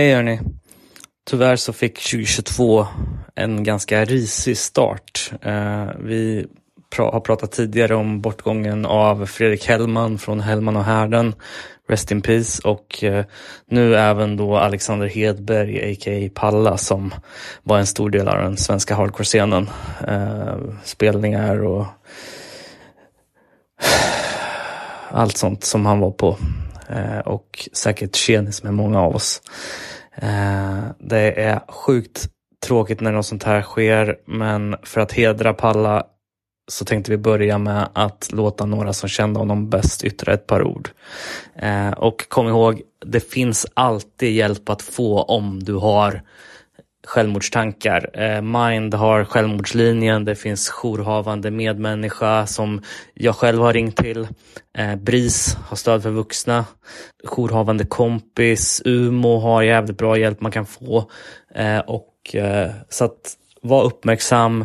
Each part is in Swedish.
Hej hörni! Tyvärr så fick 2022 en ganska risig start. Eh, vi har pratat tidigare om bortgången av Fredrik Hellman från Hellman och Härden, Rest in Peace, och eh, nu även då Alexander Hedberg, a.k.a. Palla, som var en stor del av den svenska hardcore-scenen. Eh, spelningar och allt sånt som han var på. Eh, och säkert tjenis med många av oss. Eh, det är sjukt tråkigt när något sånt här sker, men för att hedra Palla så tänkte vi börja med att låta några som kände honom bäst yttra ett par ord. Eh, och kom ihåg, det finns alltid hjälp att få om du har självmordstankar. Eh, Mind har självmordslinjen, det finns jourhavande medmänniska som jag själv har ringt till. Eh, BRIS har stöd för vuxna. Jourhavande kompis, UMO har jävligt bra hjälp man kan få. Eh, och Så att var uppmärksam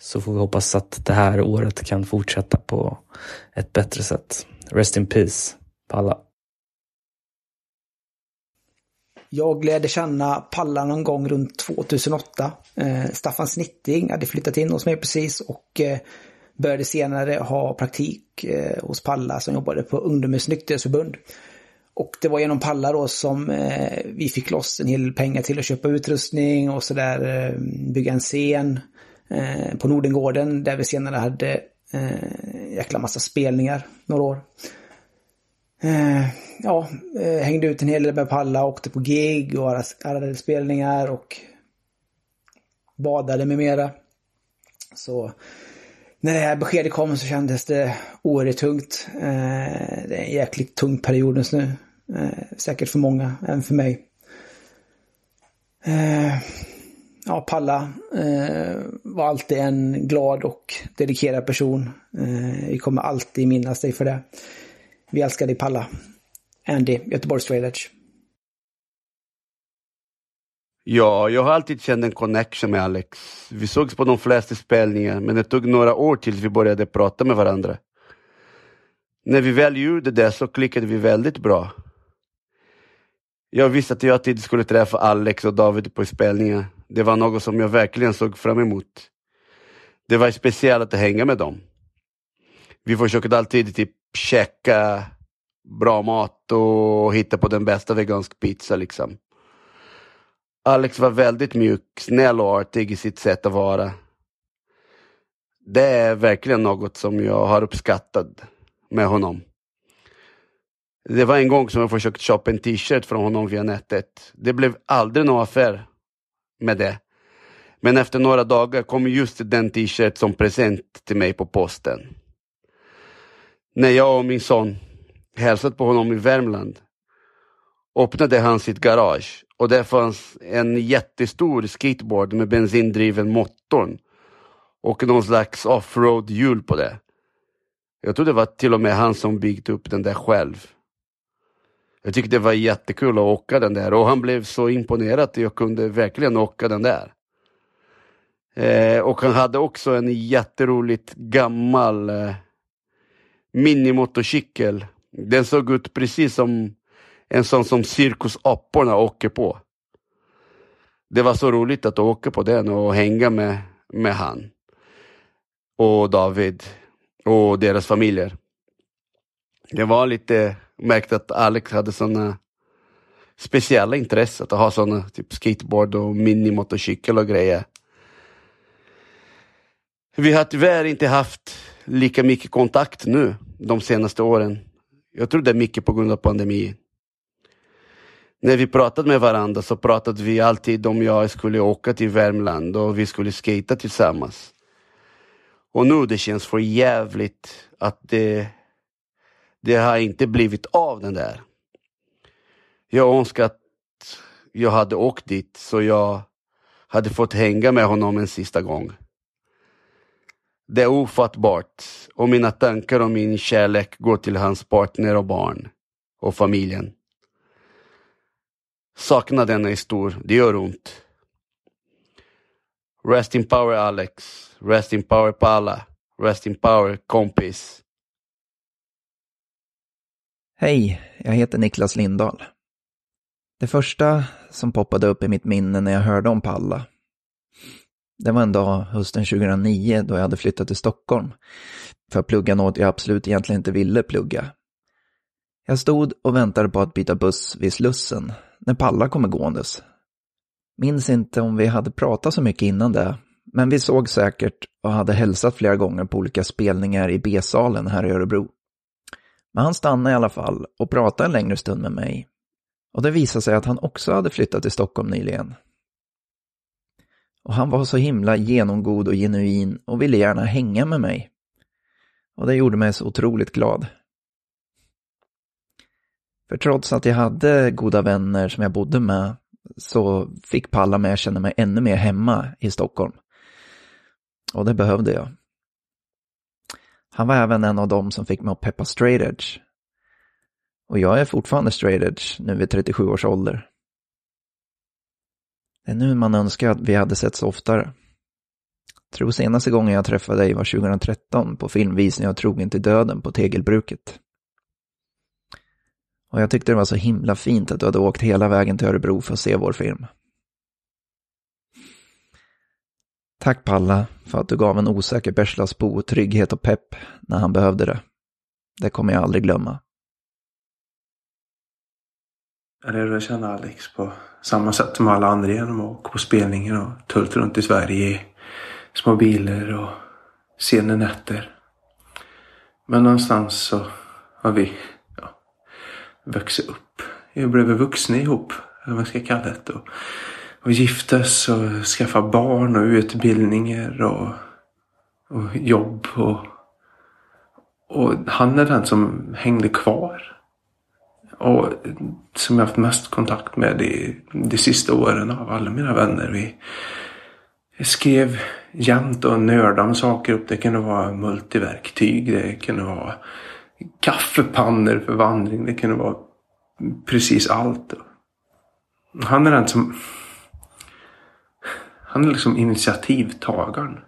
så får vi hoppas att det här året kan fortsätta på ett bättre sätt. Rest in peace på jag lärde känna Palla någon gång runt 2008. Eh, Staffan Snitting hade flyttat in hos mig precis och eh, började senare ha praktik eh, hos Palla som jobbade på Ungdomens nykterhetsförbund. Och det var genom Palla då som eh, vi fick loss en hel pengar till att köpa utrustning och sådär eh, bygga en scen eh, på Nordengården där vi senare hade eh, jäkla massa spelningar några år. Eh, ja, eh, hängde ut en hel del med Palla, åkte på gig och arrade spelningar och badade med mera. Så när det här beskedet kom så kändes det oerhört tungt. Eh, det är en jäkligt tung period just nu. Eh, säkert för många, även för mig. Eh, ja, Palla eh, var alltid en glad och dedikerad person. Eh, vi kommer alltid minnas dig för det. Vi älskar dig Palla. Andy, Göteborgs Straight Ja, jag har alltid känt en connection med Alex. Vi sågs på de flesta spelningar, men det tog några år tills vi började prata med varandra. När vi väl gjorde det så klickade vi väldigt bra. Jag visste att jag alltid skulle träffa Alex och David på spelningar. Det var något som jag verkligen såg fram emot. Det var speciellt att hänga med dem. Vi försökte alltid typ käka bra mat och hitta på den bästa vegansk pizza liksom. Alex var väldigt mjuk, snäll och artig i sitt sätt att vara. Det är verkligen något som jag har uppskattat med honom. Det var en gång som jag försökte köpa en t-shirt från honom via nätet. Det blev aldrig någon affär med det. Men efter några dagar kom just den t-shirt som present till mig på posten. När jag och min son hälsade på honom i Värmland öppnade han sitt garage och där fanns en jättestor skateboard med bensindriven motorn och någon slags offroad hjul på det. Jag tror det var till och med han som byggt upp den där själv. Jag tyckte det var jättekul att åka den där och han blev så imponerad att jag kunde verkligen åka den där. Eh, och han hade också en jätteroligt gammal eh, minimotorcykel. Den såg ut precis som en sån som cirkusaporna åker på. Det var så roligt att åka på den och hänga med, med han. Och David och deras familjer. Det var lite märkt att Alex hade såna speciella intressen, att ha såna typ skateboard och minimotorcykel och grejer. Vi har tyvärr inte haft lika mycket kontakt nu de senaste åren. Jag tror det är mycket på grund av pandemin. När vi pratade med varandra så pratade vi alltid om jag skulle åka till Värmland och vi skulle skata tillsammans. Och nu det känns för jävligt att det, det har inte blivit av den där. Jag önskar att jag hade åkt dit så jag hade fått hänga med honom en sista gång. Det är ofattbart och mina tankar och min kärlek går till hans partner och barn och familjen. Saknaden är stor, det gör ont. Rest in power Alex, rest in power Palla, rest in power kompis. Hej, jag heter Niklas Lindahl. Det första som poppade upp i mitt minne när jag hörde om Palla, det var en dag hösten 2009 då jag hade flyttat till Stockholm för att plugga något jag absolut egentligen inte ville plugga. Jag stod och väntade på att byta buss vid Slussen när Palla kommer gåendes. Minns inte om vi hade pratat så mycket innan det, men vi såg säkert och hade hälsat flera gånger på olika spelningar i B-salen här i Örebro. Men han stannade i alla fall och pratade en längre stund med mig. Och det visade sig att han också hade flyttat till Stockholm nyligen. Och han var så himla genomgod och genuin och ville gärna hänga med mig. Och det gjorde mig så otroligt glad. För trots att jag hade goda vänner som jag bodde med så fick Palla mig att känna mig ännu mer hemma i Stockholm. Och det behövde jag. Han var även en av dem som fick mig att peppa straight edge. Och jag är fortfarande straight edge nu vid 37 års ålder. Det är nu man önskar att vi hade setts oftare. Jag tror senaste gången jag träffade dig var 2013 på filmvisningen av Trogen till döden på Tegelbruket. Och jag tyckte det var så himla fint att du hade åkt hela vägen till Örebro för att se vår film. Tack Palla för att du gav en osäker Bergslagsbo trygghet och pepp när han behövde det. Det kommer jag aldrig glömma. Är det du känner Alex på samma sätt som alla andra genom att åka på spelningar och tullt runt i Sverige i små bilar och sena nätter. Men någonstans så har vi ja, vuxit upp. Vi blev vuxna ihop, eller vad man ska kalla det. Och, och giftes och skaffa barn och utbildningar och, och jobb. Och, och han är den som hängde kvar. Och som jag haft mest kontakt med de, de sista åren av alla mina vänner. Vi skrev jämt och nördade om saker upp. Det kunde vara multiverktyg. Det kunde vara kaffepannor för vandring. Det kunde vara precis allt. Han är den som... Han är liksom initiativtagaren.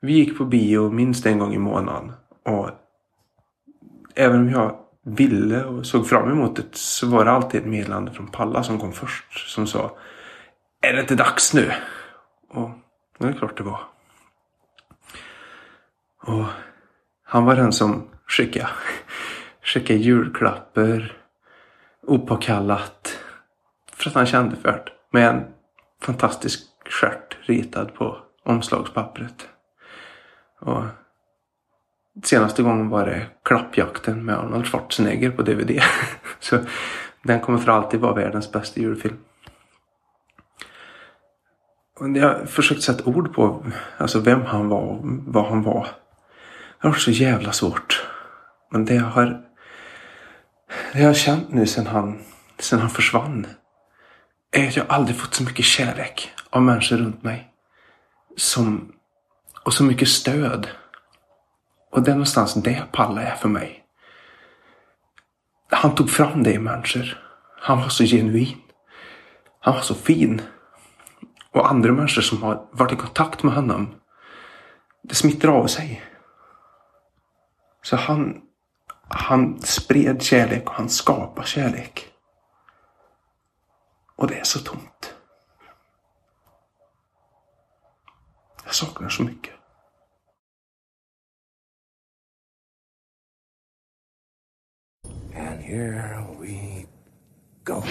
Vi gick på bio minst en gång i månaden. Och även om jag ville och såg fram emot det så var det alltid ett meddelande från Palla som kom först. Som sa Är det inte dags nu? Och det är klart det var. Och han var den som skickade, skickade julklappar opåkallat. För att han kände för det. Med en fantastisk stjärt ritad på omslagspappret. Och senaste gången var det Klappjakten med Arnold Schwarzenegger på DVD. Så den kommer för alltid vara världens bästa julfilm. Jag har försökt sätta ord på alltså vem han var och vad han var. Det har varit så jävla svårt. Men det jag har, det jag har känt nu sen han, sen han försvann är att jag aldrig fått så mycket kärlek av människor runt mig. Som, och så mycket stöd. Och det är någonstans det Palle är för mig. Han tog fram det i människor. Han var så genuin. Han var så fin. Och andra människor som har varit i kontakt med honom. Det smittar av sig. Så han, han spred kärlek och han skapar kärlek. Och det är så tomt. Jag saknar så mycket. Here we go.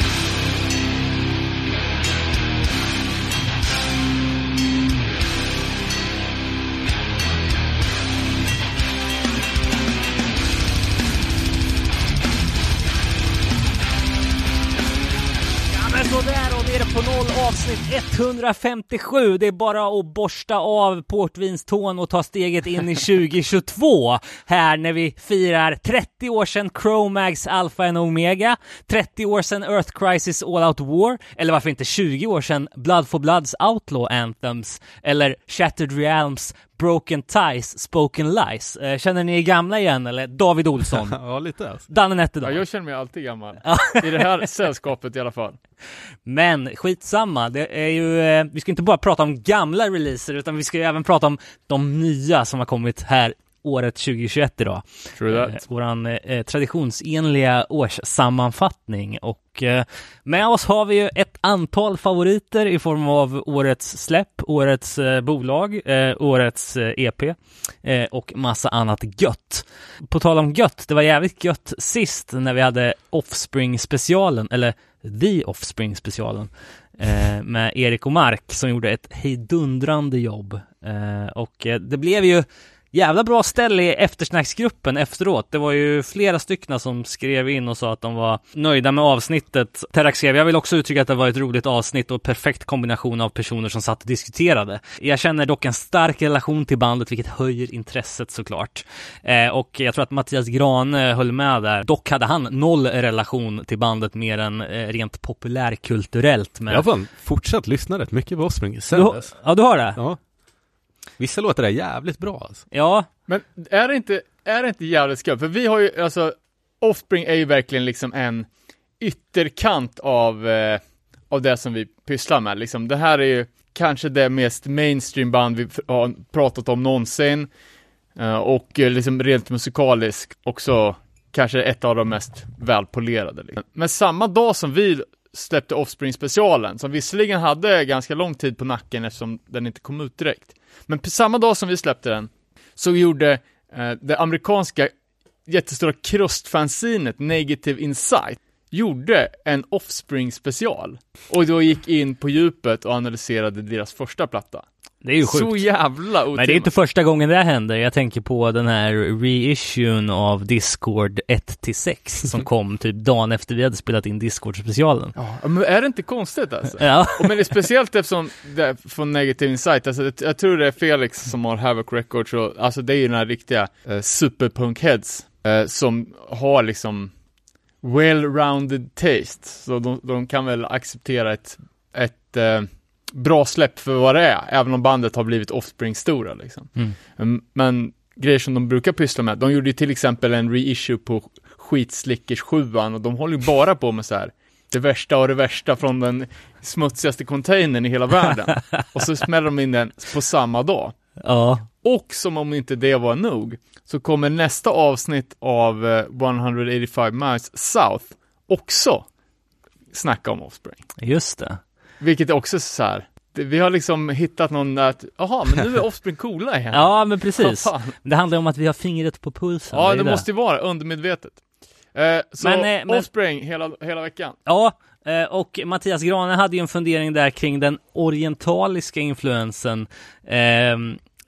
Men sådär och nere på noll avsnitt 157. Det är bara att borsta av portvinstån och ta steget in i 2022. Här när vi firar 30 år sedan Chromags Alpha and Omega, 30 år sedan Earth Crisis All Out War, eller varför inte 20 år sedan Blood for Bloods Outlaw Anthems, eller Shattered Realms Broken Ties, Spoken Lies. Eh, Känner ni er gamla igen eller? David Olsson? ja, lite. Danne Ja, Nätterdal? jag känner mig alltid gammal. I det här sällskapet i alla fall. Men skitsamma, det är ju, eh, vi ska inte bara prata om gamla releaser utan vi ska ju även prata om de nya som har kommit här året 2021 idag. True Eh, that. våran eh, traditionsenliga årssammanfattning och eh, med oss har vi ju ett antal favoriter i form av årets släpp, årets eh, bolag, eh, årets eh, EP eh, och massa annat gött. På tal om gött, det var jävligt gött sist när vi hade Offspring specialen, eller The Offspring specialen eh, med Erik och Mark som gjorde ett hejdundrande jobb. Eh, och eh, det blev ju jävla bra ställe i eftersnacksgruppen efteråt. Det var ju flera stycken som skrev in och sa att de var nöjda med avsnittet. Terrak skrev, jag vill också uttrycka att det var ett roligt avsnitt och perfekt kombination av personer som satt och diskuterade. Jag känner dock en stark relation till bandet, vilket höjer intresset såklart. Eh, och jag tror att Mattias Grane höll med där. Dock hade han noll relation till bandet mer än eh, rent populärkulturellt. Men... Jag har fan fortsatt lyssna rätt mycket på Offspring sen du, dess. ja, du har det? Ja. Vissa låtar är jävligt bra alltså. Ja, Men är det inte, är det inte jävligt skumt? För vi har ju, alltså, Offspring är ju verkligen liksom en ytterkant av, eh, av det som vi pysslar med. Liksom, det här är ju kanske det mest mainstream band vi har pratat om någonsin. Eh, och eh, liksom rent musikaliskt också kanske ett av de mest välpolerade. Liksom. Men samma dag som vi släppte Offspring specialen, som visserligen hade ganska lång tid på nacken eftersom den inte kom ut direkt. Men på samma dag som vi släppte den, så gjorde eh, det amerikanska jättestora krustfanzinet Negative Insight gjorde en Offspring special och då gick in på djupet och analyserade deras första platta. det är ju sjukt. Så jävla otrimmat. Men det är inte första gången det händer. Jag tänker på den här reissuen av Discord 1-6 som kom typ dagen efter vi hade spelat in Discord-specialen. Ja, men är det inte konstigt alltså? Ja, Och men det är speciellt eftersom det är från Negative Insight, alltså jag, jag tror det är Felix som har Havoc Records och alltså det är ju den här riktiga eh, superpunk-heads eh, som har liksom well-rounded taste, så de, de kan väl acceptera ett, ett eh, bra släpp för vad det är, även om bandet har blivit Offspring-stora liksom. Mm. Mm, Men grejer som de brukar pyssla med, de gjorde ju till exempel en reissue på Skitslickers 7 och de håller ju bara på med så här det värsta av det värsta från den smutsigaste containern i hela världen. Och så smäller de in den på samma dag. ja, Och som om inte det var nog, så kommer nästa avsnitt av eh, 185 Miles South också snacka om Offspring. just det. Vilket är också så här, det, vi har liksom hittat någon att, jaha, men nu är Offspring coola igen. Ja, men precis. Det handlar om att vi har fingret på pulsen. Ja, det ju måste ju vara undermedvetet. Eh, så Men, eh, men- Offspring hela, hela veckan. Ja, eh, och Mattias Grane hade ju en fundering där kring den orientaliska influensen.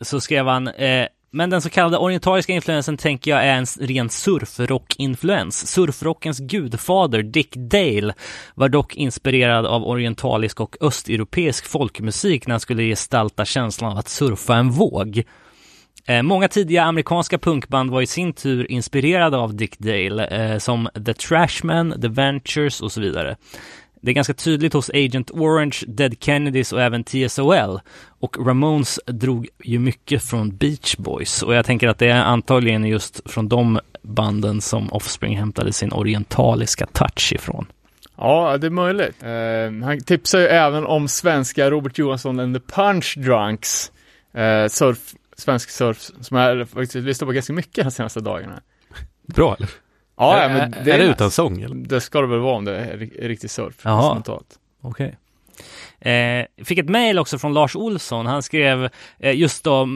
Så skrev han, eh, men den så kallade orientaliska influensen tänker jag är en ren surfrock-influens. Surfrockens gudfader Dick Dale var dock inspirerad av orientalisk och östeuropeisk folkmusik när han skulle gestalta känslan av att surfa en våg. Eh, många tidiga amerikanska punkband var i sin tur inspirerade av Dick Dale, eh, som The Trashmen, The Ventures och så vidare. Det är ganska tydligt hos Agent Orange, Dead Kennedys och även TSOL. Och Ramones drog ju mycket från Beach Boys och jag tänker att det är antagligen just från de banden som Offspring hämtade sin orientaliska touch ifrån. Ja, det är möjligt. Eh, han tipsar ju även om svenska Robert Johansson and the Punch Drunks. Eh, surf, svensk surf, som jag faktiskt lyssnat på ganska mycket de senaste dagarna. Bra eller? Ja, är, men är, det är det nice. utan sång eller? Det ska det väl vara om det är ri- riktig surf. Jaha. Okej. Eh, fick ett mejl också från Lars Olsson. Han skrev eh, just då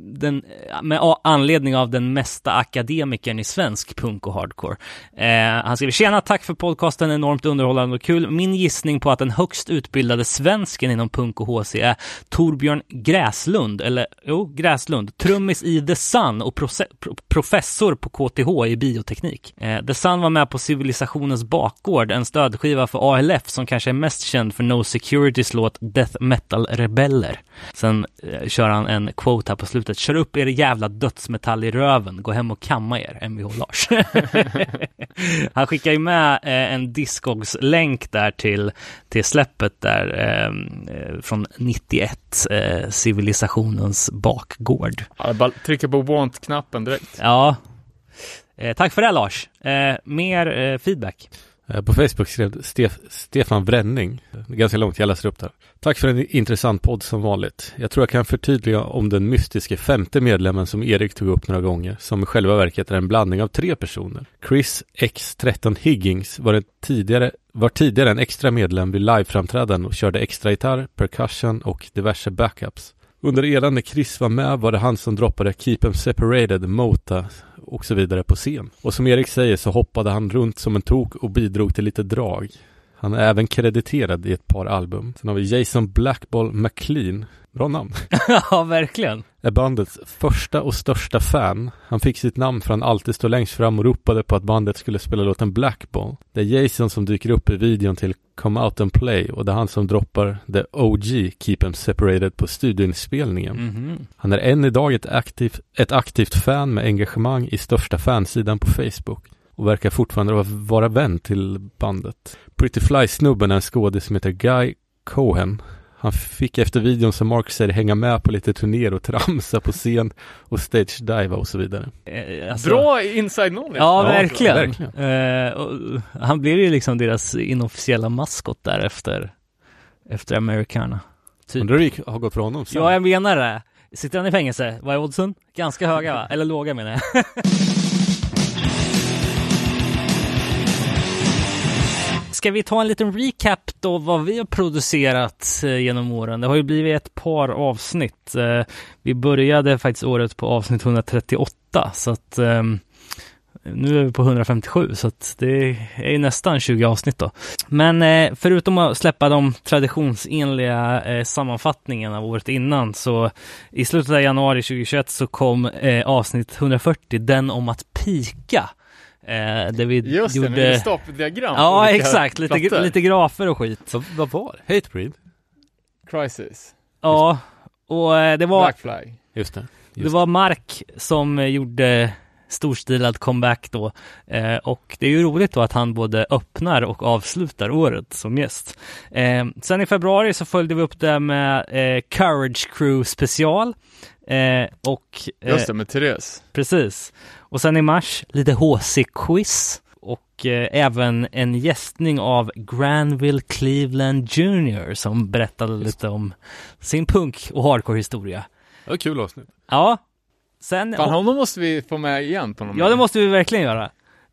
den, eh, med anledning av den mesta akademikern i svensk punk och hardcore. Eh, han skrev Tjena, tack för podcasten, enormt underhållande och kul. Min gissning på att den högst utbildade svensken inom punk och HC är Torbjörn Gräslund, eller jo, Gräslund, trummis i The Sun och proce- pro- professor på KTH i bioteknik. Eh, The Sun var med på Civilisationens bakgård, en stödskiva för ALF som kanske är mest känd för No Securities låt Death Metal Rebeller. Sen eh, kör han en quote här på slutet. Kör upp er jävla dödsmetall i röven, gå hem och kamma er, Mvh Lars. han skickar ju med eh, en Discogs-länk där till, till släppet där eh, eh, från 91, eh, Civilisationens bakgård. Ja, bara trycka på want-knappen direkt. Ja, eh, tack för det Lars. Eh, mer feedback. Eh, på Facebook skrev Stef Stefan Bränning, Det är ganska långt, jag läser upp det. Tack för en intressant podd som vanligt. Jag tror jag kan förtydliga om den mystiske femte medlemmen som Erik tog upp några gånger, som i själva verket är en blandning av tre personer. Chris X13 Higgins var, en tidigare, var tidigare en extra medlem vid liveframträdanden och körde extra gitarr, percussion och diverse backups. Under eran när Chris var med var det han som droppade Keep 'em separated, Mota och så vidare på scen. Och som Erik säger så hoppade han runt som en tok och bidrog till lite drag. Han är även krediterad i ett par album. Sen har vi Jason Blackball McLean. Bra namn. ja, verkligen. Är bandets första och största fan. Han fick sitt namn för han alltid stod längst fram och ropade på att bandet skulle spela låten Blackball. Det är Jason som dyker upp i videon till Come Out and Play och det är han som droppar The OG Keep 'em Separated på studioinspelningen. Mhm. Han är än idag ett aktivt, ett aktivt fan med engagemang i största fansidan på Facebook och verkar fortfarande vara- vara vän till bandet. Pretty Fly-snubben är en skådis som heter Guy Cohen. Han fick efter videon som Mark säger hänga med på lite turnéer och tramsa på scen och stage diva och så vidare. Eh, alltså- Bra inside knowledge. Ja, Ja, verkligen. verkligen. Eh, och han blev ju liksom deras inofficiella maskot där efter, efter Americana. Typ. Undrar hur det har gått för honom sen. Ja, jag menar det. Sitter han i fängelse? Vad är oddsen? Ganska höga va? Eller låga menar jag. Ska vi ta en liten recap då vad vi har producerat eh, genom åren? Det har ju blivit ett par avsnitt. Eh, vi började faktiskt året på avsnitt 138 så att ehm, nu är vi på 157 så att det är ju nästan 20 avsnitt då. Men eh, förutom att släppa de traditionsenliga sammanfattningarna av året innan så i slutet av januari 2021 så kom avsnitt 140, den om att pika. Eh, där vi Just det, gjorde... med stapeldiagram. Ja, exakt. Lite, plattor. lite grafer och skit. Vad, vad var det? Hatebreed? Crisis. Ja, och eh, det var, Blackfly. Just det. det var Mark som eh, gjorde storstilad comeback då. Eh, och det är ju roligt då att han både öppnar och avslutar året som gäst. Eh, sen i februari så följde vi upp det med eh, Courage Crew special. Eh, och eh, Just det, med Therese. Precis. Och sen i mars lite HC-quiz och eh, även en gästning av Granville Cleveland Jr som berättade lite om sin punk och hardcore-historia. Det var kul avsnitt. Ja, sen... Fan, honom måste vi få med igen på någon Ja, det måste vi verkligen göra.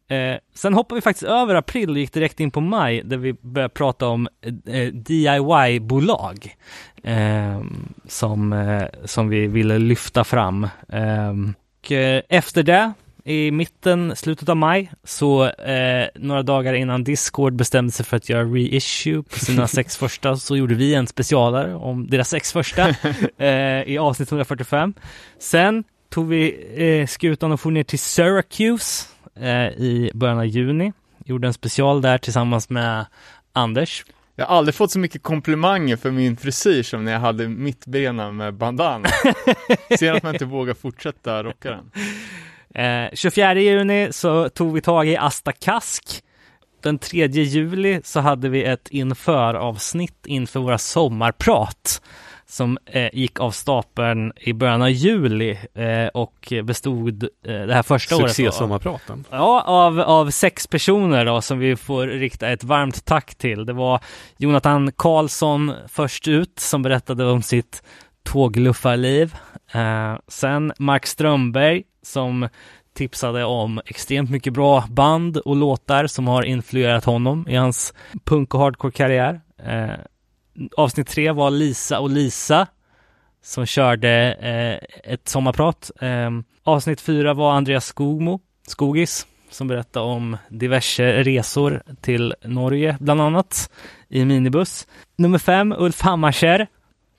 Eh, sen hoppar vi faktiskt över april och gick direkt in på maj där vi började prata om eh, DIY-bolag eh, som, eh, som vi ville lyfta fram. Eh, och, eh, efter det, i mitten, slutet av maj, så eh, några dagar innan Discord bestämde sig för att göra reissue på sina sex första så gjorde vi en specialare om deras sex första i avsnitt 145. Sen tog vi eh, skutan och for ner till Syracuse eh, i början av juni. Gjorde en special där tillsammans med Anders. Jag har aldrig fått så mycket komplimanger för min frisyr som när jag hade mittbena med bandana. Ser att man inte vågar fortsätta rocka den. Eh, 24 juni så tog vi tag i Asta Kask. Den 3 juli så hade vi ett inför-avsnitt inför våra sommarprat som eh, gick av stapeln i början av juli eh, och bestod eh, det här första året. Succésommarpraten. Ja, av, av sex personer då som vi får rikta ett varmt tack till. Det var Jonathan Karlsson först ut som berättade om sitt tågluffarliv. Eh, sen Mark Strömberg som tipsade om extremt mycket bra band och låtar som har influerat honom i hans punk och hardcore-karriär. Avsnitt tre var Lisa och Lisa som körde eh, ett sommarprat. Eh, avsnitt fyra var Andreas Skogmo, Skogis, som berättade om diverse resor till Norge, bland annat i minibuss. Nummer fem, Ulf Hammarskär,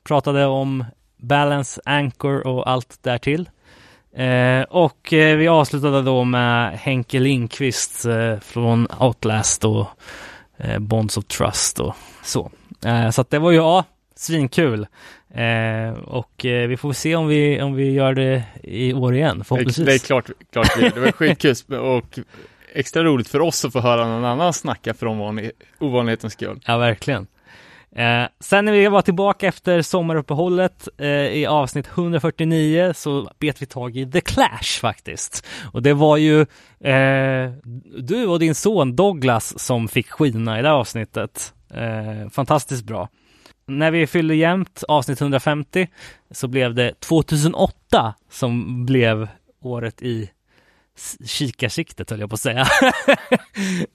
pratade om Balance, Anchor och allt därtill. Eh, och eh, vi avslutade då med Henke Lindqvist eh, från Outlast och eh, Bonds of Trust och så. Eh, så att det var ju, ja, svinkul. Eh, och eh, vi får se om vi, om vi gör det i år igen, förhoppningsvis. det är klart, klart det var skitkul och extra roligt för oss att få höra någon annan snacka för ovanlig, ovanlighetens skull. Ja, verkligen. Eh, sen när vi var tillbaka efter sommaruppehållet eh, i avsnitt 149 så bet vi tag i The Clash faktiskt. Och det var ju du och din son Douglas som fick skina i det avsnittet. Eh, fantastiskt bra. När vi fyllde jämnt avsnitt 150 så blev det 2008 som blev året i kikarsiktet höll jag på att säga.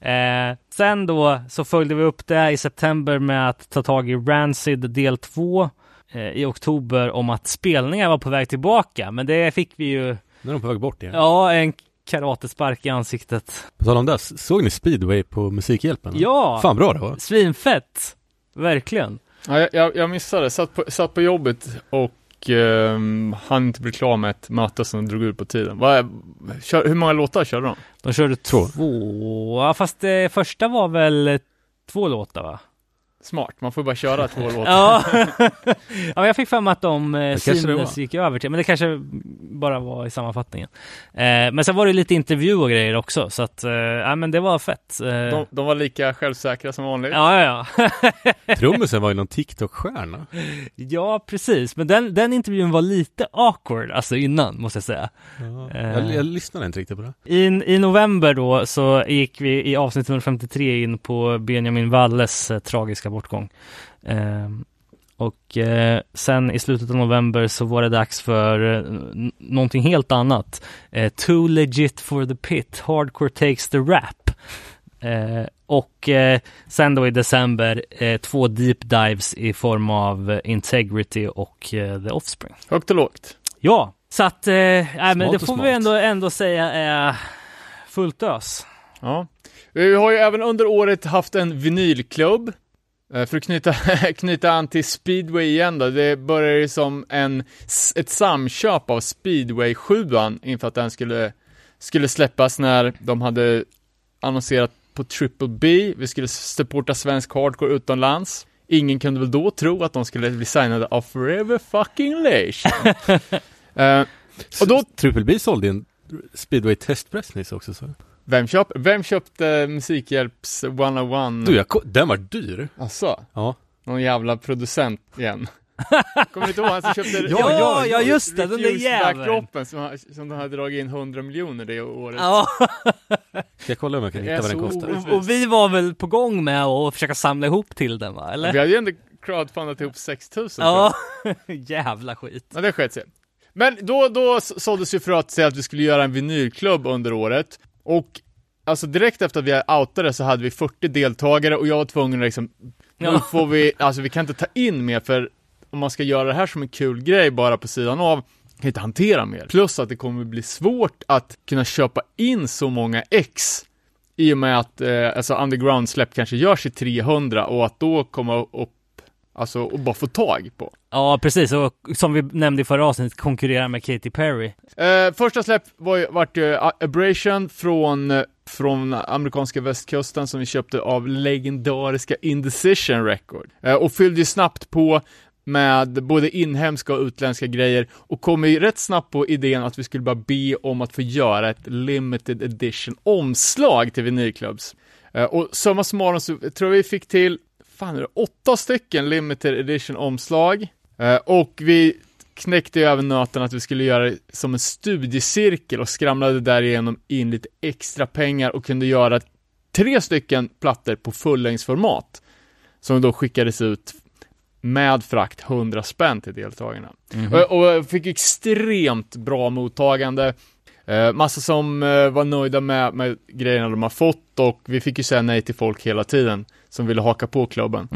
eh, sen då så följde vi upp det i september med att ta tag i Rancid del 2 eh, i oktober om att spelningar var på väg tillbaka. Men det fick vi ju, Nu är de på väg bort igen. ja, en karatespark i ansiktet. På tal om det, såg ni speedway på Musikhjälpen? Ja, Fan bra det var. svinfett. Verkligen. Ja, jag- jag, jag missade, satt på, satt på jobbet och um, hann inte bli klar med ett möte som drog ut på tiden. Vad, kör, hur många låtar körde de? De körde Två. två, ja, fast det första var väl eh, två låtar va? Smart, man får bara köra två låtar. Ja, ja men jag fick för mig att de eh, gick över till, men det kanske bara var i sammanfattningen. Eh, men sen var det lite intervju och grejer också, så att, eh, ja men det var fett. Eh, De, de var lika självsäkra som vanligt. Ja, ja, ja. Trummisen var ju någon TikTok-stjärna. ja, precis. Men den, den intervjun var lite awkward, alltså innan, måste jag säga. Ja. Eh. Jag, jag lyssnade inte riktigt på det. I, I november då så gick vi i avsnitt 153 in på Benjamin Walles eh, tragiska bortgång. Ehm, och eh, sen i slutet av november så var det dags för eh, någonting helt annat. Eh, Too legit for the pit, hardcore takes the rap. Eh, och sen då i december två deep dives i form av Integrity och The Offspring. Högt och lågt. Ja, så att, men det får vi ändå, ändå säga är fullt ös. Ja. Vi har ju även under året haft en vinylklubb. Eh, För att knyta, knyta an till speedway igen då, det började ju som en, ett samköp av speedway 7 inför att den skulle, skulle släppas när de hade annonserat på Triple B, vi skulle supporta svensk hardcore utomlands. Ingen kunde väl då tro att de skulle bli signade av Forever fucking Nation. Eh, och då, Triple B sålde en speedway testpress nyss också så. Vem, köp, vem köpte Musikhjälps 101? Du, jag, den var dyr. Asså? Ja. Någon jävla producent igen. Kommer du inte ihåg han som köpte Ja, ja, ja, just det, den där jäveln. som, som de hade dragit in 100 miljoner det året. Ja, Ska jag kolla om jag kan hitta vad den kostar? och, och vi var väl på gång med att försöka samla ihop till den va, eller? Vi hade ju ändå crowdfundat ihop 6000 Ja, jävla skit. Men det sket sig. Men då, då såldes ju fröet till att vi skulle göra en vinylklubb under året. Och alltså direkt efter att vi outade så hade vi 40 deltagare och jag var tvungen att liksom, nu får vi, alltså vi kan inte ta in mer för om man ska göra det här som en kul grej bara på sidan av, kan inte hantera mer. Plus att det kommer bli svårt att kunna köpa in så många ex i och med att eh, alltså underground-släpp kanske görs i 300 och att då komma upp, alltså och bara få tag på. Ja, precis. Och som vi nämnde i förra avsnittet, konkurrera med Katy Perry. Eh, första släpp var ju, vart ju A- Abrasion från, eh, från amerikanska västkusten som vi köpte av legendariska Indecision Record. Eh, och fyllde ju snabbt på med både inhemska och utländska grejer och kom ju rätt snabbt på idén att vi skulle bara be om att få göra ett limited edition omslag till vinylklubbs. Eh, och summa summarum så tror jag vi fick till, fan är det, åtta stycken limited edition omslag. Eh, och vi knäckte ju även nöten att vi skulle göra det som en studiecirkel och skramlade därigenom in lite extra pengar och kunde göra tre stycken plattor på fullängdsformat. Som då skickades ut med frakt 100 spänn till deltagarna. Och, och jag fick extremt bra mottagande. Eh, massa som eh, var nöjda med, med grejerna de har fått och vi fick ju säga nej till folk hela tiden som ville haka på klubben.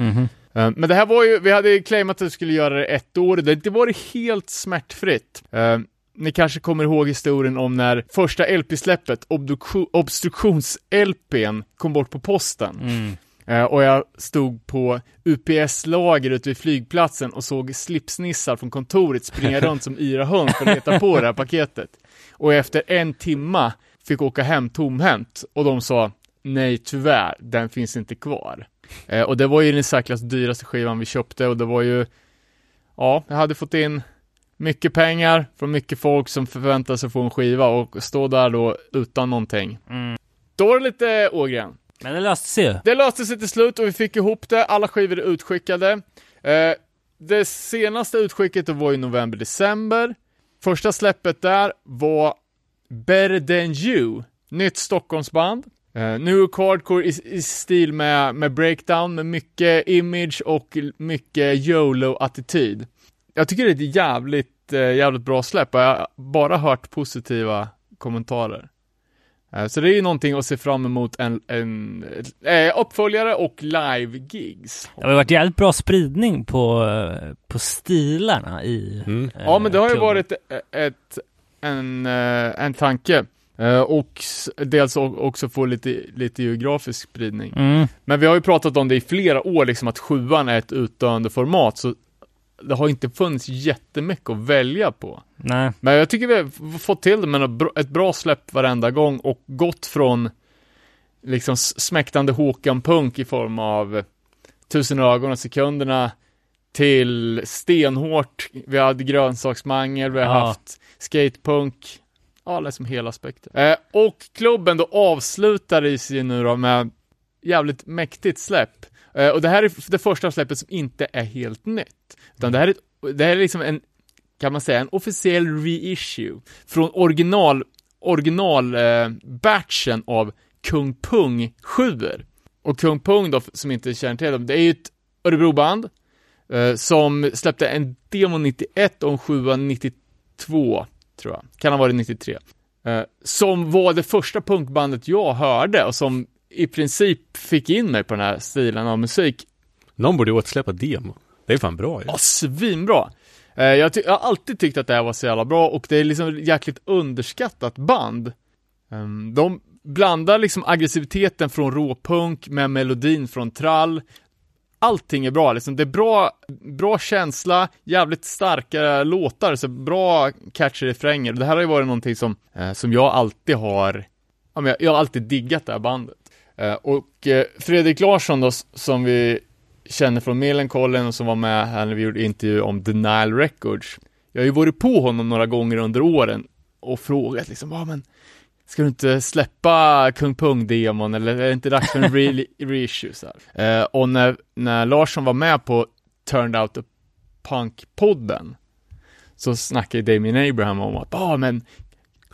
Eh, Men det här var ju, vi hade ju claimat att vi skulle göra det ett år, det har inte varit helt smärtfritt. Eh, ni kanske kommer ihåg historien om när första LP-släppet, Obstruktions-LPn, kom bort på posten. Eh, och jag stod på UPS-lager ute vid flygplatsen och såg slipsnissar från kontoret springa runt som yra hund för att leta på det här paketet. Och efter en timma fick åka hem tomhänt och de sa nej tyvärr, den finns inte kvar. Eh, och det var ju den säkrast dyraste skivan vi köpte och det var ju, ja, jag hade fått in mycket pengar från mycket folk som förväntade sig få en skiva och stå där då utan någonting. Mm. Då var det lite Ågren. Men det löste sig ju. Det löste sig till slut och vi fick ihop det, alla skivor är utskickade. Eh, det senaste utskicket var i november-december. Första släppet där var Better Than You, nytt Stockholmsband. Eh, uh, New York Hardcore i, i stil med, med breakdown, med mycket image och mycket YOLO-attityd. Jag tycker det är ett jävligt, uh, jävligt bra släpp och jag har bara hört positiva kommentarer. Uh, så det är ju någonting att se fram emot en, en uppföljare och live-gigs. Det har varit jävligt bra spridning på, på stilarna i mm. Ja men det har ju varit ett, en, en tanke. Och dels också få lite, lite geografisk spridning. Mm. Men vi har ju pratat om det i flera år, liksom att sjuan är ett utdöende format, så det har inte funnits jättemycket att välja på. Nej. Men jag tycker vi har fått till det med ett bra släpp varenda gång och gått från liksom smäktande Håkan-punk i form av Tusen ögon och sekunderna till stenhårt, vi hade grönsaksmangel, vi har ja. haft skatepunk, ja, liksom hela spektrat. Eh, och klubben då avslutar sig nu då med jävligt mäktigt släpp. Eh, och det här är det första släppet som inte är helt nytt. Utan det här är, det här är liksom en, kan man säga, en officiell reissue från original, original eh, batchen av Kung Pung 7 Och Kung Pung då, som inte känner till dem, det är ju ett Örebroband eh, som släppte en demo 91 och en 7 92 tror jag. Kan ha varit 93. Eh, som var det första punkbandet jag hörde och som i princip fick in mig på den här stilen av musik. Någon borde återsläppa demo. Det är fan bra ju. Ja, svinbra. Eh, jag, jag, har alltid tyckt att det här var så jävla bra och det är liksom ett jäkligt underskattat band. Um, de blandar liksom aggressiviteten från råpunk med melodin från trall allting är bra liksom. Det är bra, bra känsla, jävligt starka låtar, så bra catchy refränger. Det här har ju varit någonting som, eh, som jag alltid har, jag har alltid diggat det här bandet. Eh, och eh, Fredrik Larsson då, som vi känner från Millencolin och som var med här när vi gjorde intervju om Denial Records. Jag har ju varit på honom några gånger under åren och frågat liksom, ja men Ska du inte släppa Kung Pung-demon eller är det inte dags för en re reissue? Eh, och när, när Larsson var med på Turned Out the Punk-podden så snackade Damien Abraham om att, ja ah, men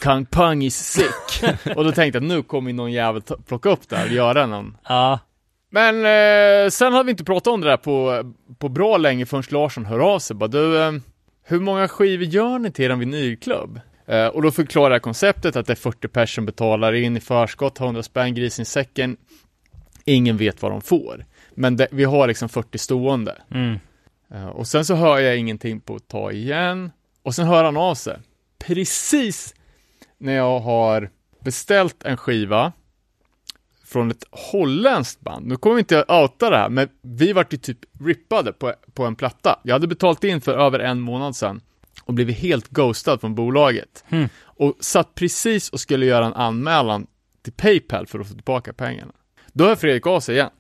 Kung Pung is sick. och då tänkte jag att nu kommer någon jävel plocka upp det här och göra någon. Ja. Men eh, sen har vi inte pratat om det där på, på bra länge förrän Larsson hör av sig. Bara, du, eh, hur många skivor gör ni till er vinylklubb? Uh, och då förklarar jag konceptet att det är 40 personer betalar in i förskott, 100 spänn, grisen i säcken. Ingen vet vad de får. Men det, vi har liksom 40 stående. Mm. Uh, och sen så hör jag ingenting på ett tag igen. Och sen hör han av sig. Precis när jag har beställt en skiva från ett holländskt band. Nu kommer inte att outa det här, men vi vart ju typ rippade på, på en platta. Jag hade betalt in för över en månad sedan och blivit helt ghostad från bolaget. Mm. Och satt precis och skulle göra en anmälan till Paypal för att få tillbaka pengarna. Då hör Fredrik av sig igen.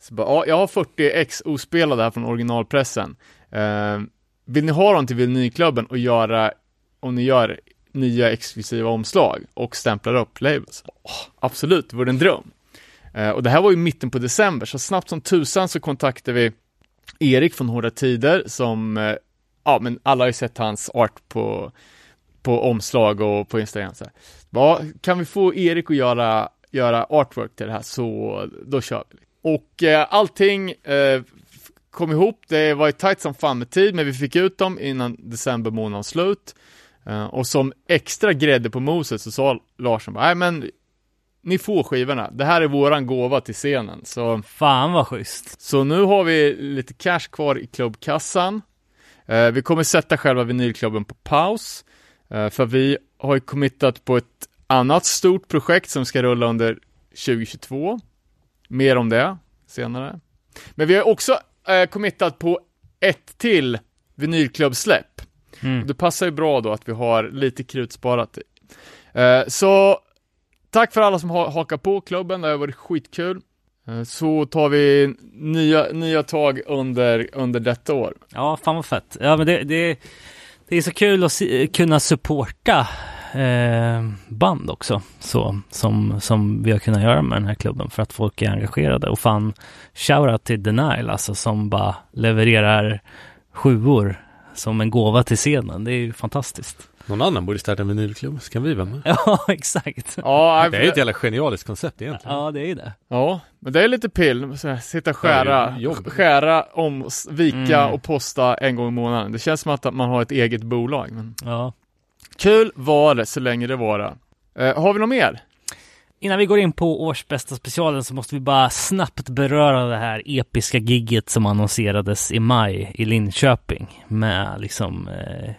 Så bara, ja, jag har 40 ex ospelade här från originalpressen. Eh, vill ni ha dem till vinylklubben och göra, om ni gör nya exklusiva omslag och stämplar upp labels? Oh, absolut, det vore en dröm. Eh, och det här var ju mitten på december, så snabbt som tusan så kontaktade vi Erik från Hårda Tider som eh, ja, men alla har ju sett hans art på, på omslag och på Instagram. Så här. Ja, kan vi få Erik att göra, göra artwork till det här så då kör vi. Och eh, allting eh, kom ihop, det var ju tajt som fan med tid, men vi fick ut dem innan december månad slut. Uh, och som extra grädde på moset så sa Larsson bara, nej men ni får skivorna, det här är våran gåva till scenen. Så, Fan vad schysst. Så nu har vi lite cash kvar i klubbkassan. Eh, vi kommer sätta själva vinylklubben på paus, eh, för vi har ju committat på ett annat stort projekt som ska rulla under 2022. Mer om det senare. Men vi har också eh, committat på ett till vinylklubbsläpp. Mm. Det passar ju bra då att vi har lite krut sparat. Eh, så tack för alla som har hakat på klubben, det har varit skitkul. Eh, så tar vi nya, nya tag under, under detta år. Ja, fan vad fett. Ja, men det, det, det är så kul att se, kunna supporta eh, band också. Så, som, som vi har kunnat göra med den här klubben för att folk är engagerade. Och fan, shoutout till Denial alltså som bara levererar sjuor som en gåva till scenen. Det är ju fantastiskt. Någon annan borde starta en vinylklubb, så kan vi vara med. Ja, exakt. Ja, Det är ett jävla genialiskt koncept egentligen. Ja, det är ju det. Ja, men det är lite pill, sitta och skära, skära, om, vika Mm. och posta en gång i månaden. Det känns som att man har ett eget bolag. Men... Ja. Kul var det, så länge det var eh, Har vi något mer? Innan vi går in på årsbästa specialen så måste vi bara snabbt beröra det här episka gigget som annonserades i maj i Linköping med liksom eh,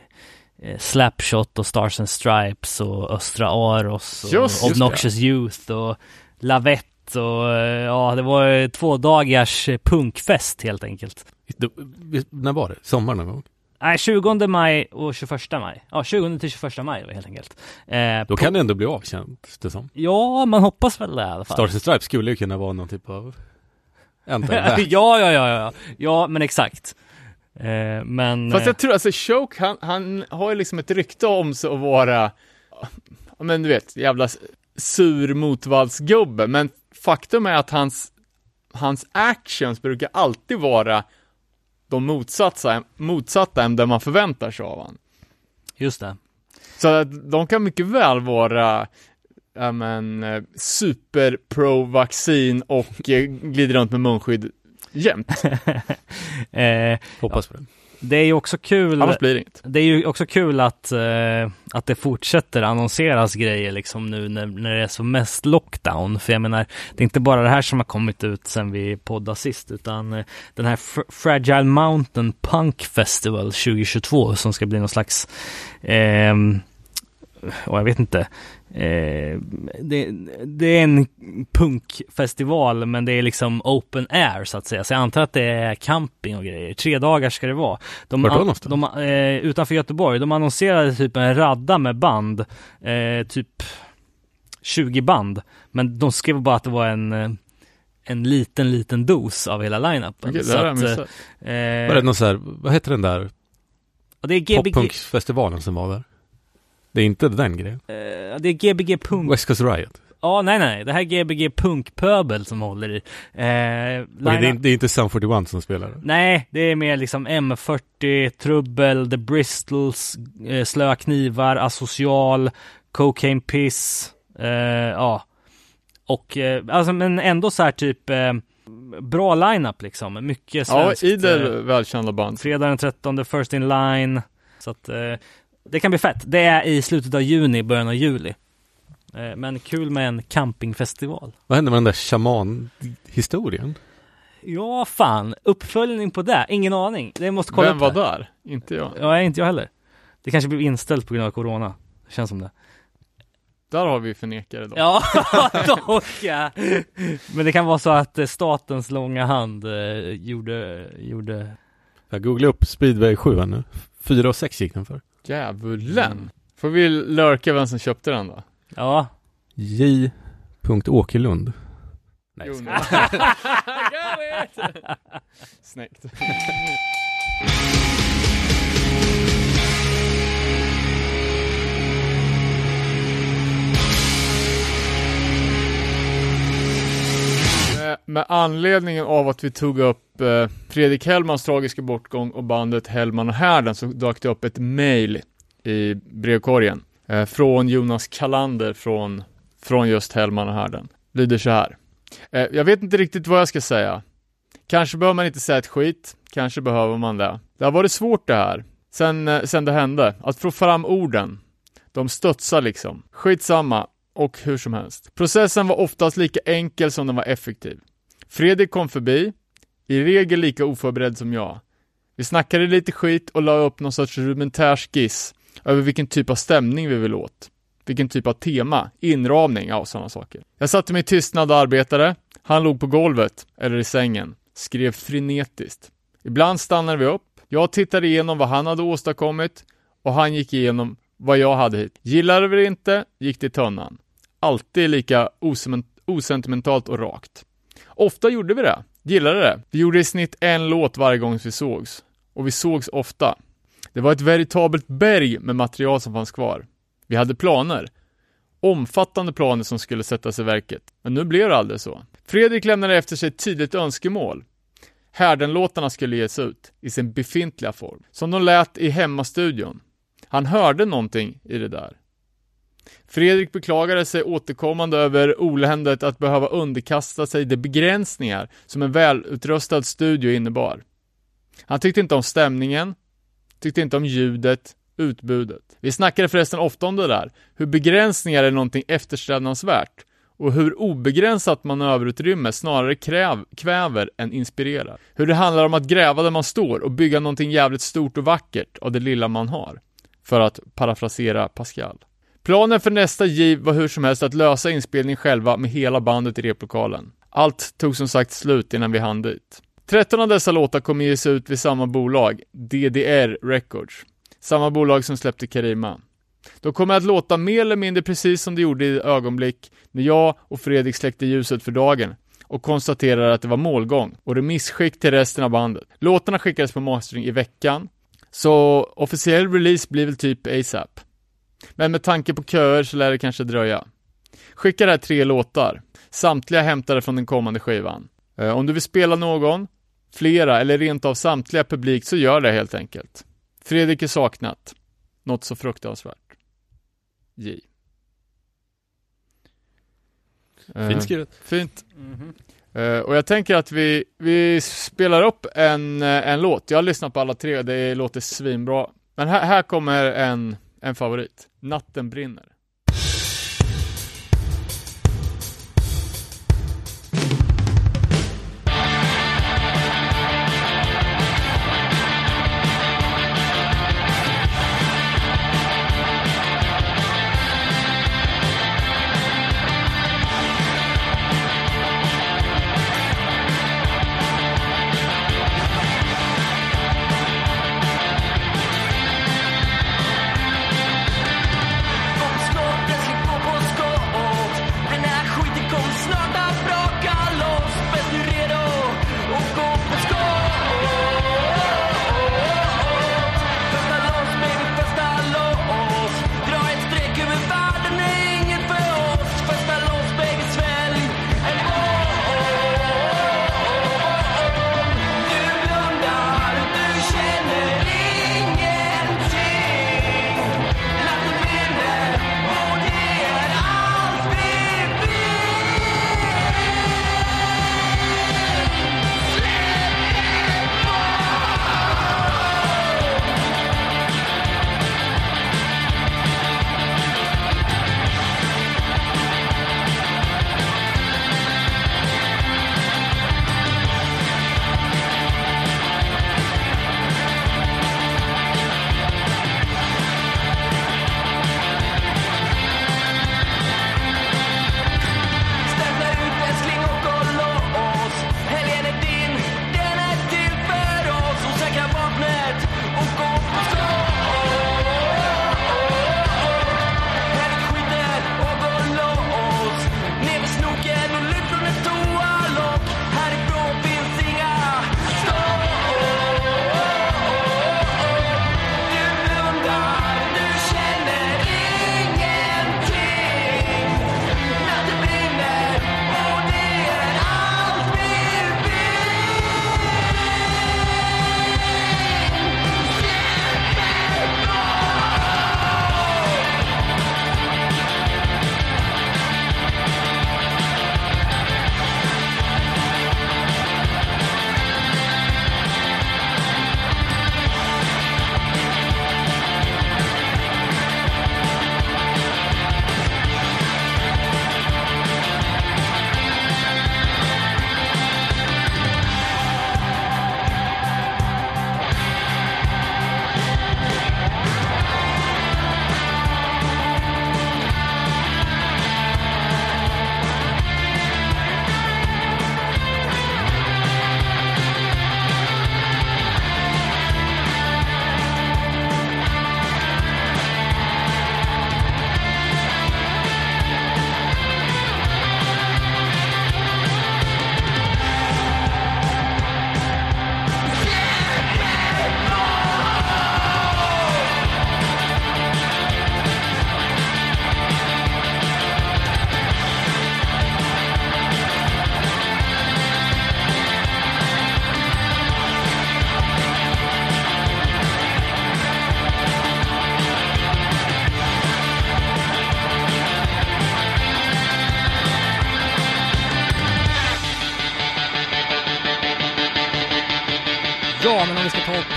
eh, Slapshot och Stars and Stripes och Östra Aros och Just, just Obnoxious Youth och Lavette och eh, ja, det var två dagars punkfest helt enkelt. Det, när var det? Sommar någon gång? Nej, 20 maj och 21 maj. Ja, 20 till 21 maj var helt enkelt. Eh, Då på- kan det ändå bli av, känns det som. Ja, man hoppas väl det i alla fall. Stars and Stripes skulle ju kunna vara någon typ av... Ja, ja, ja, ja. Ja, men exakt. Eh, men... Fast eh, jag tror, alltså Choke, han, han har ju liksom ett rykte om sig att vara, men du vet, jävla sur motvallsgubbe, men faktum är att hans, hans actions brukar alltid vara de motsatta, motsatta än det man förväntar sig av honom. Just det. Så att de kan mycket väl vara ja, men, eh, super pro vaccin och eh, glider runt med munskydd jämt. eh, Hoppas på det. Det är ju också kul. Annars blir det inget. Det är ju också kul att, eh, att det fortsätter annonseras grejer liksom nu när, när det är som mest lockdown. För jag menar, det är inte bara det här som har kommit ut sen vi poddade sist, utan eh, den här Fr- Fragile Mountain Punk Festival 2022 som ska bli någon slags, ehm, och jag vet inte, Eh, det, det är en punkfestival men det är liksom open air så att säga. Så jag antar att det är camping och grejer. Tre dagar ska det vara. De, an- de, eh, utanför Göteborg. De annonserade typ en radda med band. Eh, typ 20 band. Men de skrev bara att det var en eh, en liten, liten dos av hela line-upen. Det Så att, missat. eh, Var det någon så här, vad heter den där det är GBG, poppunkfestivalen som var där? Det är inte den grejen? eh, det är GBG Punk. West Coast Riot? Ja, nej, nej. Det här är GBG Punkpöbel som håller i. Eh, Okej, det, är, det är inte Sum 41 som spelar? Nej, det är mer liksom M40, Trubbel, The Bristols, eh, Slöa Knivar, Asocial, Cocaine Piss, eh, ja. Och, eh, alltså men ändå så här typ eh, bra line-up liksom. Mycket Ja, svenskt. idel eh, välkända band. fredag den 13, First In Line. Så att eh, det kan bli fett. Det är i slutet av juni, början av juli. Eh, men kul med en campingfestival. Vad hände med den där shaman-historien? Ja, fan. Uppföljning på det? Ingen aning. Det måste kolla Vem var det. där? Inte jag. Ja, inte jag heller. Det kanske blev inställt på grund av corona. Det känns som det. Där har vi förnekare då. Ja, dock ja. Men det kan vara så att eh, statens långa hand eh, gjorde, gjorde... Jag googlade upp Speedway 7 här nu. 4 och 6 gick den för. Djävulen. Får vi lurka vem som köpte den då? Ja. J. Åkerlund. Nej, Jo! Snyggt. Eh, Med anledningen av att vi tog upp eh, Fredrik Hellmans tragiska bortgång och bandet Hellman och Härden så dök det upp ett mail i brevkorgen eh, från Jonas Kalander från, från just Hellman och Härden. Lyder så här. Eh, jag vet inte riktigt vad jag ska säga. Kanske behöver man inte säga ett skit, kanske behöver man det. Det har varit svårt det här, sen, eh, sen det hände, att få fram orden. De studsar liksom. Skitsamma, och hur som helst. Processen var oftast lika enkel som den var effektiv. Fredrik kom förbi, i regel lika oförberedd som jag. Vi snackade lite skit och la upp någon sorts rudimentär skiss över vilken typ av stämning vi vill åt. Vilken typ av tema, inramning, ja sådana saker. Jag satte mig i tystnad och arbetade. Han låg på golvet, eller i sängen, skrev frenetiskt. Ibland stannade vi upp. Jag tittade igenom vad han hade åstadkommit och han gick igenom vad jag hade hit. Gillade vi det inte, gick det i tunnan. Alltid lika osentimentalt och rakt. Ofta gjorde vi det. Gillade det. Vi gjorde i snitt en låt varje gång vi sågs. Och vi sågs ofta. Det var ett veritabelt berg med material som fanns kvar. Vi hade planer. Omfattande planer som skulle sättas i verket. Men nu blev det aldrig så. Fredrik lämnade efter sig ett tydligt önskemål. Härdenlåtarna skulle ges ut i sin befintliga form, som de lät i hemmastudion. Han hörde någonting i det där. Fredrik beklagade sig återkommande över oländet att behöva underkasta sig de begränsningar som en välutrustad studio innebar. Han tyckte inte om stämningen, tyckte inte om ljudet, utbudet. Vi snackade förresten ofta om det där, hur begränsningar är någonting eftersträvansvärt och hur obegränsat manöverutrymme snarare kräv, kväver än inspirerar. Hur det handlar om att gräva där man står och bygga någonting jävligt stort och vackert av det lilla man har. För att parafrasera Pascal. Planen för nästa giv var hur som helst att lösa inspelning själva med hela bandet i replokalen. Allt tog som sagt slut innan vi hann dit. 13 av dessa låtar kommer ges ut vid samma bolag, DDR Records. Samma bolag som släppte Karima. De kommer att låta mer eller mindre precis som de gjorde i ögonblick när jag och Fredrik släckte ljuset för dagen och konstaterade att det var målgång och remisskick till resten av bandet. Låtarna skickades på mastering i veckan, så officiell release blir väl typ ASAP. Men med tanke på köer så lär det kanske dröja. Skicka där tre låtar, samtliga hämtade från den kommande skivan. Eh, om du vill spela någon, flera eller rent av samtliga publik så gör det helt enkelt. Fredrik är saknat. Något så fruktansvärt. J. Eh, Fint skrivet. Fint. Eh, och jag tänker att vi, vi spelar upp en, en låt. Jag har lyssnat på alla tre, det låter svinbra. Men här, här kommer en, en favorit. Natten brinner.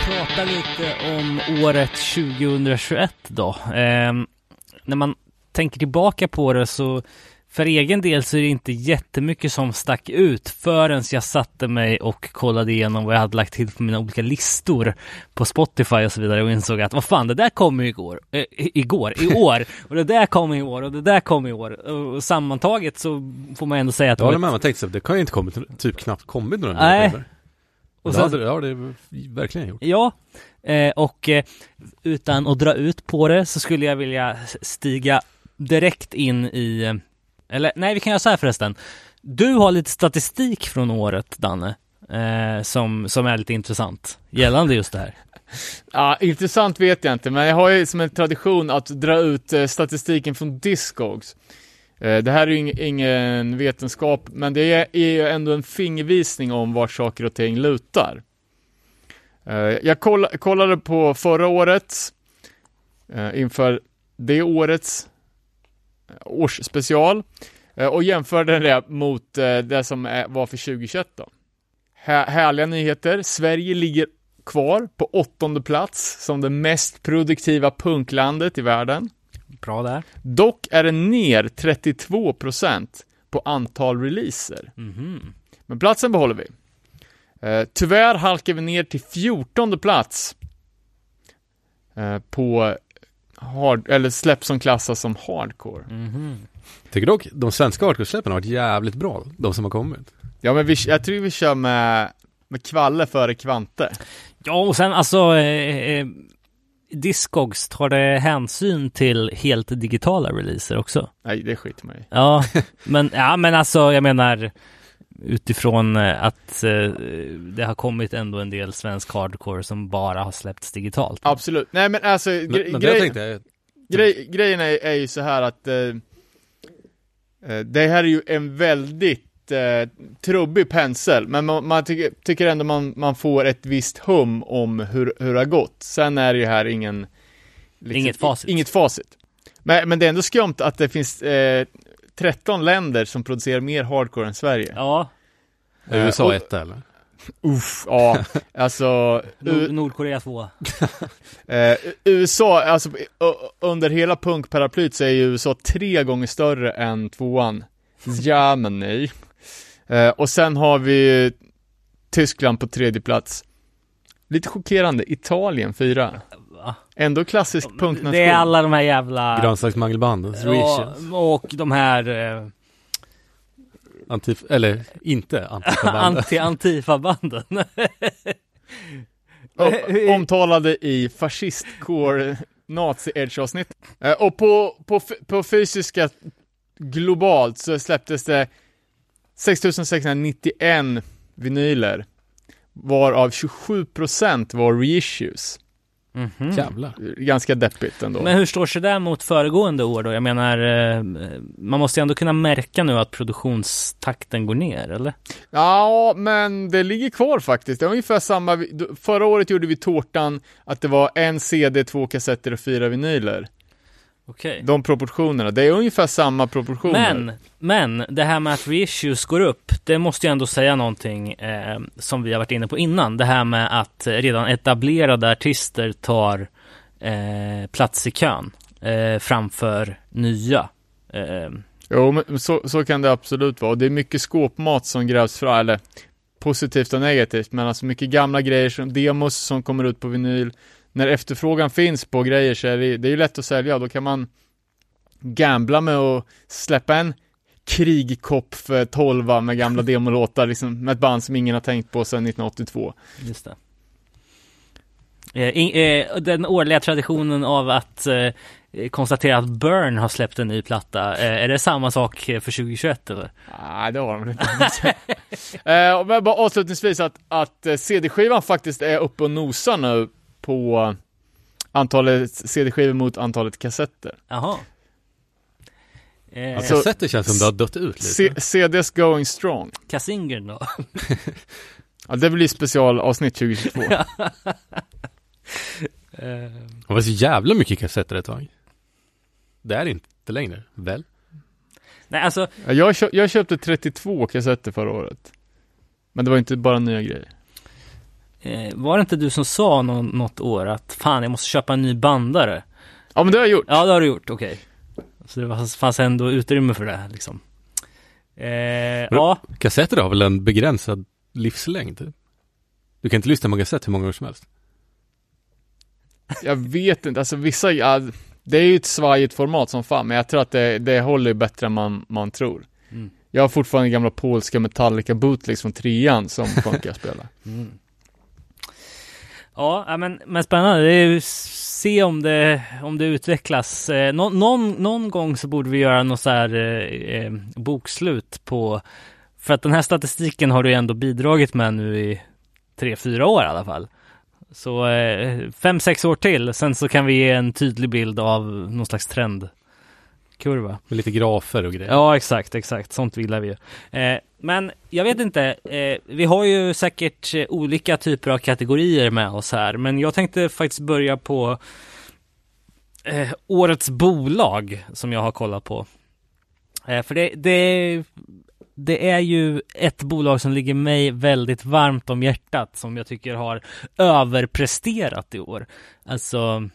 Prata lite om året 2021 då. Ehm, när man tänker tillbaka på det så för egen del så är det inte jättemycket som stack ut förrän jag satte mig och kollade igenom vad jag hade lagt till på mina olika listor på Spotify och så vidare och insåg att vad fan, det där kom ju igår, äh, igår, i år och det där kom i år och det där kom i år och sammantaget så får man ändå säga att håller med, man tänkte så det kan ju inte kommit, typ knappt kommit några Nej. Och sen- det, har det, ja, det har det verkligen gjort. Ja, eh, och eh, utan att dra ut på det så skulle jag vilja stiga direkt in i, eh, eller nej vi kan göra så här förresten. Du har lite statistik från året Danne, eh, som, som är lite intressant gällande just det här. Ja, intressant vet jag inte, men jag har ju som en tradition att dra ut statistiken från Discogs. Eh, det här är ju ingen vetenskap, men det är, ju ändå en fingervisning om vart saker och ting lutar. Eh, jag kollade på förra årets, eh, inför det årets årsspecial, och jämförde det mot det som var för 2021 då. Härliga nyheter, Sverige ligger kvar på åttonde plats som det mest produktiva punklandet i världen. Bra där. Dock är det ner 32% på antal releaser. Mhm. Men platsen behåller vi. Eh, tyvärr halkar vi ner till 14 plats eh, på hard, eller släpp som klassas som hardcore. Mhm. Tycker dock de svenska hardcore-släppen har varit jävligt bra, de som har kommit. Ja men vi, jag tror vi kör med, med kvalle före kvante. Ja, och sen alltså eh, eh, Discogs, tar det hänsyn till helt digitala releaser också? Nej, det skiter man i. Ja, men, ja, men alltså jag menar utifrån eh, att eh, det har kommit ändå en del svensk hardcore som bara har släppts digitalt. Absolut. Nej men alltså, Men, gre- men jag grej- är, Grej, grejen är, är ju så här att eh, eh, det här är ju en väldigt eh, trubbig pensel, men man, man tycker, tycker ändå man, man får ett visst hum om hur, hur det har gått. Sen är det ju här ingen... liksom, Inget facit. Inget facit. Men, men det är ändå skumt att det finns eh, 13 länder som producerar mer hardcore än Sverige. Ja, är USA och- etta eller? Uff, ja, alltså... Nord- Nordkorea 2. Eh, USA, alltså under hela punkparaplyt så är ju USA tre gånger större än tvåan. Ja, men nej. Eh, och sen har vi Tyskland på tredje plats. Lite chockerande, Italien fyra. Ändå klassisk punknation. Det är alla de här jävla... Grönsaksmangelbanden, Ja, och de här eh, Antif, eller inte Antifa-bandet. anti-antifa-banden. O- omtalade i fascistcore nazi-edge-avsnitt. Eh, och på, på, på fysiska globalt så släpptes det 6691 vinyler, varav 27% var reissues. Mhm. Jävlar. Ganska deppigt ändå. Men hur står sig det mot föregående år då? Jag menar, eh, man måste ju ändå kunna märka nu att produktionstakten går ner, eller? Ja, men det ligger kvar faktiskt. Det är ungefär samma. Förra året gjorde vi tårtan att det var en CD, två kassetter och fyra vinyler. Okej. De proportionerna. Det är ungefär samma proportioner. Men, men det här med att reissues går upp, det måste ju ändå säga någonting eh, som vi har varit inne på innan. Det här med att redan etablerade artister tar eh, plats i kön eh, framför nya. Eh, Jo, men så, så kan det absolut vara. Och det är mycket skåpmat som grävs fram, eller positivt och negativt, men alltså mycket gamla grejer, som demos som kommer ut på vinyl. När efterfrågan finns på grejer så är det, det är ju lätt att sälja, då kan man gambla med att släppa en krigkopp för 12 med gamla demolåtar, liksom, med ett band som ingen har tänkt på sedan 1982. Just det. Eh, in, eh, den årliga traditionen av att eh, konstatera att Burn har släppt en ny platta, är det samma sak för 2021 eller? Nej, det har de inte. eh, och men bara avslutningsvis att, att CD-skivan faktiskt är uppe och nosar nu på antalet CD-skivor mot antalet kassetter. Jaha. Eh, Alltså- Kassetter känns som det har dött ut lite. CDs going strong. Kasingern då? Ja, det blir specialavsnitt 2022. Eh, Det var så jävla mycket kassetter ett tag. Det är inte längre, väl? nej alltså, Ja, Jag, kö- jag köpte 32 kassetter förra året. Men det var inte bara nya grejer. Eh, var det inte du som sa nå- något år att fan jag måste köpa en ny bandare? Ja men det har jag gjort. Ja det har du gjort, okej. Så det fanns ändå utrymme för det liksom. Eh, ja, Kassetter har väl en begränsad livslängd? Du kan inte lyssna på kassett hur många år som helst. Jag vet inte, alltså vissa, ja, det är ju ett svajigt format som fan, men jag tror att det, det håller bättre än man, man tror. Mm. Jag har fortfarande gamla polska Metallica bootlegs från trean som funkar att spela. Mm. Ja, men, men spännande. Det är ju se om det, om det utvecklas. Eh, nå, någon, någon gång så borde vi göra något så här eh, eh, bokslut på, för att den här statistiken har du ändå bidragit med nu i tre, fyra år i alla fall. Så eh, fem, sex år till, sen så kan vi ge en tydlig bild av någon slags trendkurva. Med lite grafer och grejer. Ja, exakt, exakt. Sånt gillar vi ju. Eh, men jag vet inte, eh, vi har ju säkert eh, olika typer av kategorier med oss här, men jag tänkte faktiskt börja på eh, årets bolag som jag har kollat på. Eh, för det, det, det är ju ett bolag som ligger mig väldigt varmt om hjärtat som jag tycker har överpresterat i år. Alltså,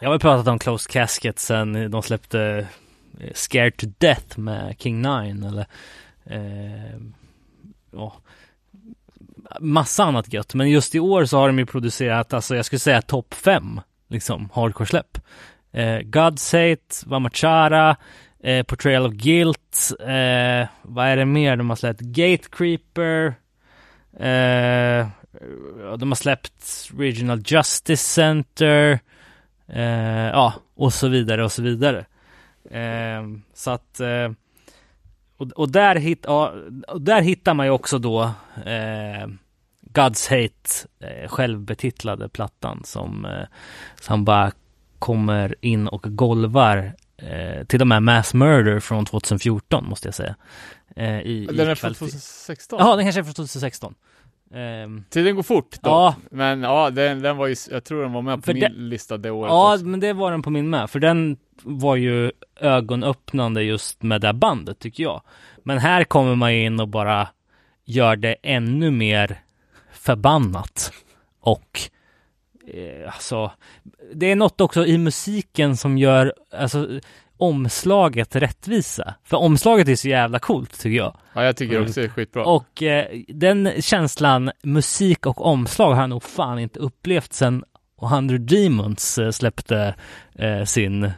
jag har väl pratat om Closed Casket sen de släppte eh, Scared to Death med King Nine eller eh, ja, massa annat gött. Men just i år så har de ju producerat, alltså jag skulle säga topp fem liksom hardcore-släpp. Eh, God's Hate, Vamachara, eh, Portrayal of Guilt, eh, vad är det mer de har släppt? Gatecreeper, eh, de har släppt Regional Justice Center, eh, ja, och så vidare och så vidare. Eh, så att eh, och, och, där hit, ja, och där hittar man ju också då eh, God's Hate, eh, självbetitlade plattan som, eh, som bara kommer in och golvar eh, till och med Mass Murder från 2014 måste jag säga. Eh, i, Den i är från kvalitet. 2016. Ja, den kanske är från 2016. Ehm, Tiden går fort då. Ja. Men ja, den, den var ju, jag tror den var med på min det- lista det året Ja, också. men det var den på min med, för den var ju ögonöppnande just med det bandet tycker jag. Men här kommer man ju in och bara gör det ännu mer förbannat. Och eh, alltså, det är något också i musiken som gör alltså, omslaget rättvisa. För omslaget är så jävla coolt tycker jag. Ja, jag tycker också det är skitbra. Och eh, den känslan, musik och omslag har jag nog fan inte upplevt sen 100 Demons eh, släppte eh, sin, eh,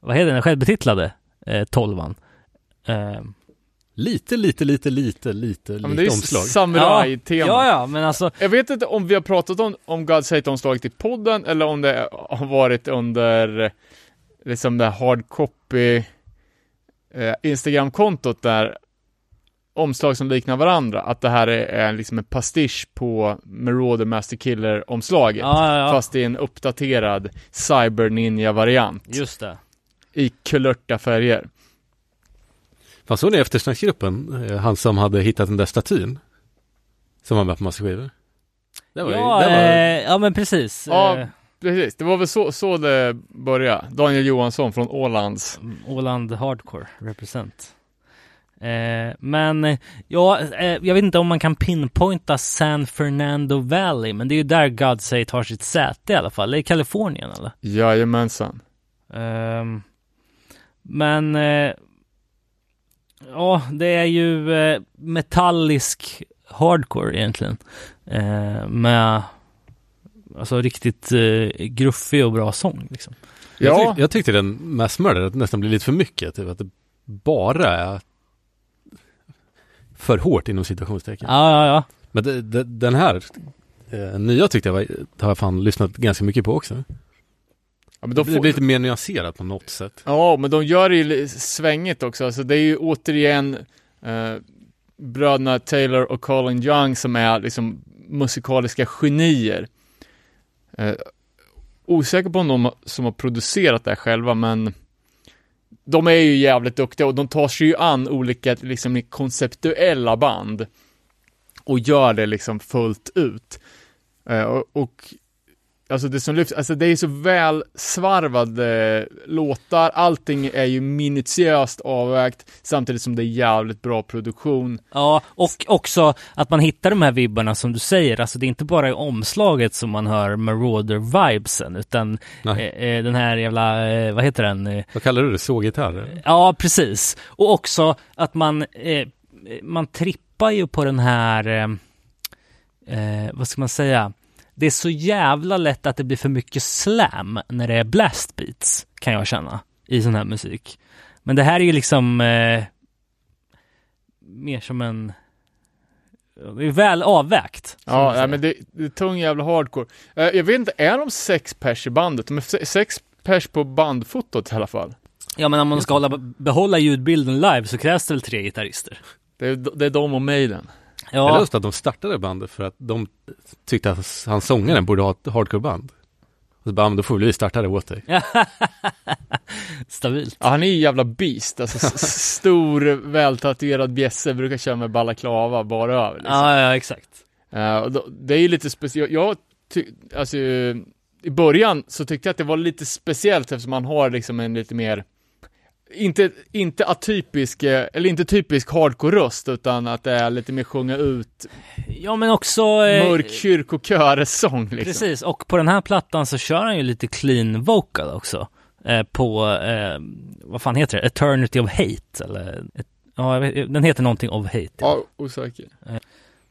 vad heter den, självbetitlade eh, tolvan. Eh, Lite, lite, lite, lite, lite, ja, men lite det är ju omslag. samuraj-tema. ja, ja, men alltså, Jag vet inte om vi har pratat om, om God's Hate-omslaget i podden eller om det har varit under liksom det här hard copy eh, Instagram-kontot där omslag som liknar varandra, att det här är, är liksom en pastisch på Marauder Master Killer-omslaget. ja, ja, ja, Fast i en uppdaterad Cyber Ninja-variant. just det. I kulörta färger. Fan, såg ni eftersnacksgruppen? Eh, Han som hade hittat den där statyn? Som var med på massa skivor. Det var, ju- Ja, det var, eh, ja, men precis. Ja. Eh, Precis, det var väl så, så det började. Daniel Johansson från Ålands. Åland Hardcore represent. Eh, men eh, ja, eh, jag vet inte om man kan pinpointa San Fernando Valley, men det är ju där God Say har sitt säte i alla fall. Det är Kalifornien eller? Jajamensan. Ehm, men eh, ja, det är ju eh, metallisk hardcore egentligen. Eh, med alltså riktigt eh, gruffig och bra sång liksom. jag, Ja, tyck, jag tyckte den Mass Murder nästan blir lite för mycket. Typ, att det bara är för hårt inom citationstecken. Ja, ja, ja. Men det, det, den här eh, nya tyckte jag var, har jag fan lyssnat ganska mycket på också. ja men de Det blir får, lite mer nyanserat på något sätt. ja, men de gör det ju svängigt också. Alltså det är ju återigen eh, bröderna Taylor och Colin Young som är liksom musikaliska genier. Eh, osäker på om de som har producerat det här själva, men de är ju jävligt duktiga och de tar sig ju an olika liksom konceptuella band och gör det liksom fullt ut. Eh, och, och alltså det som lyfts, alltså det är så väl svarvade låtar, allting är ju minutiöst avvägt, samtidigt som det är jävligt bra produktion. Ja, och också att man hittar de här vibbarna som du säger, alltså det är inte bara i omslaget som man hör Marauder-vibesen, utan eh, eh, den här jävla, eh, vad heter den? Eh, Vad kallar du det? Såggitarr? Ja, precis. Och också att man, eh, man trippar ju på den här, eh, eh, vad ska man säga? Det är så jävla lätt att det blir för mycket slam när det är blast beats, kan jag känna, i sån här musik. Men det här är ju liksom eh, mer som en, det är väl avvägt. Ja, nej, men det, det är tung jävla hardcore. Eh, jag vet inte, är de sex pers i bandet? De är se- sex pers på bandfotot i alla fall. ja, men om man ska hålla, behålla ljudbilden live så krävs det väl tre gitarrister. Det är, det är de och Maiden. Jag Ja, läste att de startade bandet för att de tyckte att han sångaren borde ha ett hardcoreband. Och så bara, men då får vi starta det åt dig. stabilt. Ja, han är ju jävla beast, alltså stor, vältatuerad bjässe, brukar köra med balaklava bara över liksom. Ja, ja, exakt. Och då, det är ju lite speciellt, jag ty- alltså i början så tyckte jag att det var lite speciellt eftersom man har liksom en lite mer inte, inte atypisk, eh, eller inte typisk hardcore-röst utan att det är lite mer sjunga ut Ja, men också... eh, mörk kyrkokörsång liksom. Precis, och på den här plattan så kör han ju lite clean vocal också. Eh, på, eh, vad fan heter det? Eternity of Hate, eller? Ja, vet, den heter någonting of Hate. Ja, osäker.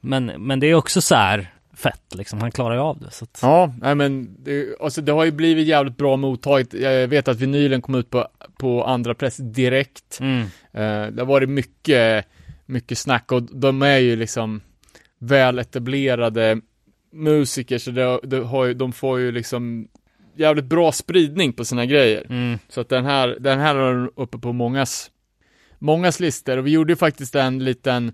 Men, men det är också så här fett liksom, han klarar ju av det. Så att, Ja, nej men det, alltså det har ju blivit jävligt bra mottaget. Jag vet att vinylen kom ut på, på andra press direkt. mm. Eh, det har varit mycket, mycket snack och de är ju liksom väl etablerade musiker så det, det har ju, de får ju liksom jävligt bra spridning på sina grejer. Mm. Så att den här, den här är uppe på mångas, mångas listor och vi gjorde ju faktiskt en liten,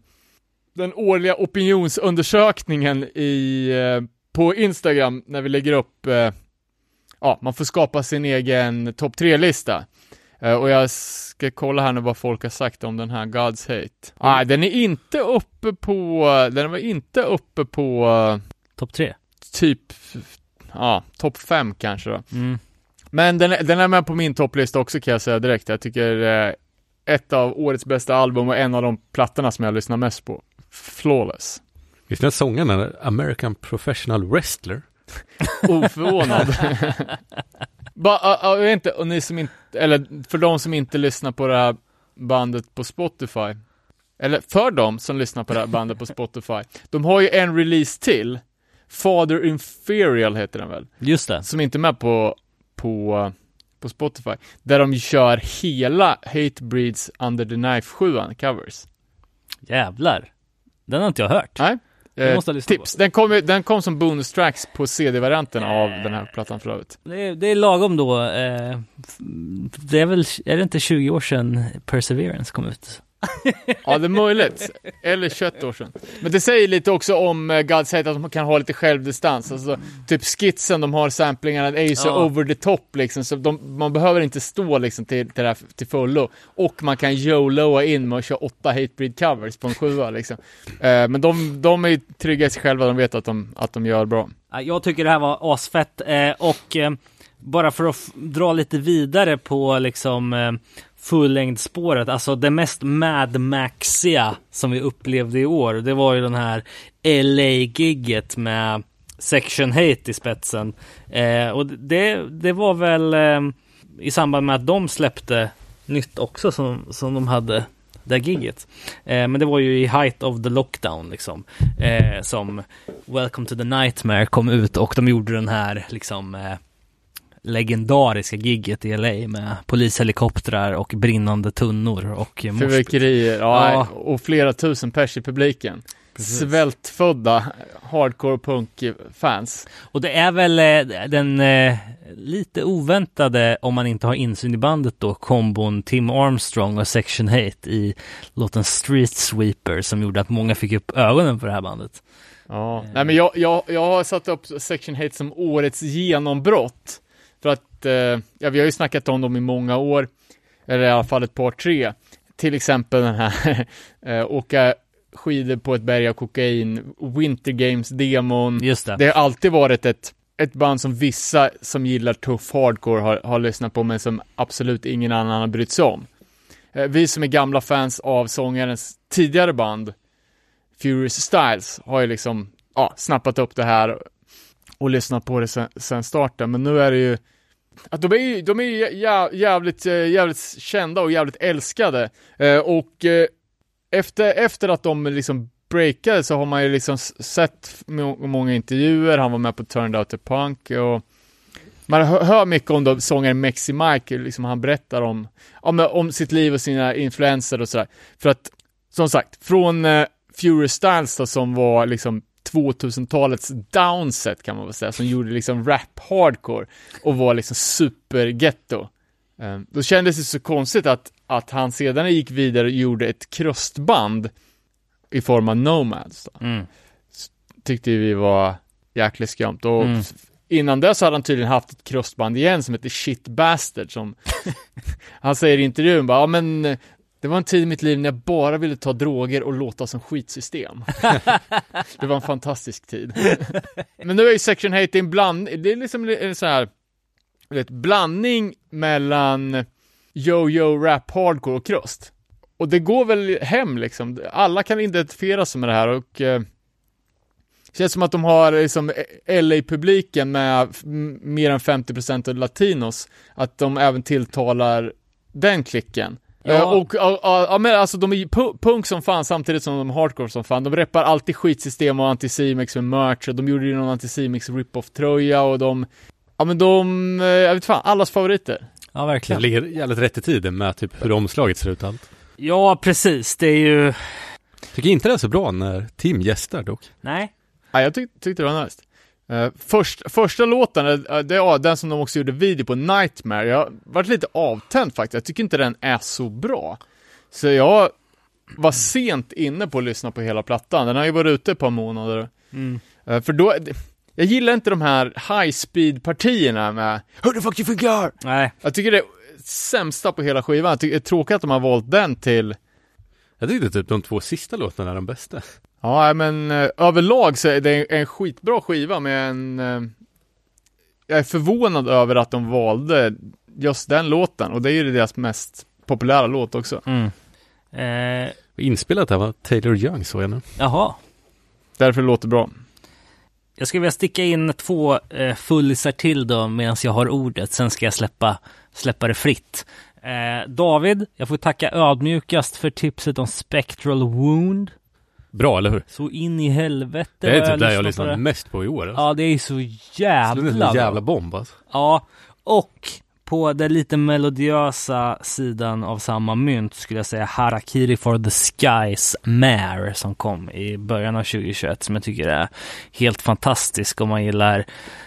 den årliga opinionsundersökningen i, eh, på Instagram när vi lägger upp, eh, ja, man får skapa sin egen topp tre-lista. Eh, och jag ska kolla här nu vad folk har sagt om den här God's Hate. Nej, den är inte uppe på, den var inte uppe på Topp tre. typ, ja, topp fem kanske då. Mm. Men den, är- den är med på min topplista också kan jag säga direkt. Jag tycker eh, ett av årets bästa album och en av de plattorna som jag lyssnar mest på. Flawless. Visst är den sångaren en American Professional Wrestler? Oförvånad. Ja, jag vet inte, och ni som inte, eller för de som inte lyssnar på det här bandet på Spotify. Eller för de som lyssnar på det här bandet på Spotify. De har ju en release till. Father Inferial heter den väl? Just det. som inte är med på, på, på Spotify, där de kör hela Hatebreeds Under the Knife 7 covers. Jävlar. Den har inte jag hört. Nej. Eh, tips, den kom, den kom som bonus tracks på CD-varianten av den här plattan för övrigt. Det är, det är lagom då. Eh, det är väl, är det inte 20 år sedan Perseverance kom ut? Ja, det är möjligt. Eller 21 år sedan. Men det säger lite också om uh, God's Hate att de kan ha lite självdistans. Alltså, typ skitsen de har, samplingarna, är ju så Ja. over the top liksom. Så de, man behöver inte stå liksom till, till det här till fullo. Och man kan YOLOa in med att köra åtta Hatebreed covers på en sjua liksom. Eh, men de, de är ju trygga i sig själva, de vet att de, att de gör bra. Ja, Jag tycker det här var asfett eh, och eh, bara för att dra lite vidare på liksom fullängdsspåret, fullängdspåret, alltså det mest Mad Maxiga som vi upplevde i år, det var ju den här LA-gigget med Section Hate i spetsen. Eh, och det, det var väl eh, i samband med att de släppte nytt också som, som de hade det gigget. Eh, men det var ju i height of the lockdown liksom. Eh, som Welcome to the Nightmare kom ut och de gjorde den här liksom eh, legendariska gigget i LA med polishelikoptrar och brinnande tunnor och eh. Fyrverkerier, ja, Ja. och flera tusen pers i publiken. Svältfödda hardcore punk-fans. Och det är väl eh, den eh, lite oväntade, om man inte har insyn i bandet då, kombon Tim Armstrong och Section Hate i låten Street Sweeper som gjorde att många fick upp ögonen för det här bandet. Ja, nej men jag, jag, jag har satt upp Section Hate som årets genombrott. För att, eh, ja vi har ju snackat om dem i många år, eller i alla fall ett par tre. Till exempel den här, eh, åka skidor på ett berg av kokain, Winter Games-demon. Just det. Det har alltid varit ett, ett band som vissa som gillar tuff hardcore har, har lyssnat på, men som absolut ingen annan har brytt sig om. Eh, vi som är gamla fans av sångarens tidigare band, Furious Styles, har ju liksom ja, snappat upp det här och lyssnat på det sen, sen starten, men nu är det ju att de är ju, de är ju jävligt, eh, jävligt kända och jävligt älskade. Eh, och eh, efter, efter att de liksom breakade så har man ju liksom sett många intervjuer, han var med på Turned Out the Punk och man hör, hör mycket om då, sångaren Mexi Mike, liksom han berättar om, om, om sitt liv och sina influenser och sådär. För att, som sagt, från eh, Fury Styles då, som var liksom 2000-talets downset kan man väl säga, som gjorde liksom rap hardcore och var liksom super-ghetto. Eh, då kändes det så konstigt att, att han sedan gick vidare och gjorde ett krustband i form av Nomads. Då. Mm. Tyckte vi var jäkligt skumt. Och Mm. innan dess hade han tydligen haft ett krustband igen som heter Shit Bastard som han säger i intervjun bara, ja men det var en tid i mitt liv när jag bara ville ta droger och låta som skitsystem. det var en fantastisk tid. men nu är ju Section Hate en bland, det är liksom en så här, vet, blandning mellan yo-yo, rap, hardcore och krust. Och det går väl hem liksom. Alla kan identifiera sig med det här och eh, känns som att de har liksom LA-publiken med mer än 50% av latinos, att de även tilltalar den klicken. Ja. Eh, och, ja, ja, men alltså de är punk som fan samtidigt som de är hardcore som fan. De reppar alltid skitsystem och Anticimex med merch och de gjorde ju någon Anticimex rip-off tröja och de, ja men de, eh, jag vet fan, allas favoriter. Ja, Det verkligen. ligger jävligt rätt i tiden med typ hur omslaget ser ut allt. Ja, precis. Det är ju... Tycker inte det är så bra när Tim gästar dock. Nej. Ja, jag tyck, tyckte det var nice. Uh, först, första låten, uh, det är den som de också gjorde video på, Nightmare. Jag har varit lite avtänd faktiskt, jag tycker inte den är så bra. Så jag var sent inne på att lyssna på hela plattan, den har ju varit ute ett par månader. Mm. Eh, för då, jag gillar inte de här high speed partierna med Hur the fuck you think you are? Nej. Jag tycker det är sämsta på hela skivan, jag tycker det är tråkigt att de har valt den till Jag tyckte typ de två sista låtarna är de bästa. Ja, men eh, överlag så är det en skitbra skiva med en... Eh, jag är förvånad över att de valde just den låten och det är ju deras mest populära låt också. Mm. Eh, Inspelat här var Taylor Young såg jag nu. jaha. Därför låter det bra. Jag skulle vilja sticka in två eh, fullisar till då medan jag har ordet. Sen ska jag släppa, släppa det fritt. Eh, David, jag får tacka ödmjukast för tipset om Spectral Wound. Bra, eller hur? Så in i helvete Det är typ det jag på lyssnat mest på i år. Alltså. Ja, det är så Så det är jävla en jävla bomb alltså. Ja, och på den lite melodiösa sidan av samma mynt skulle jag säga Harakiri for the Skies Mare som kom i början av 2021 som jag tycker är helt fantastisk om man gillar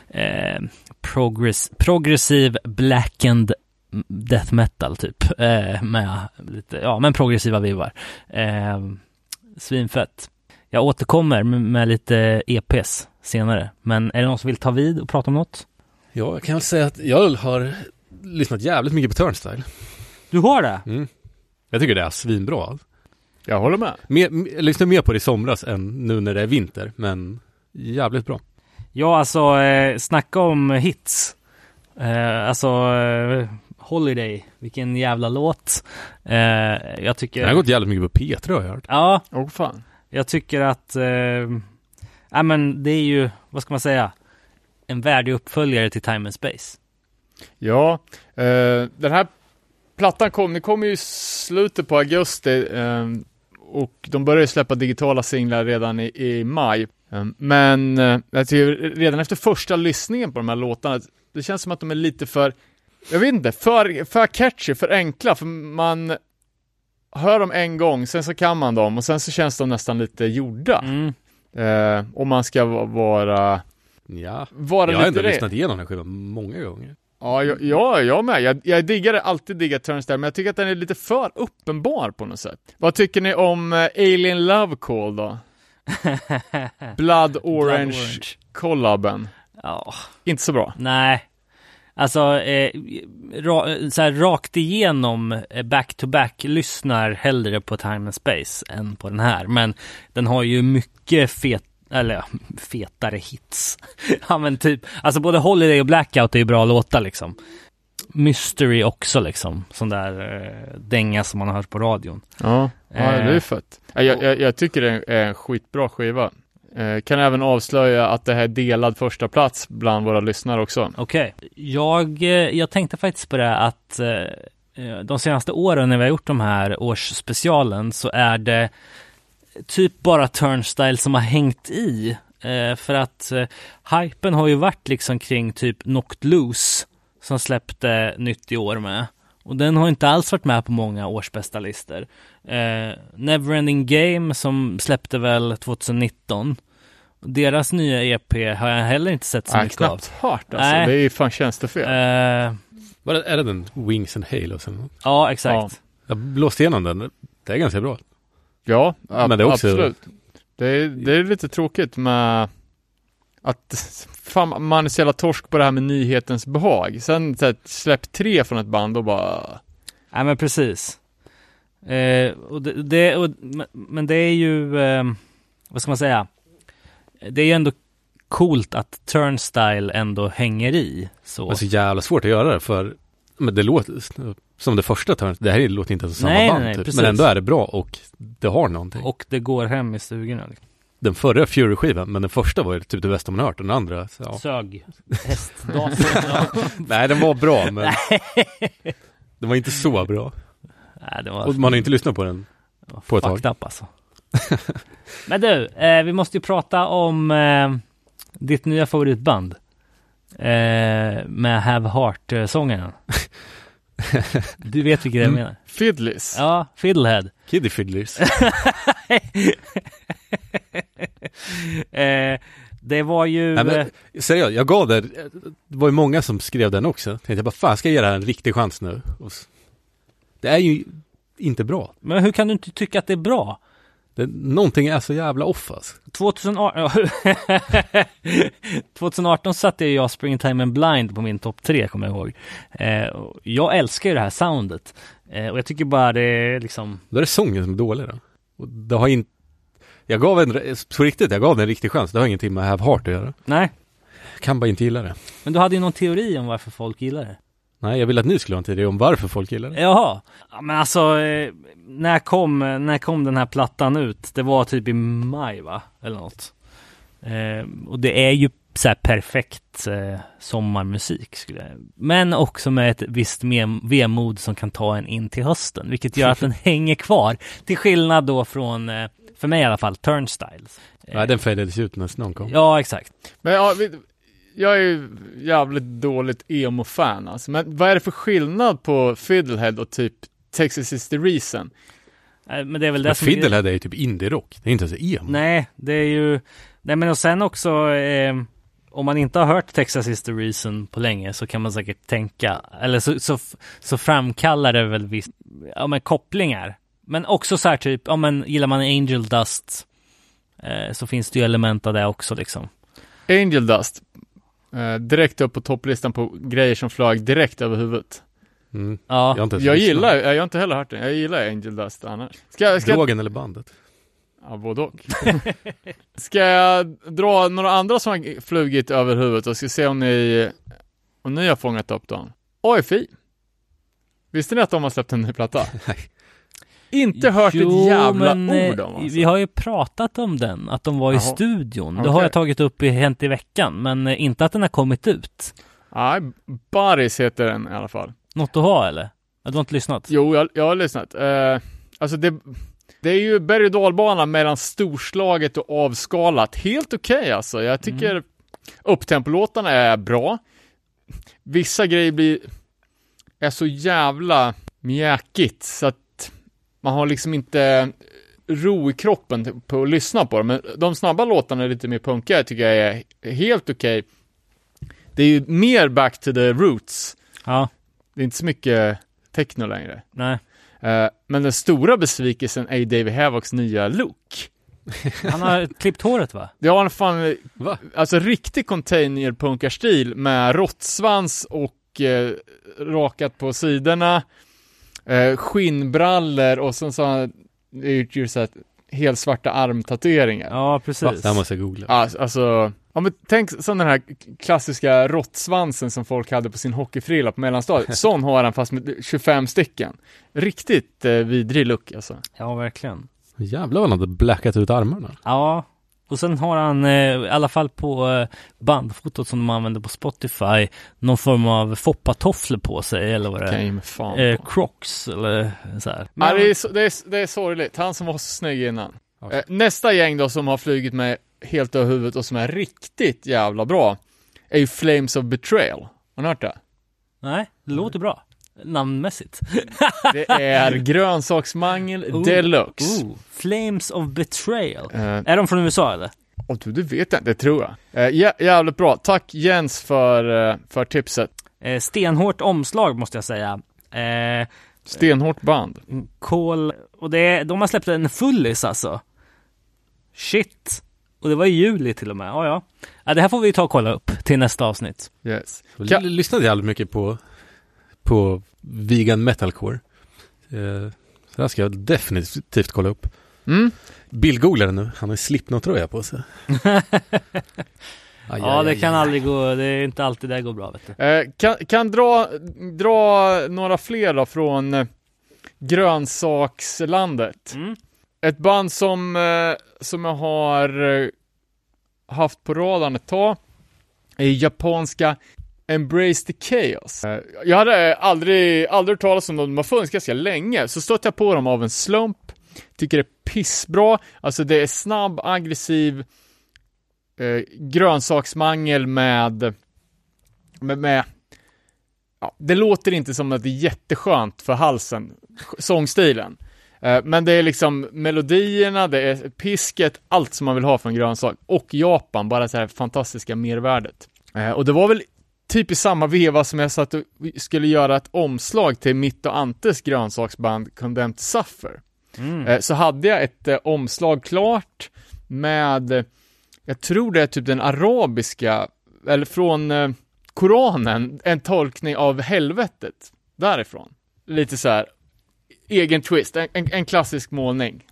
eh, progress, progressiv blackened death metal typ eh, med lite, ja men progressiva vivar. Eh, svinfett. Jag återkommer med, lite EPs senare, men är det någon som vill ta vid och prata om något? Ja, jag kan väl säga att jag har lyssnat jävligt mycket på Turnstyle. Du har det? Mm. Jag tycker det är svinbra. Jag håller med. Mer, jag lyssnade mer på det i somras än nu när det är vinter, men jävligt bra. Ja, alltså eh, snacka om hits. Eh, alltså eh, Holiday, vilken jävla låt. Eh, jag tycker... Den har gått jävligt mycket på P3 har jag hört. Ja, Åh fan. jag tycker att... Eh, ja, men det är ju, vad ska man säga? En värdig uppföljare till Time and Space. Ja, eh, den här plattan kom, det kom ju i slutet på augusti eh, och de började släppa digitala singlar redan i, i maj. Eh, men eh, jag tycker redan efter första lyssningen på de här låtarna, det känns som att de är lite för, jag vet inte, för, för catchy, för enkla, för man hör dem en gång, sen så kan man dem och sen så känns de nästan lite gjorda. Mm. Eh, om man ska va- vara, Ja, vara jag har ändå det. lyssnat igenom den här skivan många gånger. Ja, jag, ja, jag med. Jag, jag diggar det, alltid diggat Turnstile, men jag tycker att den är lite för uppenbar på något sätt. Vad tycker ni om eh, Alien Love Call då? Blood Orange, Orange. collaben. Ja, Inte så bra. nej. Alltså, eh, ra, så här, rakt igenom eh, back-to-back lyssnar hellre på Time and Space än på den här. Men den har ju mycket fet, eller ja, fetare hits. ja men typ, alltså både Holiday och Blackout är ju bra låtar liksom. Mystery också liksom, sån där eh, dänga som man har hört på radion. Ja, ja det är Eh, fett. Ja, Jag, jag, jag tycker det är en skitbra skiva. Eh, kan även avslöja att det här är delad första plats bland våra lyssnare också. Okej. Jag, eh, jag tänkte faktiskt på det att eh, eh, de senaste åren när vi har gjort de här årsspecialen så är det typ bara Turnstyle som har hängt i. Eh, för att eh, hypen har ju varit liksom kring typ Knocked Loose som släppte nytt i år med. Och den har inte alls varit med på många årsbästa listor. Eh, Neverending Game som släppte väl 2019. Deras nya EP har jag heller inte sett så Nej, mycket av. knappt hört alltså. Nej. Det är ju fan tjänstefel. Eh, Var det, är det den Wings and Halos? eller något? ja, exakt. Jag blåste igenom den. Det är ganska bra. Ja, ab- Men det är också- absolut. Det är, det är lite tråkigt med att fan, man är så jävla torsk på det här med nyhetens behag. Sen så här, släpp tre från ett band och bara Ja, men precis. Eh, och det, det, och, men- det är ju, eh, vad ska man säga? Det är ju ändå coolt att Turnstyle ändå hänger i. Så. Det är så jävla svårt att göra det för men det låter som det första törn. Det här låter inte som samma Nej, band nej, typ. precis. Men ändå är det bra och det har någonting. Och det går hem i stugorna. Liksom. Den förra Fury-skivan, men den första var ju typ det bästa man hört. Den andra, så, ja. Sög. Hästdator. ja. Nej, den var bra men den var inte så bra. Nej, det var, Och man har inte lyssnat på den. på ett tag. up alltså. men du, eh, vi måste ju prata om eh, ditt nya favoritband. Eh, med Have Heart-sångaren. Du vet vilket jag Mm. menar? Fiddlis. Ja, Fiddlehead. Kiddy Fiddlers. eh, det var ju... Nej, men, seriöst, jag gav det. Det var ju många som skrev den också. Tänkte jag bara, fan ska jag ge det här en riktig chans nu? Det är ju inte bra. men hur kan du inte tycka att det är bra? Det, någonting är så jävla off alltså. 2018, 2018 satte jag Springtime and Blind på min topp tre, kommer jag ihåg. Eh, jag älskar ju det här soundet. Eh, och jag tycker bara det är liksom... Då är det sången som är dålig då. Och det har inte... Jag gav en, på riktigt, jag gav den en riktig chans. Det har ingenting med Have Heart att göra. Nej, Jag kan bara inte gilla det. men du hade ju någon teori om varför folk gillar det. Nej, jag vill att ni skulle ha en teori om varför folk gillar det. Jaha. Ja, men alltså, eh, när kom, när kom den här plattan ut? Det var typ i maj va? Eller något. Eh, och det är ju så här perfekt eh, sommarmusik skulle jag Men också med ett visst vemod som kan ta en in till hösten. Vilket gör att den hänger kvar. Till skillnad då från, eh, för mig i alla fall, Turnstiles. Nej, den fadades ut när snön kom. Ja, exakt. Men ja, jag är ju jävligt dåligt emo-fan alltså. Men vad är det för skillnad på Fiddlehead och typ Texas is the reason? Men det är väl det Men som Fiddlehead är ju typ indie-rock. Det är inte ens emo. Nej, det är ju... Nej men och sen också, eh, om man inte har hört Texas is the reason på länge så kan man säkert tänka, eller så, så, så framkallar det väl visst, ja men kopplingar. Men också så här typ, ja men gillar man Angel Dust eh, så finns det ju element av det också liksom. Angel Dust. Eh, direkt upp på topplistan på grejer som flög direkt över huvudet. Mm. Ja, Jag Jag gillar, jag har inte heller hört den. Jag gillar Angel Dust annars. Ska, ska, Drogen eller bandet? Ja, både och. ska jag dra några andra som har flugit över huvudet och ska se om ni, om ni har fångat upp dem? AFI. Visste ni att de har släppt en ny platta? Nej. Inte hört Jo, ett jävla men, eh, ord om alltså. Vi har ju pratat om den, att de var i Jaha. studion. Det Okej. har jag tagit upp i Hänt i veckan, men eh, inte att den har kommit ut. Nej, Baris heter den i alla fall. Något att ha eller? Du har inte lyssnat? Jo, jag, jag har lyssnat. Eh, alltså det, det är ju berg och dalbana mellan storslaget och avskalat. Helt okej alltså. Jag tycker Mm. upptempolåtarna är bra. Vissa grejer blir, är så jävla mjäkigt så att man har liksom inte ro i kroppen på att lyssna på dem. Men de snabba låtarna lite mer punkiga tycker jag är helt okej. Det är ju mer back to the roots. Ja, Det är inte så mycket techno längre. nej. Eh, men den stora besvikelsen är ju David Havocs nya look. Han har klippt håret va? Det har en fan, Va? alltså riktig container-punkarstil med råttsvans och eh, rakat på sidorna, eh, skinnbrallor och sen så har han gjort så här helt svarta armtatueringar. Ja, precis. Det här måste jag googla. Alltså, alltså ja, men tänk som den här klassiska råttsvansen som folk hade på sin hockeyfrilla på mellanstadiet. Sån har han fast med 25 stycken. Riktigt eh, vidrig look alltså. Ja, verkligen. Jävlar vad han hade blackat ut armarna. Ja, och sen har han eh, i alla fall på eh, bandfotot som de använder på Spotify någon form av foppatofflor på sig eller vad det är. Eh. Crocs eller så här. Ja, det, är, så- det, är, det är sorgligt. Han som var så snygg innan. Ja. Eh, nästa gäng då som har flugit med helt över huvudet och som är riktigt jävla bra är ju Flames of Betrayal. Har ni hört det? Nej, det låter bra. Namnmässigt. Det är grönsaksmangel Oh. deluxe. Ooh, Flames of Betrayal. Eh, Är de från USA eller? och du, det vet jag inte, det tror jag. Eh, jä- jävligt bra. Tack Jens för, eh, för tipset. Eh, stenhårt omslag måste jag säga. Eh, Stenhårt band. Call, och det, är- de har släppt en fullis alltså. Shit. Och det var i juli till och med. Ja, ja. ja det här får vi ta och kolla upp till nästa avsnitt. Yes. Jag lyssnade jävligt mycket på, på vegan metalcore. Eh, så det här ska jag definitivt kolla upp. Mm. Bildgooglar den nu. Han har Slipknot-tröja på sig. Aj, ja, aj, det aj, kan aj. aldrig gå, det är inte alltid det går bra vet du. Eh, kan, kan dra, dra några fler då från eh, grönsakslandet. Mm. Ett band som, eh, som jag har eh, haft på radarn ett tag är japanska Embrace the Chaos. Eh, jag hade aldrig, aldrig hört talas om dem, de har funnits ganska länge, så stötte jag på dem av en slump. Tycker det är pissbra, alltså det är snabb, aggressiv eh, grönsaksmangel med, med, med ja, det låter inte som att det är jätteskönt för halsen, sångstilen. Eh, Men det är liksom melodierna, det är pisket, allt som man vill ha från grönsak. Och Japan, bara så här fantastiska mervärdet. Eh, Och det var väl typ i samma veva som jag satt och skulle göra ett omslag till mitt och Antes grönsaksband Condemned Suffer. Mm. Eh, Så hade jag ett eh, omslag klart med, jag tror det är typ den arabiska, eller från eh, Koranen, en tolkning av helvetet därifrån. Lite så här egen twist, en, en, en klassisk målning.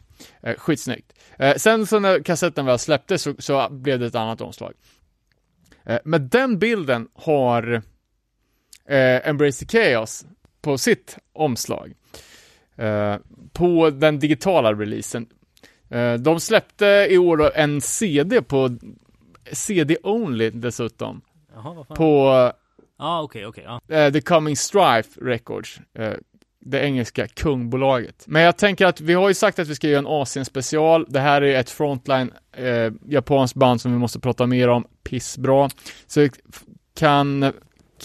Eh, skitsnyggt. Eh, sen så när kassetten väl släpptes så, så blev det ett annat omslag. Eh, men den bilden har eh, Embrace the Chaos på sitt omslag. Eh, på den digitala releasen. Eh, de släppte i år en CD på CD only dessutom. Jaha. På Ja, okej, okej. ja. eh, The Coming Strife Records. Det engelska kungbolaget. Men jag tänker att vi har ju sagt att vi ska göra en Asien special. Det här är ett frontline eh, japanskt band som vi måste prata mer om. Pissbra. Så vi kan,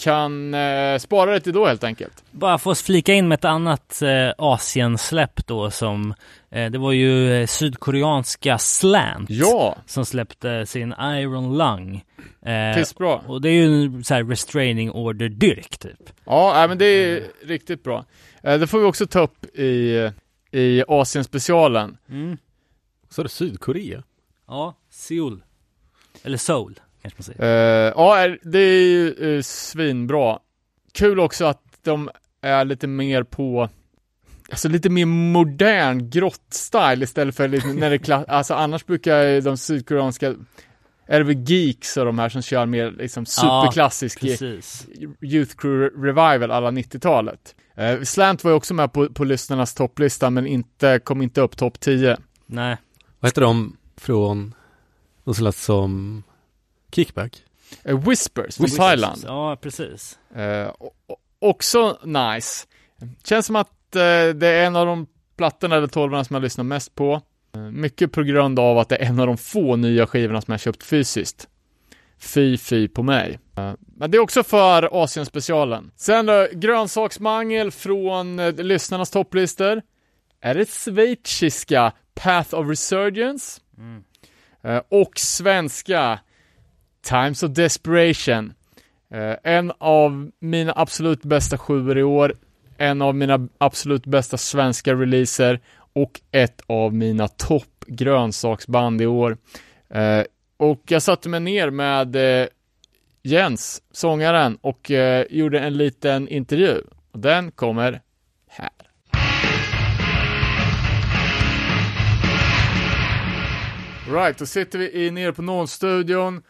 kan eh, spara det till då helt enkelt. Bara att flika in med ett annat eh, Asien-släpp då som eh, det var ju eh, sydkoreanska Slant Ja, som släppte sin Iron Lung. Eh, pissbra. och det är ju en så här restraining order dyrk typ. Ja, nej, men det är riktigt bra. Eh, det får vi också ta upp i, i Asien-specialen. Mm. Så är det Sydkorea. Ja, Seoul. Eller Seoul kanske man säger. Eh, ja, det är ju eh, svinbra. Kul också att de är lite mer på Alltså lite mer modern grott-style istället för lite, när det är kla- alltså annars brukar de sydkoreanska är det väl geeks och de här som kör mer liksom superklassisk Precis. Youth Crew Revival alla 90-talet. Eh, Slant var ju också med på, på lyssnarnas topplista men inte, kom inte upp topp 10. Nej. Vad heter de från, de som lät som Kickback? Eh, Whispers från. Thailand. Ja, precis. O- o- också nice. Känns som att det är en av de plattorna eller tolvorna som jag lyssnar mest på. Mycket på grund av att det är en av de få nya skivorna som jag köpt fysiskt. Fy, fy på mig. Eh, men det är också för Asien-specialen. Sen då, grönsaksmangel från eh, lyssnarnas topplistor. Är det schweiziska Path of Resurgence? Eh, och svenska Times of Desperation. En av mina absolut bästa sjuor i år, en av mina absolut bästa svenska releaser och ett av mina topp grönsaksband i år. Och jag satte mig ner med eh, Jens, sångaren, och eh, gjorde en liten intervju. Den kommer här. Right, då sitter vi i nere på Nollstudion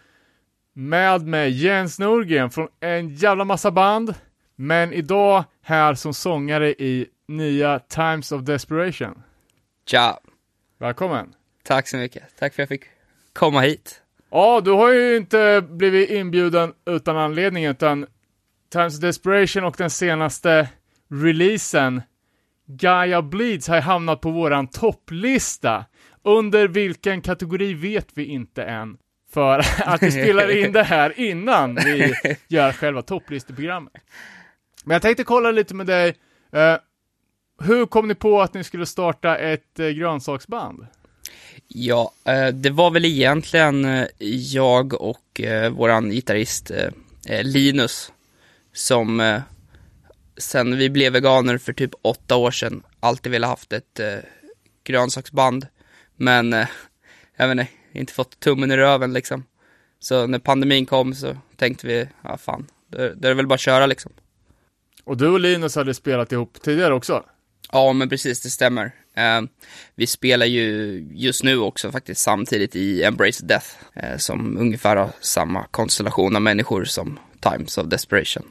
med mig Jens Norgren från en jävla massa band. Men idag här som sångare i nya Times of Desperation. Tja, Välkommen! tack så mycket. Tack för att jag fick komma hit. Ja, du har ju inte blivit inbjuden utan anledning, utan Times of Desperation och den senaste releasen, Gaia Bleeds, har ju hamnat på våran topplista. Under vilken kategori vet vi inte än. För att vi spelar in det här innan vi gör själva topplisteprogrammet. Men jag tänkte kolla lite med dig. Uh, hur kom ni på att ni skulle starta ett uh, grönsaksband? Ja, eh, det var väl egentligen eh, jag och eh, våran gitarrist Linus som sen vi blev veganer för typ åtta år sedan alltid ville haft ett grönsaksband. Men jag vet inte, inte fått tummen i röven liksom. Så när pandemin kom så tänkte vi, ja fan, då då är det väl bara att köra liksom. Och du och Linus hade spelat ihop tidigare också? Ja, men precis, det stämmer. Eh, vi spelar ju just nu också faktiskt samtidigt i Embrace Death, eh, som ungefär har samma konstellation av människor som Times of Desperation.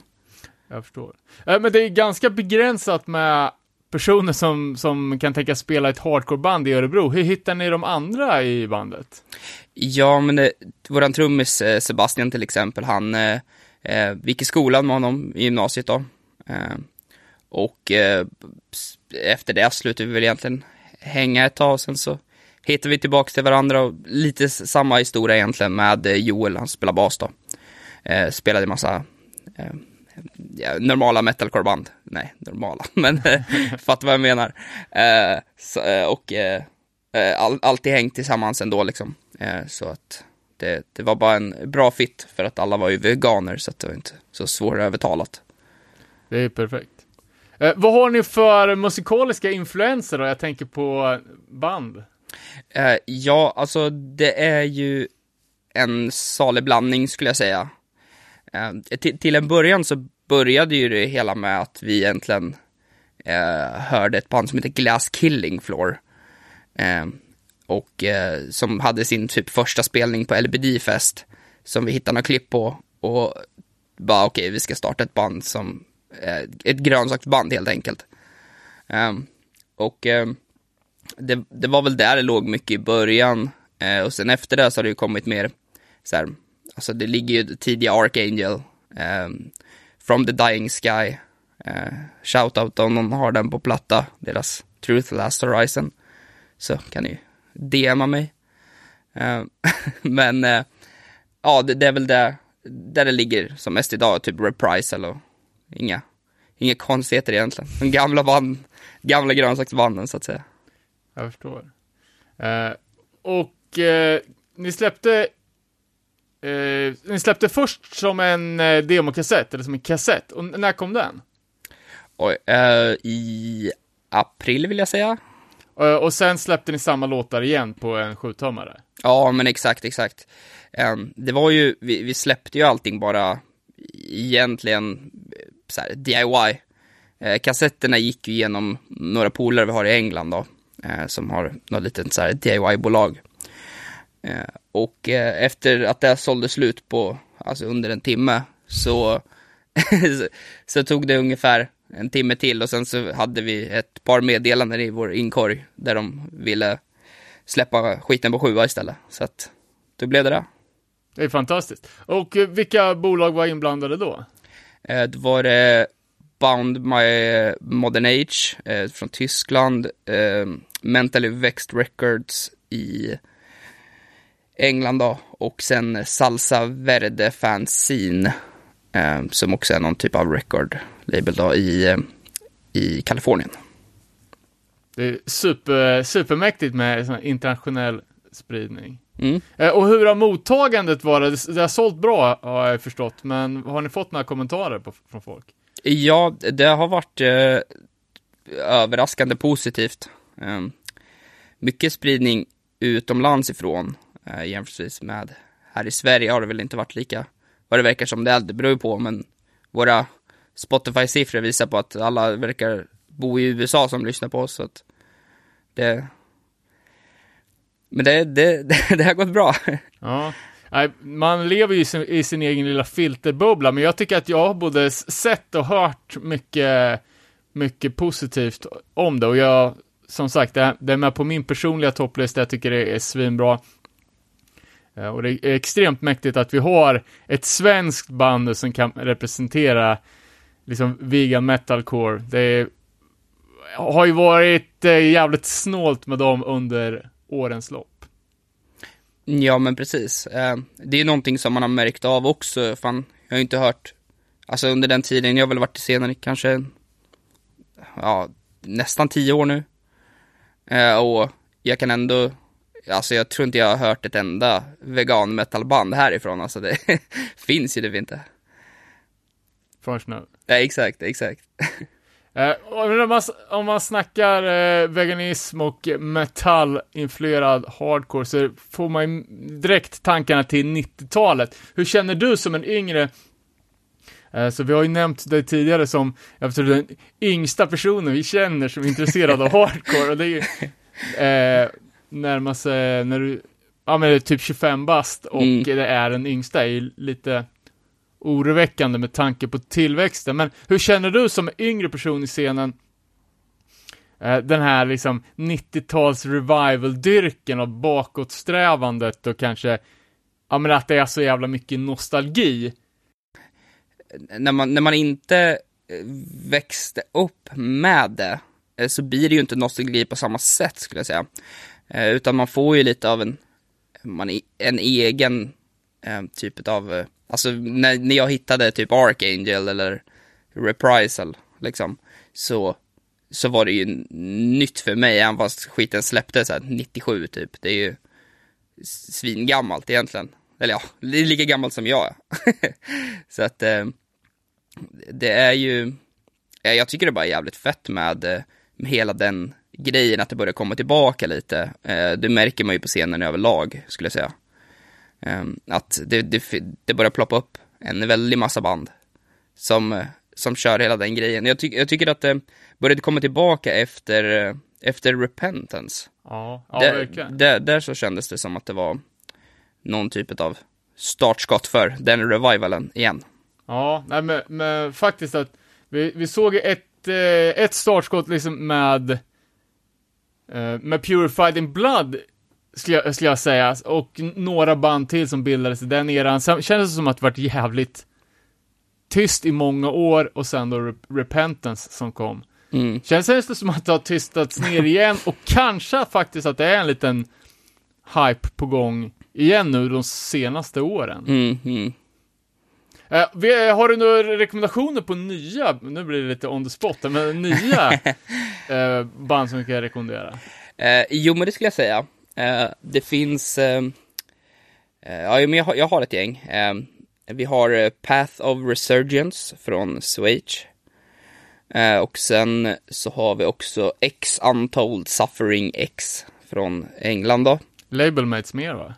Jag förstår. Eh, Men det är ganska begränsat med personer som, som kan tänka spela ett hardcoreband i Örebro. Hur hittar ni de andra i bandet? Ja, men det, våran trummis eh, Sebastian till exempel, han eh, eh, vi gick i skolan med honom i gymnasiet då. Och eh, efter det slutade vi väl egentligen hänga ett tag, sen så hittade vi tillbaka till varandra och lite samma historia egentligen med eh, Joel, han spelar bas då. Eh, spelade massa eh, ja, normala metalcore-band. Nej, normala, men eh, fattar vad jag menar. Eh, så, eh, och eh, all, alltid hängt tillsammans ändå liksom. Eh, så att det, det var bara en bra fit för att alla var ju veganer så att det var inte så svårövertalat. Det är perfekt. Eh, vad har ni för musikaliska influenser då? Jag tänker på band. Eh, ja, alltså det är ju en salig blandning skulle jag säga. Eh, till, en början så började ju det hela med att vi egentligen eh, hörde ett band som heter Glass Killing Floor. Eh, och eh, som hade sin typ första spelning på LBD-fest. Som vi hittade några klipp på. Och bara okej, vi ska starta ett band som, Eh, ett grönsaksband helt enkelt. Eh, och eh, det, det var väl där det låg mycket i början. Eh, och sen efter det så har det ju kommit mer så här, alltså det ligger ju tidiga Archangel, ehm, From the Dying Sky, eh, Shoutout om någon har den på platta, deras Truth Last Horizon, så kan ni DMa mig. Eh, men eh, ja, det, det är väl där, där det ligger som mest idag, typ Reprisal och inga, inga konstigheter egentligen. De gamla band, gamla grönsaksbanden så att säga. Jag förstår. Eh, och eh, ni släppte eh, ni släppte först som en eh, demokassett, eller som en kassett. Och när kom den? Oj, eh, I april vill jag säga. Eh, och sen släppte ni samma låtar igen på en sjutummare. Ja, men exakt, exakt. Ehm, det var ju, vi, vi släppte ju allting bara egentligen Typ så här, DIY. Eh, kassetterna gick ju genom några polare vi har i England då, eh, som har något litet så här DIY-bolag. Eh, och eh, efter att det sålde slut på, alltså under en timme, så, så, så tog det ungefär en timme till och sen så hade vi ett par meddelanden i vår inkorg där de ville släppa skiten på sjua istället. Så att då blev det det. Det är fantastiskt. Och eh, vilka bolag var inblandade då? Eh, Då var det Bound My Modern Age eh, från Tyskland, eh, Mentally Vexed Records i England då, och sen Salsa Verde Fanzine, eh, som också är någon typ av record label då i, eh, i Kalifornien. Det är super, supermäktigt med internationell spridning. Mm. Eh, och hur har mottagandet varit? Det, har sålt bra har jag förstått, men har ni fått några kommentarer på, från folk? Ja, det har varit eh, överraskande positivt. Eh, mycket spridning utomlands ifrån eh, jämförelsevis med här i Sverige har det väl inte varit lika vad det verkar som det är. Det beror på, men våra Spotify-siffror visar på att alla verkar bo i USA som lyssnar på oss, så att det men det, det, det, det har gått bra. Ja. Nej, man lever ju i sin, i sin egen lilla filterbubbla, men jag tycker att jag har både sett och hört mycket, mycket positivt om det och jag, som sagt, det, det är med på min personliga topplista, jag tycker det är svinbra. Eh, och det är extremt mäktigt att vi har ett svenskt band som kan representera liksom vegan metalcore. Det är, har ju varit eh, jävligt snålt med dem under årens lopp. Ja, men precis. Eh, Det är någonting som man har märkt av också. Fan, jag har inte hört, alltså under den tiden, jag har väl varit i scenen kanske, ja, nästan tio år nu. Eh, Och jag kan ändå, alltså jag tror inte jag har hört ett enda vegan metalband härifrån. Alltså det finns ju det inte. Först nu. Ja, exakt, exakt. Eh, om, man, om man snackar eh, veganism och metallinfluerad hardcore så får man ju direkt tankarna till 90-talet. Hur känner du som en yngre eh, så vi har ju nämnt dig tidigare som, jag tror den yngsta personen vi känner som är intresserad av hardcore och det är ju eh, närmast när du, ja men typ 25 bast och Mm. det är den yngsta är ju lite oroväckande med tanke på tillväxten. Men hur känner du som yngre person i scenen eh, den här liksom 90-tals revival-dyrken och bakåtsträvandet och kanske, ja men att det är så jävla mycket nostalgi. när man, när man inte eh, växte upp med det, eh, så blir det ju inte nostalgi på samma sätt skulle jag säga. Utan man får ju lite av en, man, en egen eh, typ av, eh, alltså när, när jag hittade typ Archangel eller Reprisal, liksom, så, så var det ju nytt för mig, även fast skiten släpptes här 97 typ. Det är ju svingammalt egentligen. Eller ja, det är lika gammalt som jag är. så att eh, det är ju, eh, jag tycker det bara är jävligt fett med, med hela den grejen, att det börjar komma tillbaka lite. Eh, Det märker man ju på scenen överlag, skulle jag säga. Eh, Att det, det, det börjar ploppa upp en väldig massa band som, eh, som kör hela den grejen. Jag, ty, jag tycker att det började komma tillbaka efter, eh, efter Repentance. Ja, ja där, där, där så kändes det som att det var någon typ av startskott för den revivalen igen. Ja, nej men, men faktiskt att vi, vi såg ett, eh, ett startskott liksom med eh, med Purified in Blood skulle jag, skulle jag säga, och några band till som bildades i den eran. Sen kändes det som att det varit jävligt tyst i många år och sen då Rep- Repentance som kom. Mm. Känns det som att det har tystats ner igen och kanske faktiskt att det är en liten hype på gång igen nu de senaste åren. Mm, mm. Eh, vi, har du några rekommendationer på nya, nu blir det lite on the spot, men nya eh, band som vi kan rekommendera? Eh, jo, men det skulle jag säga. Eh, det finns, eh, eh, ja, men jag, har- jag har ett gäng. Vi har Path of Resurgence från. Eh, och sen så har vi också X Untold Suffering X från England då. Labelmates mer va?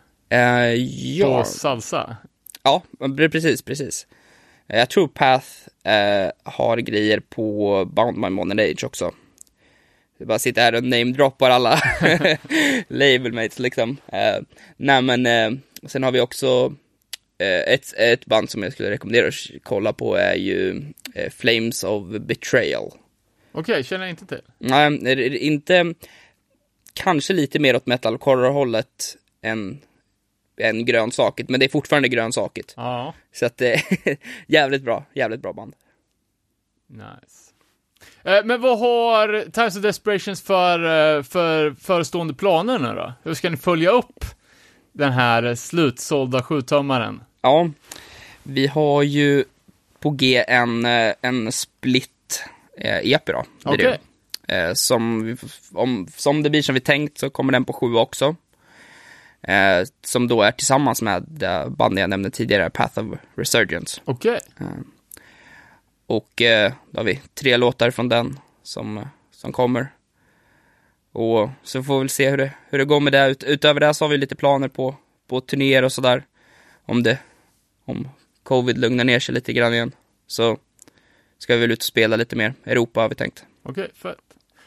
Ja, På salsa? ja, pre- precis, precis. Jag tror Path har grejer på Bound My Modern Age också. Jag bara sitter här och namedroppar alla labelmates liksom. Eh, nej men, eh, sen har vi också eh, ett, ett band som jag skulle rekommendera att kolla på är ju Flames of Betrayal. Okej, känner jag inte till. Nej, inte, kanske lite mer åt metalcore-hållet än, än grönsaket, men det är fortfarande grönsaket. Ja, Så att jävligt bra, jävligt bra band. nice. Eh, men vad har Times of Desperations för, eh, för förestående planer nu då? Hur ska ni följa upp den här slutsålda sjutummaren? Ja, vi har ju på G en, eh, en split eh, EP då. Det är Okej. Eh, som, vi- om, som det blir som vi tänkt så kommer den på sju också. Eh, som då är tillsammans med det bandet jag nämnde tidigare, Path of Resurgence. Okej. Och eh, då har vi tre låtar från den som, eh, som kommer. Och så får vi väl se hur det, hur det går med det. Ut, utöver det så har vi lite planer på, på turnéer och sådär. Om det, om covid lugnar ner sig lite grann igen. Så ska vi väl ut och spela lite mer. Europa har vi tänkt. Okej, fett.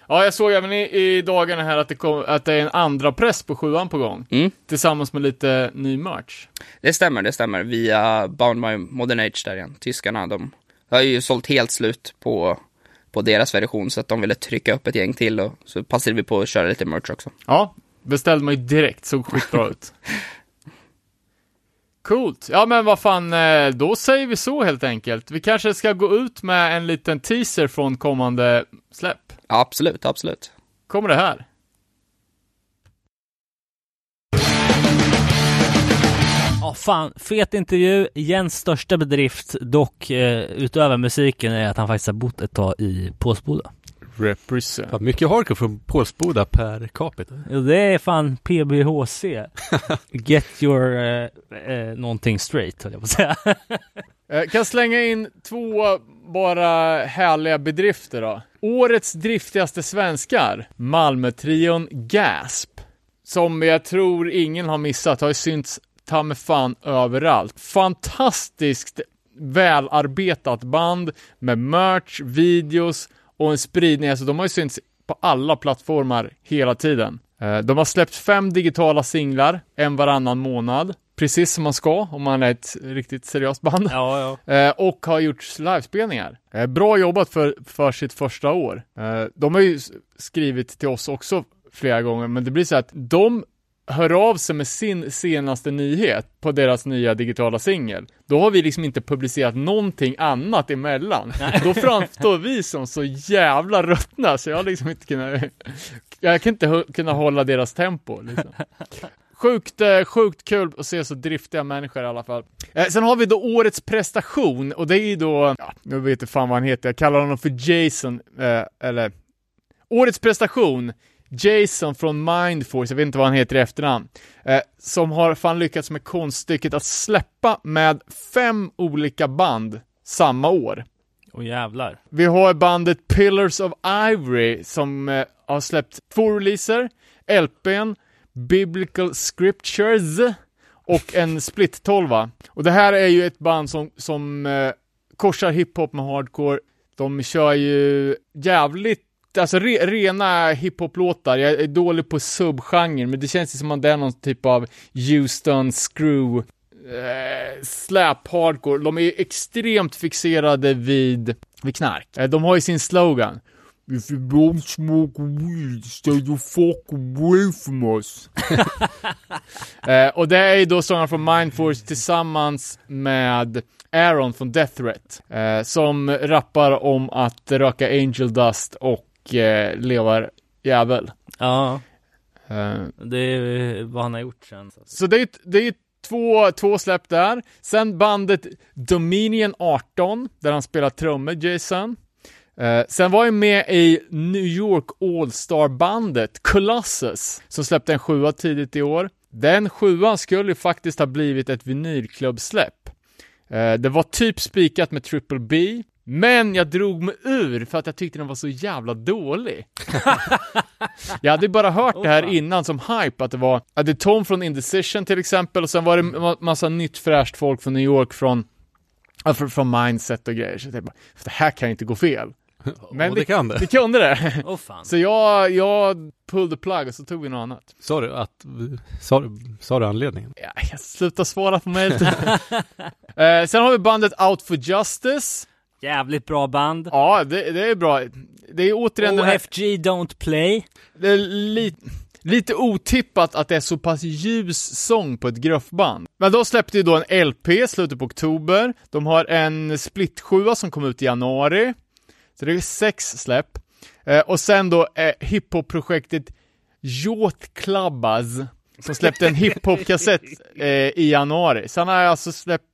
Ja, jag såg även i, i dagarna här att det, kom, att det är en andra press på sjuan på gång. Mm. Tillsammans med lite ny merch. Det stämmer, det stämmer. Via Bound by Modern Age där igen. Tyskarna, de har ju sålt helt slut på, på deras version så att de ville trycka upp ett gäng till och så passade vi på att köra lite merch också. Ja, beställde man ju direkt, såg skitbra ut. Coolt. Ja men vad fan, eh, då säger vi så helt enkelt. Vi kanske ska gå ut med en liten teaser från kommande släpp. Absolut, absolut. Kommer det här. Ja, fan, fet intervju. Jens största bedrift, dock eh, utöver musiken, är att han faktiskt har bott ett tag i Påsboda. Represent. Ja, mycket hardcore från Pålsboda per capita. Jo, det är fan PBHC. Get your eh, eh, någonting straight, höll jag på att säga. Eh, kan slänga in två bara härliga bedrifter då. Årets driftigaste svenskar, Malmötrion Gasp. Som jag tror ingen har missat, har ju synts ta med fan överallt. Fantastiskt välarbetat band med merch, videos och en spridning. Alltså de har ju synts på alla plattformar hela tiden. Eh, De har släppt fem digitala singlar, en varannan månad. Precis som man ska om man är ett riktigt seriöst band. Ja, ja. Eh, och har gjort livespelningar. Eh, bra jobbat för, för sitt första år. De har ju skrivit till oss också flera gånger, men det blir så att de hör av sig med sin senaste nyhet på deras nya digitala singel. Då har vi liksom inte publicerat någonting annat emellan. Då framstår vi som så jävla ruttna så jag har liksom inte kunnat, jag kan inte kunna hålla deras tempo liksom. Sjukt, eh, sjukt kul att se så driftiga människor i alla fall. Eh, sen har vi då årets prestation och det är ju då, ja, nu vet jag fan vad han heter, jag kallar honom för Jason, eh, eller Årets prestation, Jason från Mindforce, jag vet inte vad han heter i efternamn, eh, som har fan lyckats med konststycket att släppa med fem olika band samma år. Och jävlar. Vi har bandet Pillars of Ivory som eh, har släppt två releaser, LPn, Biblical Scriptures och en split 12 Och det här är ju ett band som, som eh, korsar hiphop med hardcore. De kör ju jävligt Alltså re, rena hiphop-låtar, jag är dålig på subgenre, men det känns ju som att det är någon typ av Houston screw eh, slap hardcore. De är extremt fixerade vid, vid knark. Eh, de har ju sin slogan. If you don't smoke weed, stay the fuck away from us. eh, och det är ju då sångaren från Mindforce tillsammans med Aaron från Death Threat. Eh, som rappar om att röka angel dust och eh, leva jävel. Ja, Eh, det är vad han har gjort sen. så det är, det är två, två släpp där. Sen bandet Dominion 18, där han spelar trummor, Jason. Eh, sen var jag med i New York All-Star-bandet Colossus, som släppte en sjua tidigt i år. Den sjuan skulle ju faktiskt ha blivit ett vinylklubbsläpp. Eh, det var typ spikat med Triple B, men jag drog mig ur för att jag tyckte den var så jävla dålig. jag hade bara hört det här innan som hype, att det var, att det är Tom från Indecision till exempel, och sen var det ma- massa nytt fräscht folk från New York från, från, Mindset och grejer, så jag bara, det här kan ju inte gå fel. Men Och det kan det. Det kunde det. Åh fan. Så jag, jag pulled the plug och så tog vi något annat. Sa du att, sa, du- sa du anledningen? Ja, jag slutar svara på mejl. eh, sen har vi bandet Out for Justice. Jävligt bra band. Ja, det, det är bra. Det är återigen den här, OFG Don't Play. det är li, lite otippat att det är så pass ljus sång på ett gruffband. Men de släppte ju då en LP i slutet på oktober. De har en split som kom ut i januari. Så det är sex släpp. Eh, och sen då eh, hiphop-projektet Yacht Clubbas som släppte en hiphop-kassett eh, i januari. Så han har alltså släppt,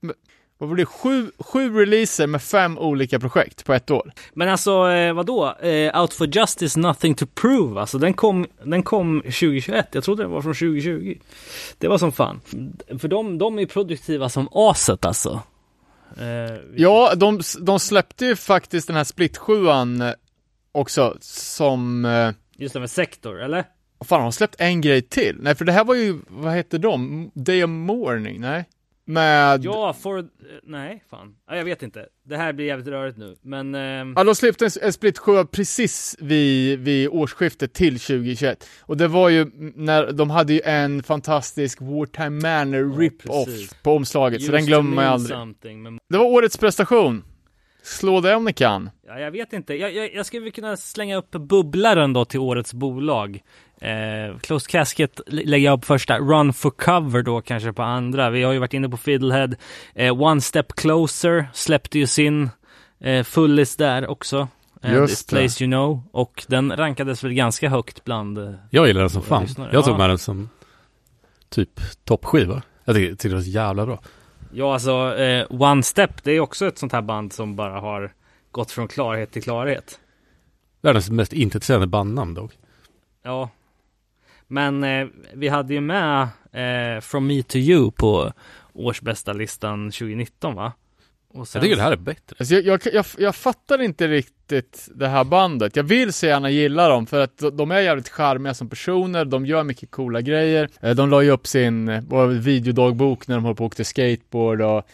vad var det, sju, sju releaser med fem olika projekt på ett år. Men alltså eh, vadå? Eh, Out for Justice Nothing to Prove. Alltså den kom, den kom 2021. Jag trodde den var från 2020. Det var som fan. För de, de är produktiva som aset alltså. Eh, Ja, de, de släppte ju faktiskt den här split också som, Just det med Sector, eller? fan har de släppt en grej till? Nej, för det här var ju, vad hette de? Day of Mourning? Nej? Med... Ja, for... eh, Nej, fan. Ja, jag vet inte. Det här blir jävligt rörigt nu, men... ehm, Ja, de släppte en, en split 7 precis vid, vid årsskiftet till 2021. Och det var ju när de hade ju en fantastisk Wartime Manor rip-off precis. på omslaget, så Used den glömmer man aldrig. men... Det var årets prestation. Slå det om ni kan. Ja, jag vet inte. Jag, jag, jag skulle kunna slänga upp bubblaren då till årets bolag. Eh, Closed Casket lä- lägger jag på första. Run for cover då kanske på andra. Vi har ju varit inne på Fiddlehead. Eh, One Step Closer släppte ju sin eh, fullis där också. Eh, Just This det. Place You Know. Och den rankades väl ganska högt bland... Eh, Jag gillar den som fan. lyssnare. Jag tog med den som typ toppskiva. Jag tycker, tycker det var så jävla bra. Ja, alltså eh, One Step, det är också ett sånt här band som bara har gått från klarhet till klarhet. Världens mest intetsägande bandnamn dock. Ja. Men eh, vi hade ju med eh, From Me To You på årsbästa listan 2019 va? Och sen... Jag tycker det här är bättre. Alltså jag, jag, jag, jag fattar inte riktigt det här bandet. Jag vill så gärna gilla dem för att de är jävligt charmiga som personer, de gör mycket coola grejer. Eh, De la ju upp sin eh, videodagbok när de höll på och åkte skateboard och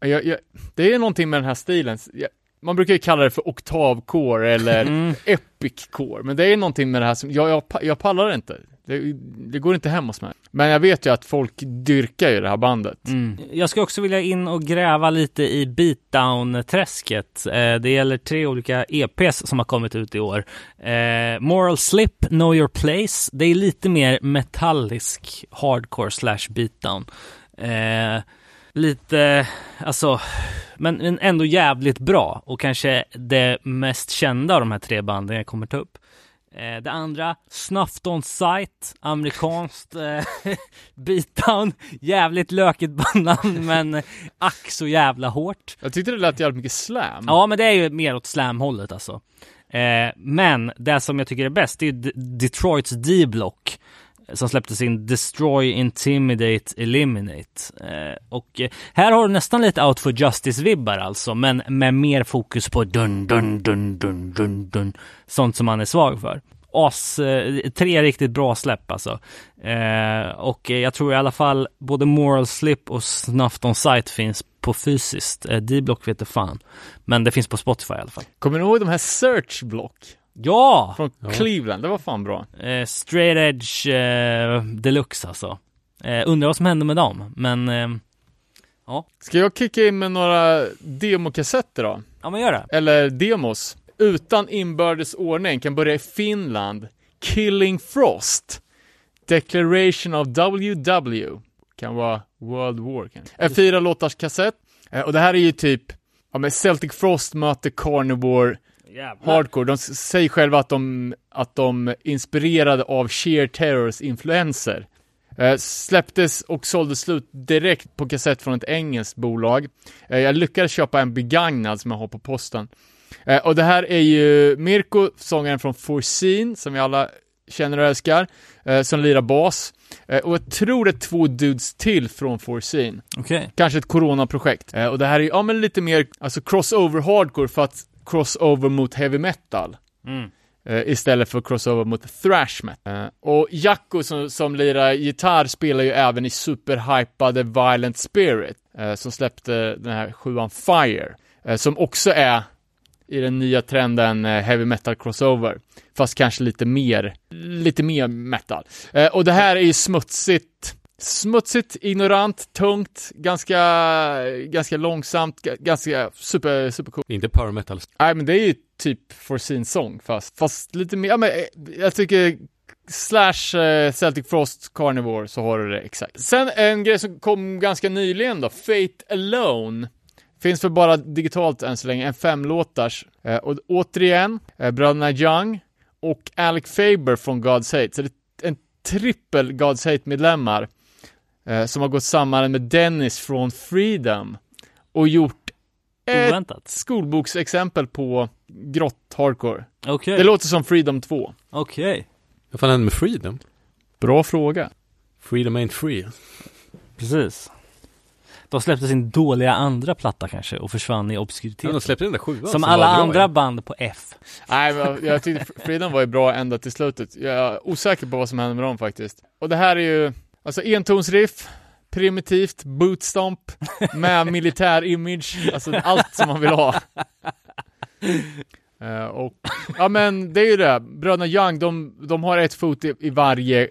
jag, jag, det är någonting med den här stilen. Jag, man brukar ju kalla det för oktavcore eller Mm. epic core, men det är någonting med det här som, jag, jag pallar inte. Det, det går inte hem hos mig. Men jag vet ju att folk dyrkar ju det här bandet. Mm. Jag ska också vilja in och gräva lite i beatdown-träsket. Eh, det gäller tre olika EPs som har kommit ut i år. Eh, Moral Slip, Know Your Place. Det är lite mer metallisk hardcore slash beatdown. Eh, lite, alltså, men, men ändå jävligt bra och kanske det mest kända av de här tre banden jag kommer ta upp. Eh, det andra, Snuffed on Sight, amerikanskt eh, beatdown, jävligt lökigt bandnamn men ack så jävla hårt. Jag tyckte det lät jävligt mycket slam. Ja men det är ju mer åt slamhållet alltså. Eh, men det som jag tycker är bäst det är D- Detroits D-block som släppte sin Destroy, Intimidate, Eliminate. Eh, och eh, här har du nästan lite Out for Justice-vibbar alltså, men med mer fokus på dun, dun, dun, dun, dun, dun. Sånt som man är svag för. As, eh, tre riktigt bra släpp alltså. Eh, och jag tror i alla fall både Moral Slip och Snuffed on Sight finns på fysiskt. Eh, D-block vet jag fan. Men det finns på Spotify i alla fall. Kommer du ihåg de här Search Block? Ja! Från Cleveland, det var fan bra. Eh, straight edge eh, deluxe alltså. Eh, undrar vad som hände med dem, men eh, ja. Ska jag kicka in med några demokassetter då? Ja men gör det. Eller demos. Utan inbördes ordning kan börja i Finland. Killing Frost. Declaration of WW. Kan vara World War kanske. En fyra låtars kassett. Eh, och det här är ju typ, ja men Celtic Frost möter Carnivore Jävlar. Hardcore. De säger själva att de, att de inspirerade av Sheer Terrors influenser. Eh, släpptes och såldes slut direkt på kassett från ett engelskt bolag. Eh, jag lyckades köpa en begagnad som jag har på posten. Eh, och det här är ju Mirko, sångaren från Foreseen, som vi alla känner och älskar, eh, som lirar bas. Eh, och jag tror det är två dudes till från Foreseen. Okej. Kanske ett coronaprojekt. Eh, och det här är ja men lite mer, alltså crossover hardcore för att crossover mot heavy metal. Mm. Eh, istället för crossover mot thrash metal. Eh, och Jacko som, som lirar gitarr spelar ju även i superhypade Violent Spirit, eh, som släppte den här sjuan Fire, som också är i den nya trenden heavy metal crossover, fast kanske lite mer, lite mer metal. Och det här är ju smutsigt, smutsigt, ignorant, tungt, ganska, ganska långsamt, ga- ganska super, super cool. Inte power metal. Nej men det är ju typ for sin sång fast, fast lite mer, ja men eh, jag tycker Slash eh, Celtic Frost Carnivore så har du det exakt. Sen en grej som kom ganska nyligen då, Fate Alone. Finns för bara digitalt än så länge, en femlåtars. Eh, och återigen, eh, bröderna Young och Alec Faber från God's Hate. Så det är en trippel God's Hate-medlemmar eh, som har gått samman med Dennis från Freedom och gjort ett Oväntat. skolboksexempel på grått hardcore. Okej. Det låter som Freedom 2. Okej. Vad fan hände med Freedom? Bra fråga. Freedom ain't free. Precis. De släppte sin dåliga andra platta kanske och försvann i Ja, de släppte den där sjuan Som var alla bra, andra ja. band på F. Nej, men jag tyckte Freedom var ju bra ända till slutet. Jag är osäker på vad som hände med dem faktiskt. Och det här är ju, alltså entonsriff, primitivt, bootstomp, med militär image, alltså allt som man vill ha. Eh, och, ja men det är ju det, bröderna Young, de, de har ett fot i, i varje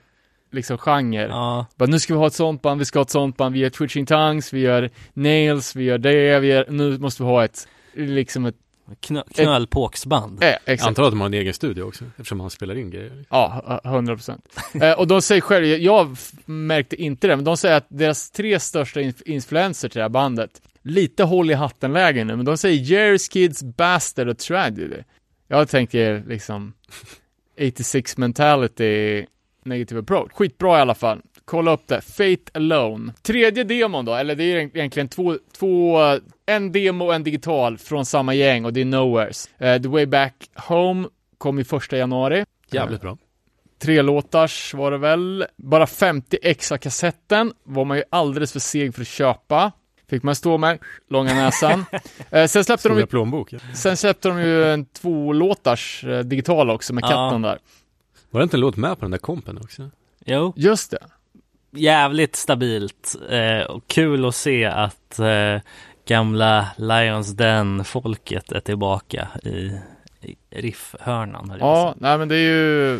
liksom genre. Ja, Bara, nu ska vi ha ett sånt band, vi ska ha ett sånt band, vi gör Twitching Tongues, vi gör Nails, vi gör det, vi gör, nu måste vi ha ett, liksom ett, knö, knölpåksband. eh, Jag exakt. antar att de har en egen studio också, eftersom han spelar in grejer. Ja, 100 procent. eh, och de säger själva, jag märkte inte det, men de säger att deras tre största inf- influenser till det här bandet, lite håll i hatten-läge nu, men de säger Jerry's Kids, Bastard och Tragedy. Jag tänker liksom 86 mentality, negative approach. Skitbra i alla fall. Kolla upp det. Fate Alone. Tredje demon då, eller det är egentligen två, två en demo och en digital från samma gäng och det är Nowheres. Eh, The Way Back Home kom i första januari. Jävligt bra. Tre låtars var det väl. Bara 50 extra kassetten var man ju alldeles för seg för att köpa. Fick man stå med, långa näsan. eh, sen, släppte de, ju- plånboken. sen släppte de ju en två låtars eh, digital också med Ja. katten där. Var det inte en låt med på den där kompen också? Jo, Just det. Jävligt stabilt eh, och kul att se att eh, gamla Lions Den-folket är tillbaka i, i riffhörnan. Ja, nej men det är ju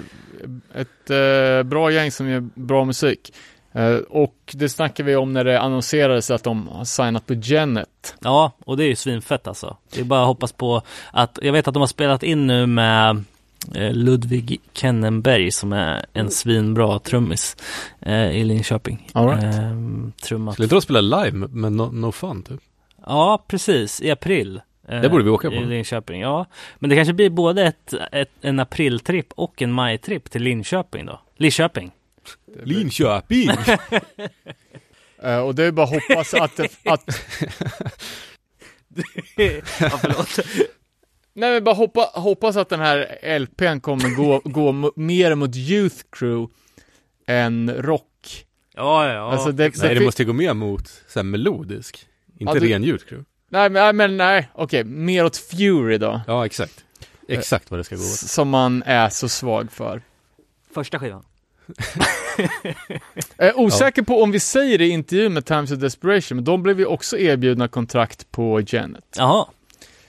ett eh, bra gäng som gör bra musik. Eh, och det snackar vi om när det annonserades att de har signat på Genet. Ja, och det är ju svinfett alltså. Det är bara att hoppas på att, jag vet att de har spelat in nu med Ludvig Kennenberg som är en svinbra trummis eh, i Linköping. All right. eh, trummat. Skulle inte de spela live med- no, no Fun typ? Ja, precis, i april. eh, Det borde vi åka på. I Linköping, ja. Men det kanske blir både ett, ett, en apriltripp och en majtripp till Linköping då. Linköping. Linköping! Eh, och det är bara att hoppas att, det- att ja, förlåt. Nej men bara hoppa, hoppas att den här LPn kommer gå, gå mer mot Youth Crew än rock. Ja, ja. Alltså det, Nej, det måste ju gå mer mot så här, melodisk. Inte Ja, du- ren ljudcrew. nej, men, nej, men nej, okej, mer åt Fury då. Ja, exakt. Exakt vad det ska gå åt. Som man är så svag för. Första skivan. Jag är osäker på om vi säger det i intervjun med Times of Desperation, men de blev ju också erbjudna kontrakt på Janet. Jaha.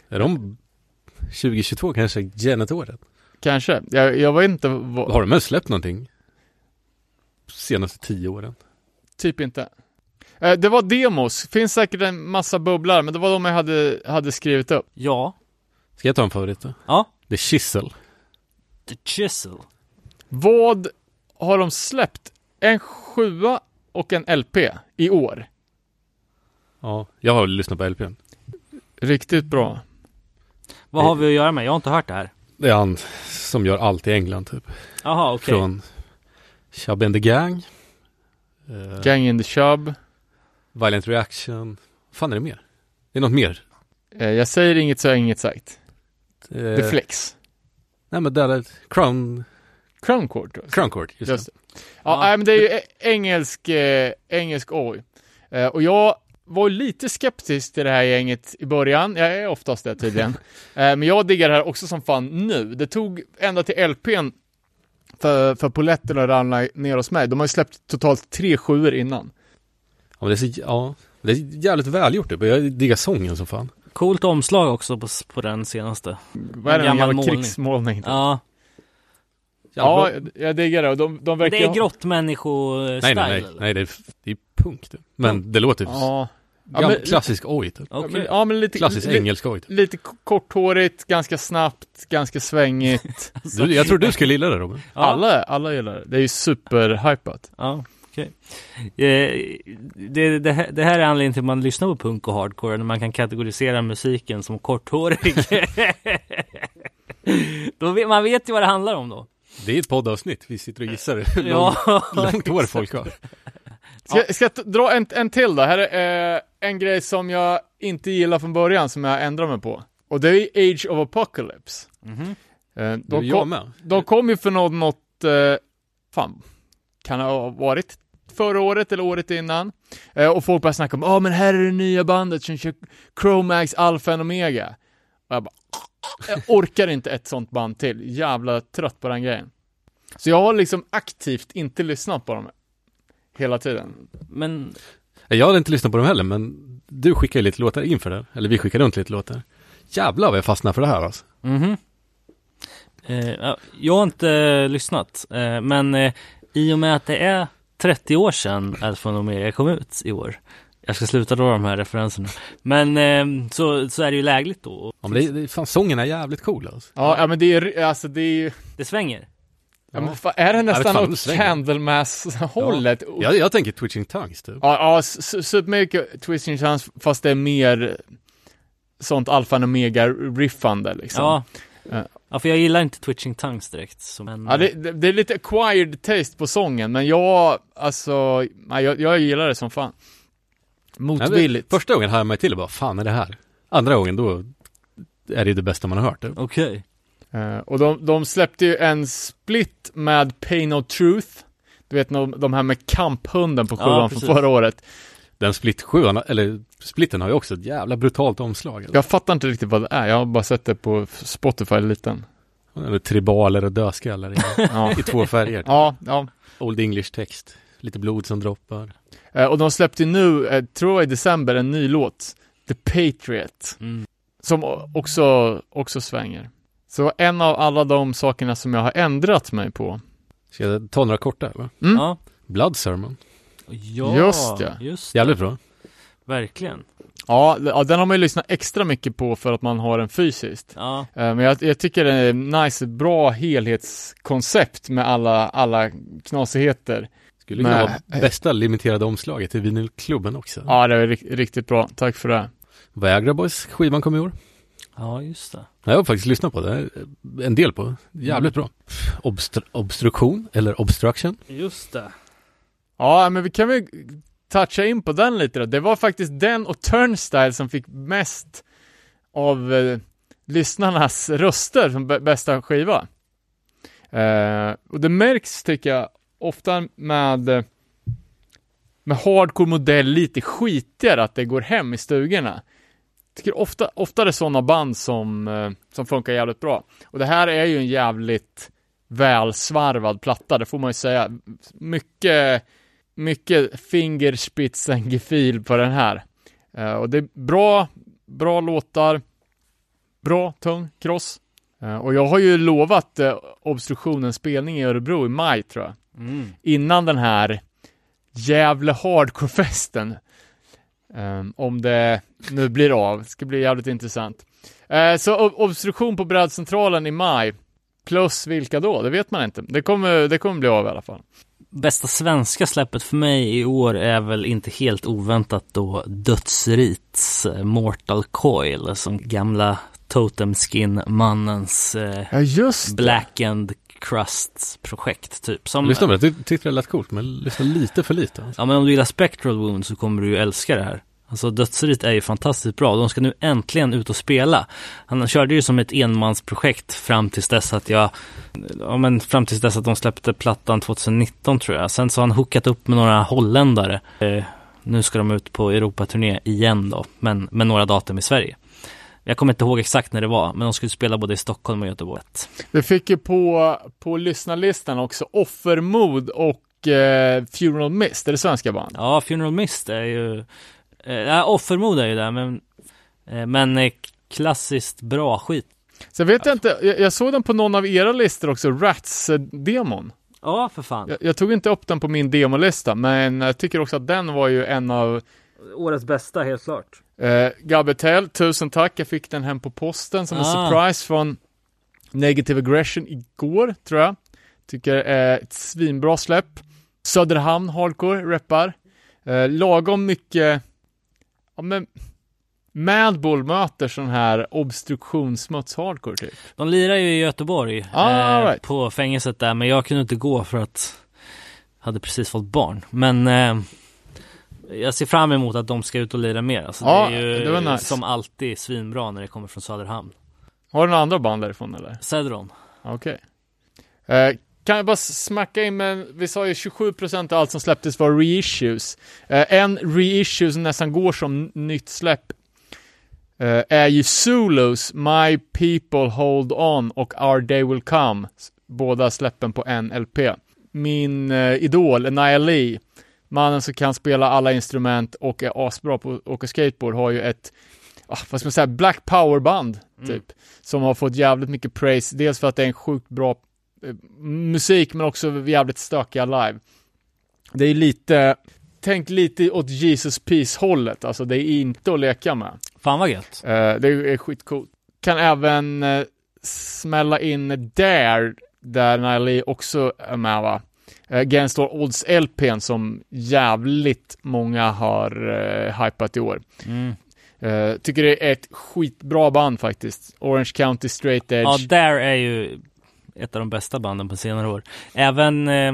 Är de 2022 kanske Janet-året? Kanske. Jag, jag vet inte vad, Har de ens släppt någonting? Senaste tio åren? typ inte. Eh, Det var demos, finns säkert en massa bubblar, men det var de jag hade, hade skrivit upp. Ja. Ska jag ta en favorit då? Ja. The Chisel. The Chisel. Vad har de släppt? En sjua och en LP i år. Ja, jag har lyssnat på LPn. Riktigt bra. Vad har vi att göra med? Jag har inte hört det här. Det är han som gör allt i England typ. Jaha, okej. Från Chub and the Gang. eh, Gang in the Shub. Violent Reaction. Vad fan är det mer? Det är något mer. Eh, Jag säger inget så har jag inget sagt. Eh, The Flex. Nej men där är Crown, Crown Court. jag. Crown Court. Just, Just det. det. Ja, Ja. nej, men det är ju e- engelsk, eh, engelsk oj. Eh, och jag var lite skeptisk till det här gänget i början. Jag är oftast det tydligen. eh, men jag diggar det här också som fan nu. Det tog ända till LPn för, för poletten att ramla ner hos mig. De har ju släppt totalt tre sjuor innan. Ja, men det är så, ja, det är jävligt välgjort typ. Jag diggar sången som fan. Coolt omslag också på, på den senaste. Vad är det? En gammal målning. krigsmålning. Ja, Ja, jag diggar det. De, de verkar det är grottmännisko-style. Nej, nej, nej, nej det, är, det är punk typ. Men det låter Ja. Ja, men- klassisk oj typ. Ja, men, ja, men lite, Klassisk li, engelsk oj typ. lite korthårigt, ganska snabbt, ganga svängigt. Du, jag tror du skulle gilla det Robin. Ja. Alla, alla gillar det. Det är ju superhypat. Ja, okej. Eh, det, det, här- det här är anledningen till att man lyssnar på punk och hardcore, när man kan kategorisera musiken som korthårig. då vet, man vet ju vad det handlar om då. Det är ett poddavsnitt. Vi sitter och gissar hur Ja, långt, långt hår folk har. Ska, ska jag dra en, en till då? Här är eh, en grej som jag inte gillar från början, som jag ändrar mig på. Och det är Age of Apocalypse. Mhm. Eh, Det är de, kom, med. de kom ju för något, något eh, fan, kan ha varit förra året eller året innan. Eh, och folk började snacka om, ja ah, men här är det nya bandet som kör Chromax Alpha and Omega. Och jag bara, jag orkar inte ett sånt band till. Jävla trött på den grejen. Så jag har liksom aktivt inte lyssnat på dem hela tiden. Men Jag hade inte lyssnat på dem heller, men du skickade lite låtar inför det. Eller vi skickade runt lite låtar. Jävlar vad jag fastnade för det här alltså. Mhm. Eh, ja, jag har inte lyssnat, eh, men eh, i och med att det är 30 år sedan Alfa Omega kom ut i år. Jag ska sluta dra de här referenserna. Men eh, så, så är det ju lägligt då. Ja, men det, det, fan, sången är jävligt cool alltså. Ja, ja men det är, alltså det är ju, Det svänger. Ja, men fan, är det nästan åt. Candlemass-hållet? Ja. Jag, jag tänker Twitching Tongues typ. Ja, ja, su- supermycket Twisting Chance fast det är mer sånt alfa och omega riffande liksom. Ja. Ja. för jag gillar inte Twitching Tongues direkt. Så, men, Ja, det, det, det är lite acquired taste på sången, men jag, alltså, jag, jag gillar det som fan. Motvilligt. Första gången hade man till och bara, fan är det här? Andra gången då är det det bästa man har hört. Typ. Okej. Eh, och de, de släppte ju en split med Pain of Truth. Du vet de, de här med kamphunden på Ja, sjuan från precis. förra året. Den split sjuan, eller splitten har ju också ett jävla brutalt omslag. Alltså. Jag fattar inte riktigt vad det är, jag har bara sett det på Spotify liten. Eller tribaler och dödskallar i, Ja, i två färger. ja. ja. Old English text. Lite blod som droppar. Eh, och de släppte nu, eh, tror jag i december, en ny låt. The Patriot. Mm. Som också, också svänger. Så en av alla de sakerna som jag har ändrat mig på. Ska jag ta några korta eller? Mm. Ja. Blood Sermon. ja, Just det. Just det. Jävligt bra. Verkligen. Ja, den har man ju lyssnat extra mycket på för att man har den fysiskt. Ja. Eh, Men jag, jag tycker det är nice, bra helhetskoncept med alla, alla knasigheter. Skulle kunna vara bästa limiterade omslaget i vinylklubben också. Ja, det är rik- riktigt bra. Tack för det. Viagra Boys, skivan kom i år. Ja, just det. Jag har faktiskt lyssnat på det, en del på. Jävligt bra. Obstru- obstruktion, eller obstruction. Just det. Ja, men vi kan väl toucha in på den lite då. Det var faktiskt den och Turnstyle som fick mest av eh, lyssnarnas röster som bä- bästa skiva. Eh, och det märks, tycker jag, ofta med eh, med hardcore modell lite skitigare att det går hem i stugorna. Tycker ofta, ofta det är sådana band som, eh, som funkar jävligt bra. Och det här är ju en jävligt välsvarvad platta, det får man ju säga. Mycket mycket fingerspitzengefühl på den här. Eh, och det är bra, bra låtar, bra, tung, kross. Eh, och jag har ju lovat Obstruktionens spelning i Örebro i maj tror jag. Mm. Innan den här jävla hardcore-festen. Eh, om det nu blir av. Det ska bli jävligt intressant. Eh, så ob- Obstruktion på Brädcentralen i maj. Plus vilka då? Det vet man inte. Det kommer, det kommer bli av i alla fall. Bästa svenska släppet för mig i år är väl inte helt oväntat då Dödsrits eh, Mortal Coil som gamla Totem Skin-mannens eh, Ja, just det. Blackened Crust projekt typ. Som, Lyssna på det, jag tyckte det lät coolt, men lyssna lite för lite. Alltså. Ja men om du gillar Spectral Wound så kommer du ju älska det här. Alltså Dödsrit är ju fantastiskt bra. De ska nu äntligen ut och spela. Han körde ju som ett enmansprojekt fram tills dess att jag, ja men fram tills dess att de släppte plattan 2019 tror jag. Sen så har han hookat upp med några holländare. Eh, nu ska de ut på Europaturné igen då, men med några datum i Sverige. Jag kommer inte ihåg exakt när det var, men de skulle spela både i Stockholm och Göteborg. Vi fick ju på, på lyssnarlistan också Offermod och eh, Funeral Mist, är det svenska band? Ja, Funeral Mist är ju, eh, ja, Offermod är ju där, men, eh, men eh, klassiskt bra skit. Sen vet jag inte, jag, jag såg den på någon av era listor också, Rats-demon. Ja, för fan. Jag, jag tog inte upp den på min demolista, men jag tycker också att den var ju en av Årets bästa, helt klart. Eh, Gabetel, tusen tack. Jag fick den hem på posten som en Ah. surprise från Negative Aggression igår, tror jag. Tycker är ett svinbra släpp. Söderhamn Hardcore reppar. Eh, lagom mycket, ja men Madball möter sån här obstruktionssmuts hardcore typ. De lirar ju i Göteborg, Ah, eh, right. på fängelset där, men jag kunde inte gå för att hade precis fått barn. Men eh, jag ser fram emot att de ska ut och lira mer. Alltså, Ja, det är ju det nice. som alltid svinbra när det kommer från Söderhamn. Har du några andra band därifrån eller? Cedron. Okej. Eh, kan jag bara smacka in, men vi sa ju 27% av allt som släpptes var reissues. Eh, en reissue som nästan går som nytt släpp eh, är ju Zulus, My People Hold On och Our Day Will Come. Båda släppen på en LP. Min eh, idol, Nia Lee, mannen som kan spela alla instrument och är asbra på att åka skateboard har ju ett, ah, vad ska man säga, black power-band typ. Som har fått jävligt mycket praise, dels för att det är en sjukt bra eh, musik men också jävligt stökiga live. Det är lite, tänk lite åt Jesus Peace-hållet, alltså det är inte att leka med. Fan vad gött. Eh, det är skitcoolt. Kan även eh, smälla in Dare, där Nile också är med va? Uh, Against All Odds LPn som jävligt många har uh, hypat i år. Mm. Eh, tycker det är ett skitbra band faktiskt. Orange County Straight Edge. Ja, där är ju ett av de bästa banden på senare år. Även, eh,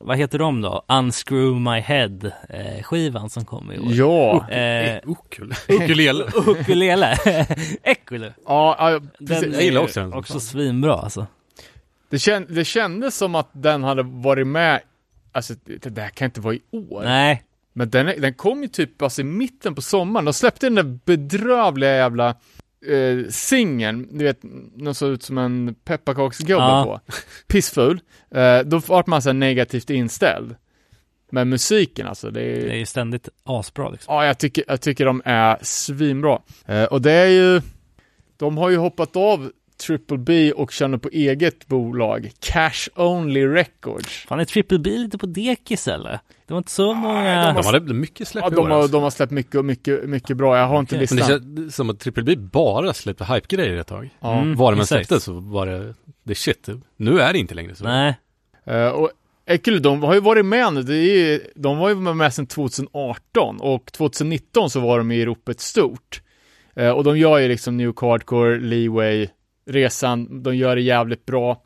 vad heter de då? Unscrew My Head eh, skivan som kom i år. Ja. Eh. Ukulele. ukulele. Ekulu. Ja, ja, Den precis. Jag gillar också den. Också svinbra alltså. Det, kän, det kändes som att den hade varit med, alltså det där kan inte vara i år. Nej, Men den, den kom ju typ alltså i mitten på sommaren. De släppte den där bedrövliga jävla eh, singeln, du vet, den såg ut som en pepparkaksgubbe Ja. på. Pissful. Eh, då vart man så negativt inställd. Men musiken alltså, det är... det är ju ständigt asbra liksom. Ja, jag tycker, jag tycker de är svinbra. Eh, och det är ju, de har ju hoppat av Triple B och känner på eget bolag, Cash Only Records. Fan är Triple B lite på dekis eller? Det var inte så många... de De hade mycket släpp Ja, de har, alltså. de har släppt mycket, mycket, mycket bra. Jag har inte Okej. Men det listan. känns som att Triple B bara släppte hype-grejer ett tag. Ja. Mm, Var de än exakt. släppte så var det, det shit. Nu är det inte längre så. Nej, Eh, och Ekely, de har ju varit med nu. Det är de var ju med sedan 2018 och 2019 så var de i ropet stort. Eh, och de gör ju liksom New Hardcore, Leeway, resan. De gör det jävligt bra.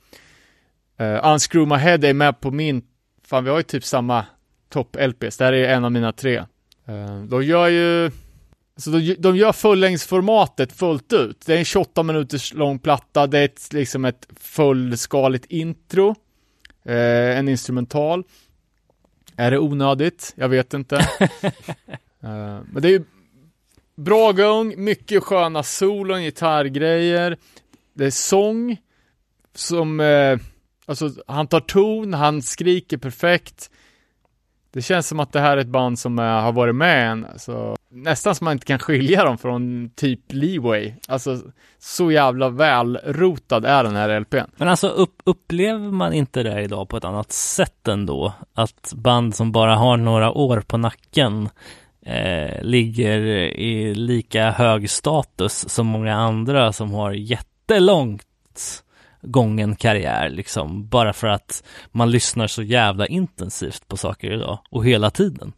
Uh, Unscrew My Head är med på min, fan vi har ju typ samma topp-LPs. Det här är en av mina tre. Uh, de gör ju, så de, de gör fullängdsformatet fullt ut. Det är en 28 minuters lång platta, det är ett, liksom ett fullskaligt intro. Eh, en instrumental. Är det onödigt? Jag vet inte. Eh, men det är ju bra gång, mycket sköna solon, gitarrgrejer. Det är sång som, eh, alltså han tar ton, han skriker perfekt. Det känns som att det här är ett band som eh, har varit med en, alltså, nästan som man inte kan skilja dem från typ Leeway. Alltså, så jävla välrotad är den här LPn. men alltså upp, upplever man inte det idag på ett annat sätt ändå? Att band som bara har några år på nacken eh, ligger i lika hög status som många andra som har jätte jättelångt gången karriär liksom. Bara för att man lyssnar så jävla intensivt på saker idag och hela tiden.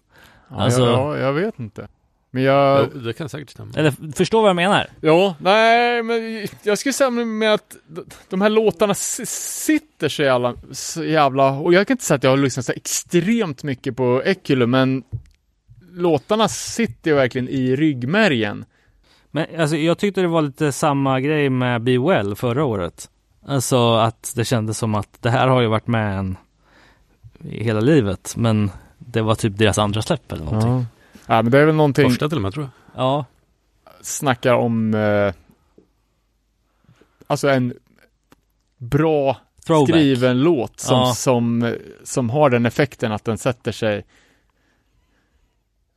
Ja, Alltså- jag, jag vet inte. Men jag, Jo, det kan säkert stämma. Eller förstår vad jag menar? ja, nej, men jag skulle säga med att de här låtarna sitter så jävla, så jävla, och jag kan inte säga att jag har lyssnat så extremt mycket på Ekulu, men låtarna sitter ju verkligen i ryggmärgen. Men alltså, jag tyckte det var lite samma grej med Be Well förra året. Alltså att det kändes som att det här har ju varit med en hela livet, men det var typ deras andra släpp eller någonting. Ja. ja, men det är väl någonting, Första till och med tror jag. Ja, snackar om, eh, alltså en bra throwback. skriven låt som, Ja. som, som har den effekten att den sätter sig.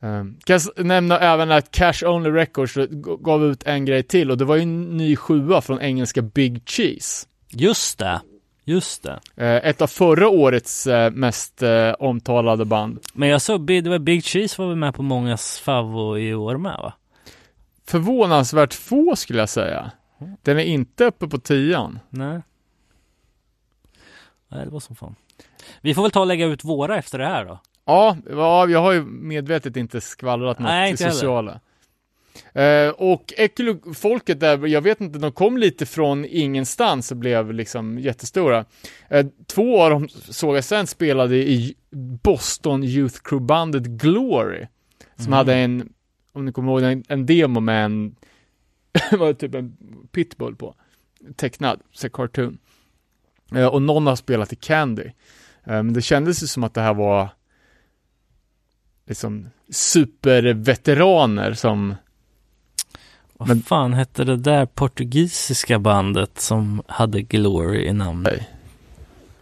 Um, kan jag nämna även att Cash Only Records gav ut en grej till och det var ju en ny sjua från engelska Big Cheese. Just det, just det. Eh, ett av förra årets eh, mest eh, omtalade band. Men jag såg, det var Big Cheese var väl med på mångas favvo i år med va? Förvånansvärt få skulle jag säga. Den är inte uppe på tian. Nej. Nej, det var som fan. Vi får väl ta och lägga ut våra efter det här då. Ja, ja, jag har ju medvetet inte skvallrat något Nej, inte heller. sociala. Eh, och Ekulu-folket där, jag vet inte, de kom lite från ingenstans och blev liksom jättestora. Eh, två av dem såg jag sen spelade i Boston Youth Crew-bandet Glory. Som Mm. hade en, om ni kommer ihåg, en, en demo med en, var typ en pitbull på. Tecknad, så cartoon. Eh, och någon har spelat i Candy. Eh, men det kändes ju som att det här var liksom superveteraner som Vad Men- fan hette det där portugisiska bandet som hade Glory i namnet? Nej.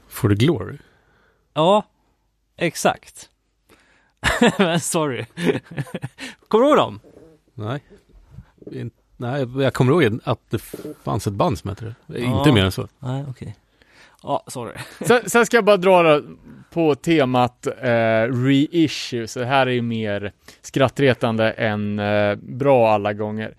For the glory. Ja, exakt. Men Sorry. Kommer du ihåg dem? Nej. In, nej, jag kommer ihåg att det fanns ett band som hette det. Ja. Inte mer än så. Nej, okej. Ja, sorry. Sen, sen ska jag bara dra på temat eh, reissue, så det här är ju mer skrattretande än eh, bra alla gånger.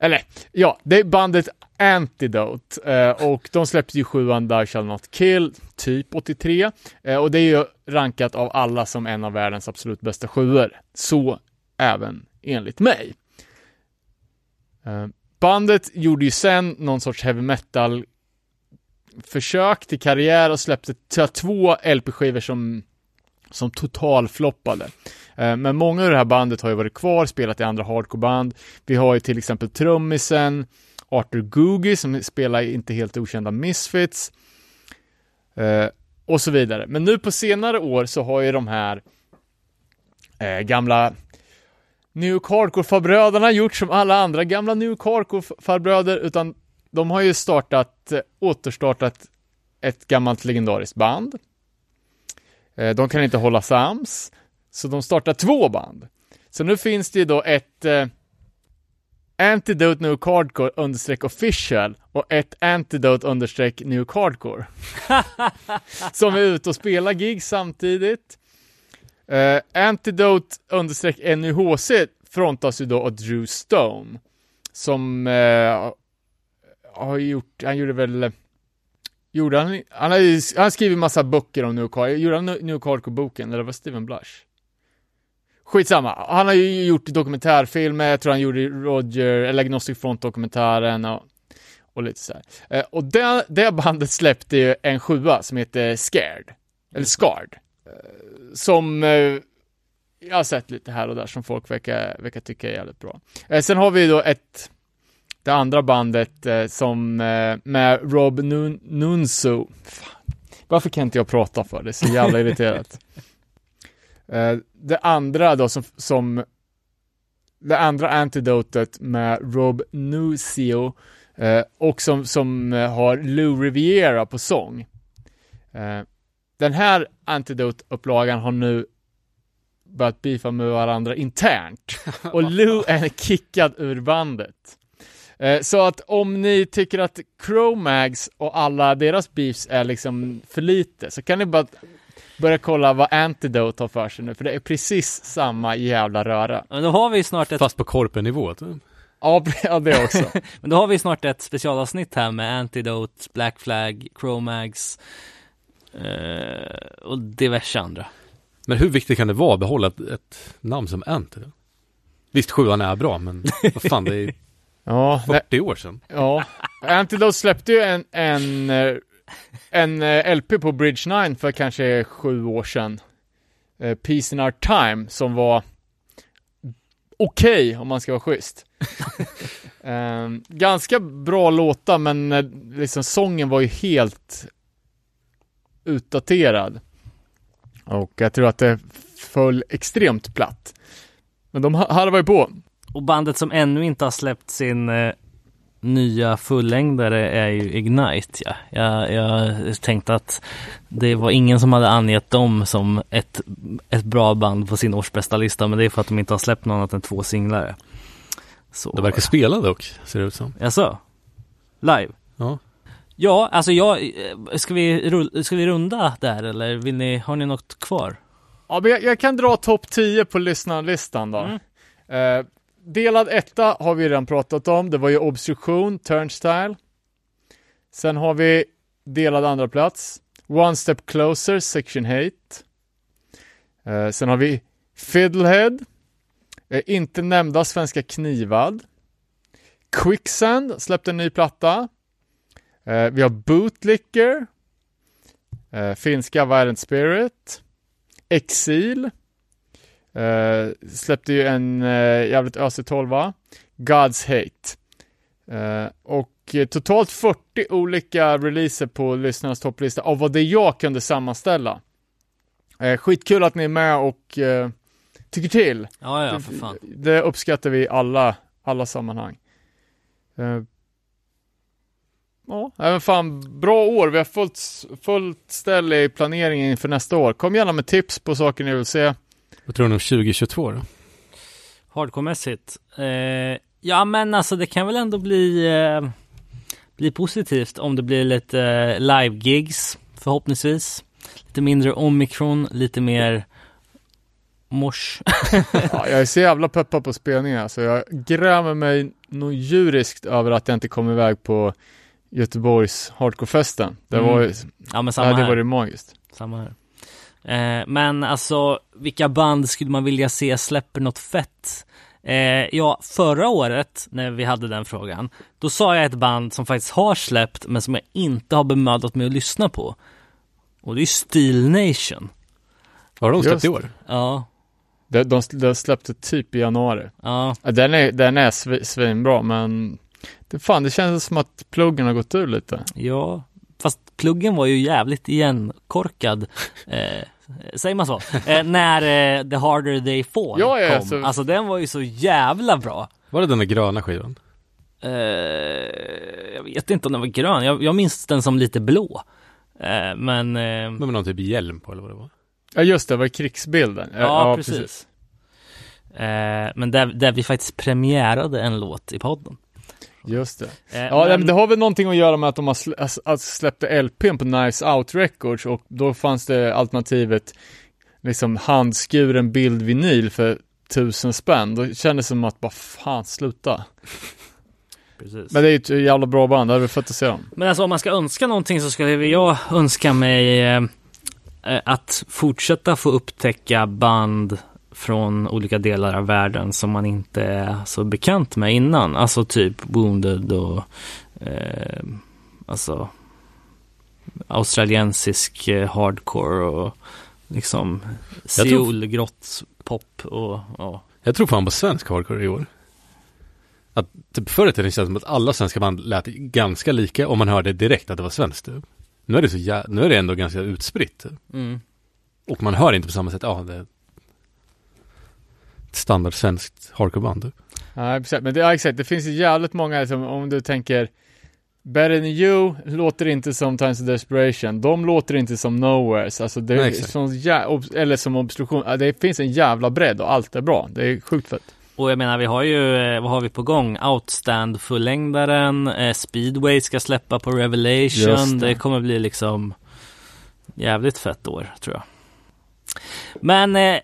Eller, ja, det är bandet Antidote eh, och de släppte ju sjuan Die Shall Not Kill, typ 83. Eh, och det är ju rankat av alla som en av världens absolut bästa sjuor. Så även enligt mig. Eh, bandet gjorde ju sen någon sorts heavy metal försök till karriär och släppte två LP-skivor som, som totalfloppade. Eh, men många av det här bandet har ju varit kvar, spelat i andra hardcoreband. Vi har ju till exempel trummisen Arthur Googie som spelar i inte helt okända Misfits. Eh, och så vidare. Men nu på senare år så har ju de här eh, gamla New York Hardcore-farbröderna gjort som alla andra gamla New York Hardcore-farbröder, utan de har ju startat, eh, återstartat ett gammalt legendariskt band. Eh, de kan inte hålla sams, så de startar två band. Så nu finns det ju då ett eh, Antidote New York Hardcore understreck official och ett Antidote understreck New York Hardcore. som är ute och spelar gig samtidigt. Eh, Antidote understreck NUHC frontas ju då av Drew Stone. Som eh, har gjort, han gjorde väl Gjorde han, han har ju, han skrivit massa böcker om New York Gjorde han New York Hardcore-boken, eller var det Steven Blush? Skitsamma, han har ju gjort dokumentärfilmer, jag tror han gjorde Roger, eller Agnostic Front-dokumentären och, och lite så här. Eh, och det, det bandet släppte ju en sjua som heter Scared, eller Scarred. Som eh, jag har sett lite här och där som folk verkar, verkar tycka är jävligt bra. Eh, sen har vi då ett, det andra bandet eh, som eh, med Rob Nun, Nunzo. Fan. Varför kan inte jag prata för? Det är så jävla irriterat. Eh, det andra då som, som det andra antidotet med Rob Nuzio eh, och som, som eh, har Lou Riviera på sång. Eh, den här antidote-upplagan har nu börjat beefa med varandra internt och Lou är kickad ur bandet. Eh, Så att om ni tycker att Chromags och alla deras beefs är liksom för lite så kan ni bara börja kolla vad Antidote har för sig nu, för det är precis samma jävla röra. Men då har vi snart ett, Fast på korpennivå. Ja, ja det också. men då har vi snart ett specialavsnitt här med Antidote, Black Flag, Chromags eh, och diverse andra. Men hur viktigt kan det vara att behålla ett, ett namn som Antidote? Visst, sjuan är bra, men vad fan, det är Ja, nej, 40 år sedan. ja. Antidote släppte ju en, en, eh, en eh, LP på Bridge 9 för kanske sju år sedan. Eh, Peace in Our Time, som var okej om man ska vara schysst. Ehm, ganska bra låtar, men liksom sången var ju helt utdaterad. Och jag tror att det föll extremt platt. Men de ha- harvar ju på. Och bandet som ännu inte har släppt sin eh, nya fullängdare är ju Ignite. Ja. Jag, jag tänkte att det var ingen som hade angett dem som ett, ett bra band på sin årsbästa lista men det är för att de inte har släppt något annat än två singlar. Så, Det verkar spela dock, ser det ut som. Jaså? Live? Ja. Ja, alltså jag, eh, ska vi, ska vi runda där eller vill ni, har ni något kvar? Ja, men jag, jag kan dra topp 10 på lyssnarlistan då. Eh, delad etta har vi redan pratat om. Det var ju obstruktion, turnstyle. Sen har vi delad andra plats. One step closer, section hate. Eh, sen har vi fiddlehead. Eh, inte nämnda svenska knivad. Quicksand släppte en ny platta. Eh, vi har bootlicker. Eh, finska Violent Spirit. Exil. Eh, släppte ju en eh, jävligt ösig tolva. God's Hate. Eh, och totalt 40 olika releaser på lyssnarnas topplista av vad det jag kunde sammanställa. Eh, skitkul att ni är med och tycker till. Ja, ja, för fan. Det uppskattar vi i alla, alla sammanhang. Ja, även fan, bra år. Vi har fullt, fullt ställ i planeringen inför nästa år. Kom gärna med tips på saker ni vill se. Vad tror du om 2022 då? Hardcore-mässigt? Eh, ja men alltså det kan väl ändå bli, eh, bli positivt om det blir lite eh, live-gigs förhoppningsvis. Lite mindre omikron, lite mer mors. Ja, jag är så jävla peppad på spelningar så jag grämer mig nog djuriskt över att jag inte kom iväg på Göteborgs Hardcore-festen. Det Mm. var ju, ja men samma det här. var ju magiskt. Samma här. Eh, men alltså, vilka band skulle man vilja se släpper något fett? Eh, ja, förra året när vi hade den frågan, då sa jag ett band som faktiskt har släppt, men som jag inte har bemödat mig att lyssna på. Och det är Steel Nation. Har de släppt Just i år? Ja, De, de, de släppte typ i januari. ja, Den är, den är svi- svinbra men det, fan, det känns som att pluggen har gått ur lite. ja. Fast pluggen var ju jävligt igenkorkad. Eh, säger man så? Eh, när eh, The Harder They Fall Ja, ja, kom. så- Alltså den var ju så jävla bra. Var det den där gröna skivan? Eh, jag vet inte om den var grön. Jag, jag minns den som lite blå. Eh, men eh, Men med någon typ hjälm på eller vad det var? Ja just det, det var krigsbilden. ja, precis. Eh, men där, där vi faktiskt premiärade en låt i podden. Just det. Eh, Ja, men- det har väl någonting att göra med att de har slä, alltså, alltså släppte LPn på Nice Out Records och då fanns det alternativet liksom handskuren bildvinyl för tusen spänn. Då kändes det som att bara fan sluta. precis. Men det är ju ett jävla bra band, det hade vi fått att se dem. Men alltså om man ska önska någonting så skulle jag önska mig eh, att fortsätta få upptäcka band från olika delar av världen som man inte är så bekant med innan. Alltså typ Wounded och eh, alltså australiensisk eh, hardcore och liksom Seoul-grottspop och ja. Jag tror fan på svensk hardcore i år. Att typ förr i tiden kändes det som att alla svenska band lät ganska lika och man hörde direkt att det var svenskt. typ. Nu är det så jä- nu är det ändå ganska utspritt. typ. Mm. Och man hör inte på samma sätt, ja det ett standard svenskt hardcoreband. Nej, precis. Men det, ja, exakt, det finns ju jävligt många, liksom, om du tänker Better than you låter inte som Times of Desperation, de låter inte som Nowheres, alltså det Nej, är exakt. som, jä- ob- eller som obstruktion, Ja, det finns en jävla bredd och allt är bra, det är sjukt fett. Och jag menar vi har ju, eh, vad har vi på gång? Outstand fullängdaren, eh, Speedway ska släppa på Revelation. Det. det. kommer bli liksom jävligt fett år tror jag. Men eh,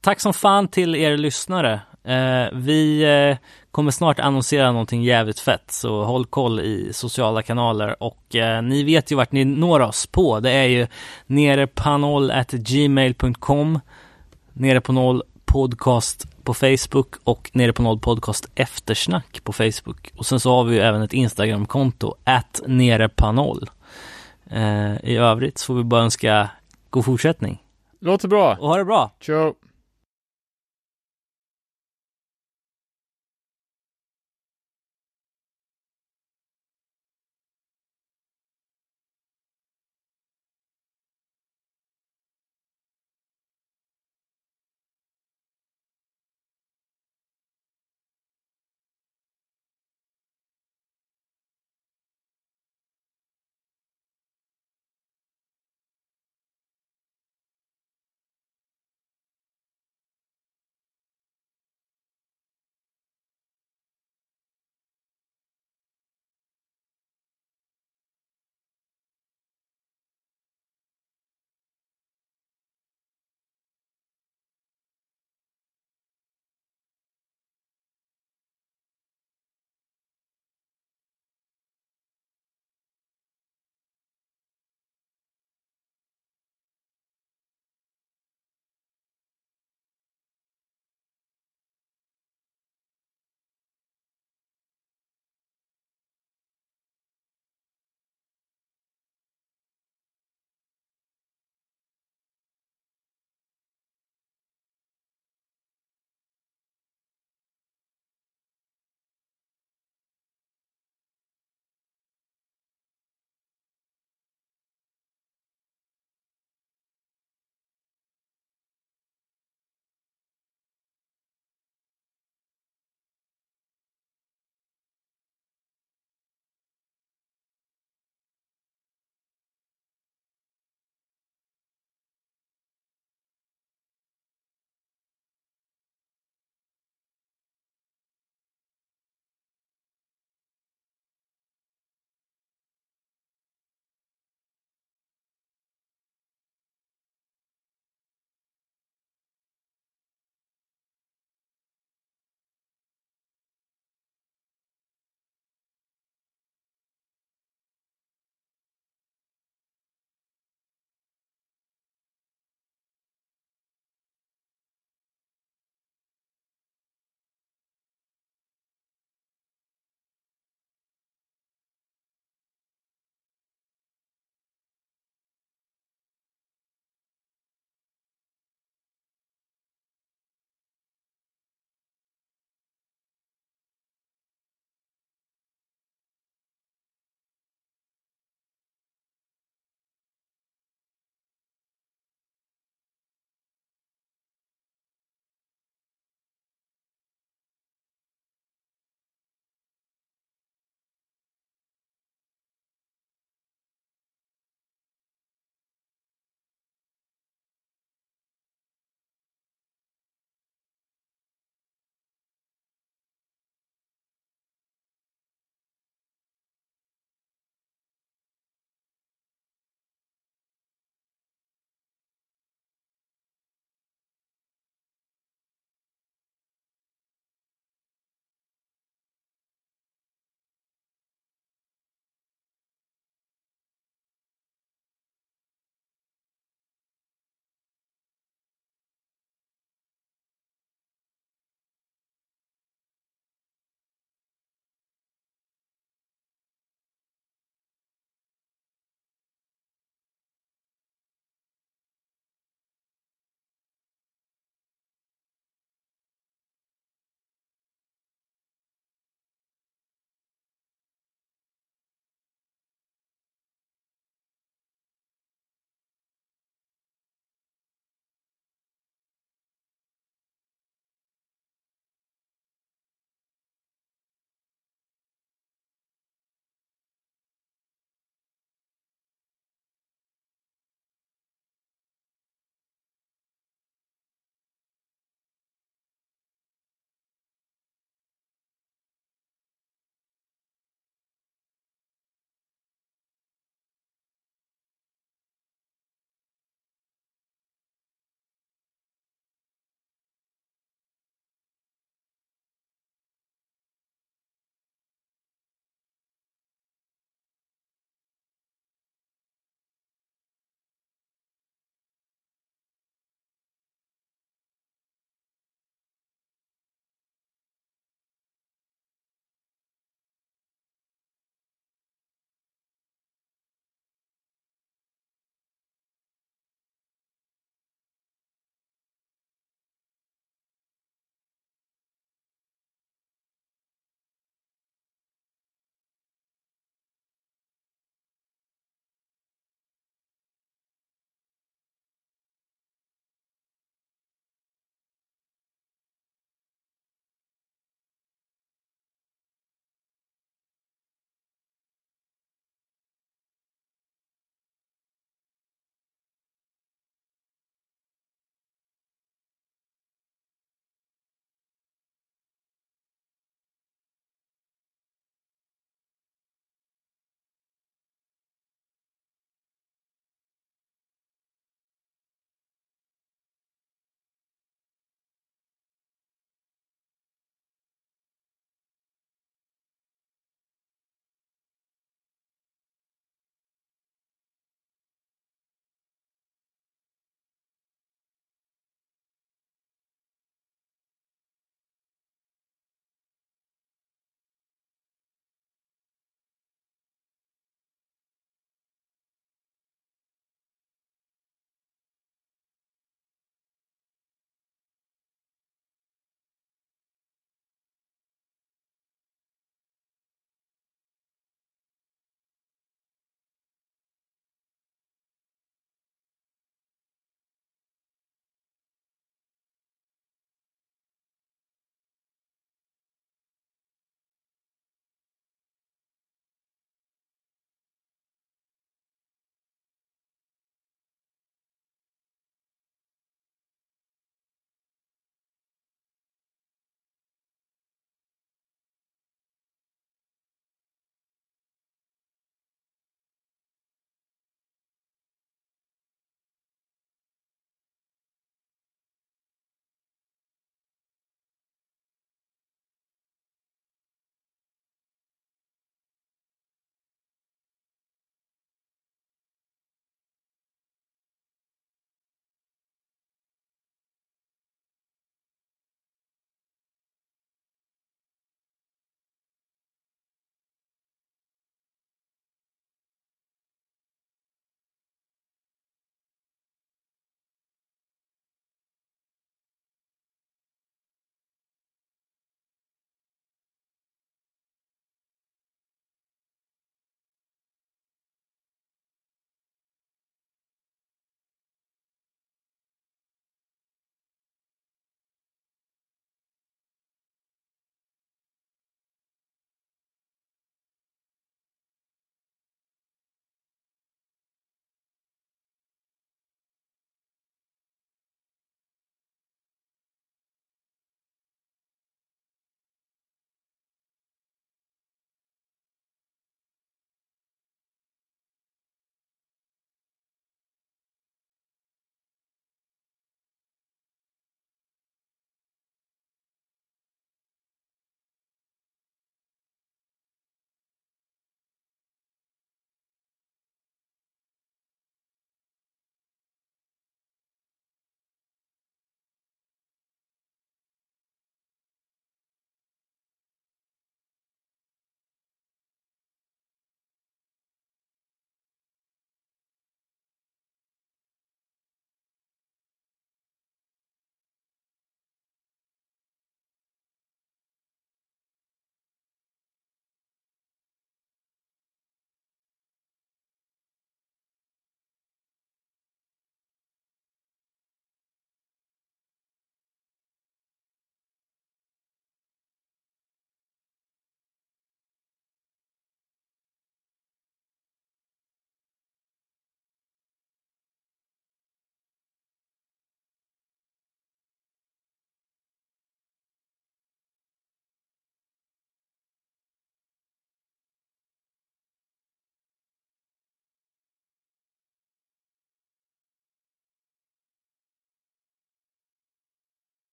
tack som fan till er lyssnare. Eh, vi eh, kommer snart annonsera någonting jävligt fett så håll koll i sociala kanaler och eh, ni vet ju vart ni når oss på. Det är ju nerepanol@gmail.com Nere på noll podcast på Facebook och Nere på noll podcast eftersnack på Facebook. Och sen så har vi ju även ett Instagramkonto, at nerepanoll. Eh, I övrigt så får vi bara önska god fortsättning Låter bra, och ha det bra! ciao!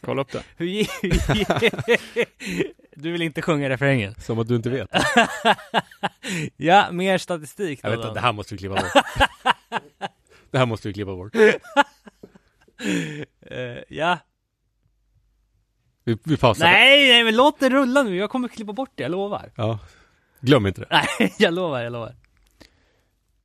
Kolla upp det. Hur gick... Du vill inte sjunga refrängen? Som att du inte vet. ja, mer statistik då. Jag vet då. inte, det här måste vi klippa bort. det här måste vi klippa bort. Eh, ja. Vi, vi pausar. Nej, nej, men låt det rulla nu. Jag kommer klippa bort det, jag lovar. Ja. Glöm inte det. Nej, jag lovar, jag lovar.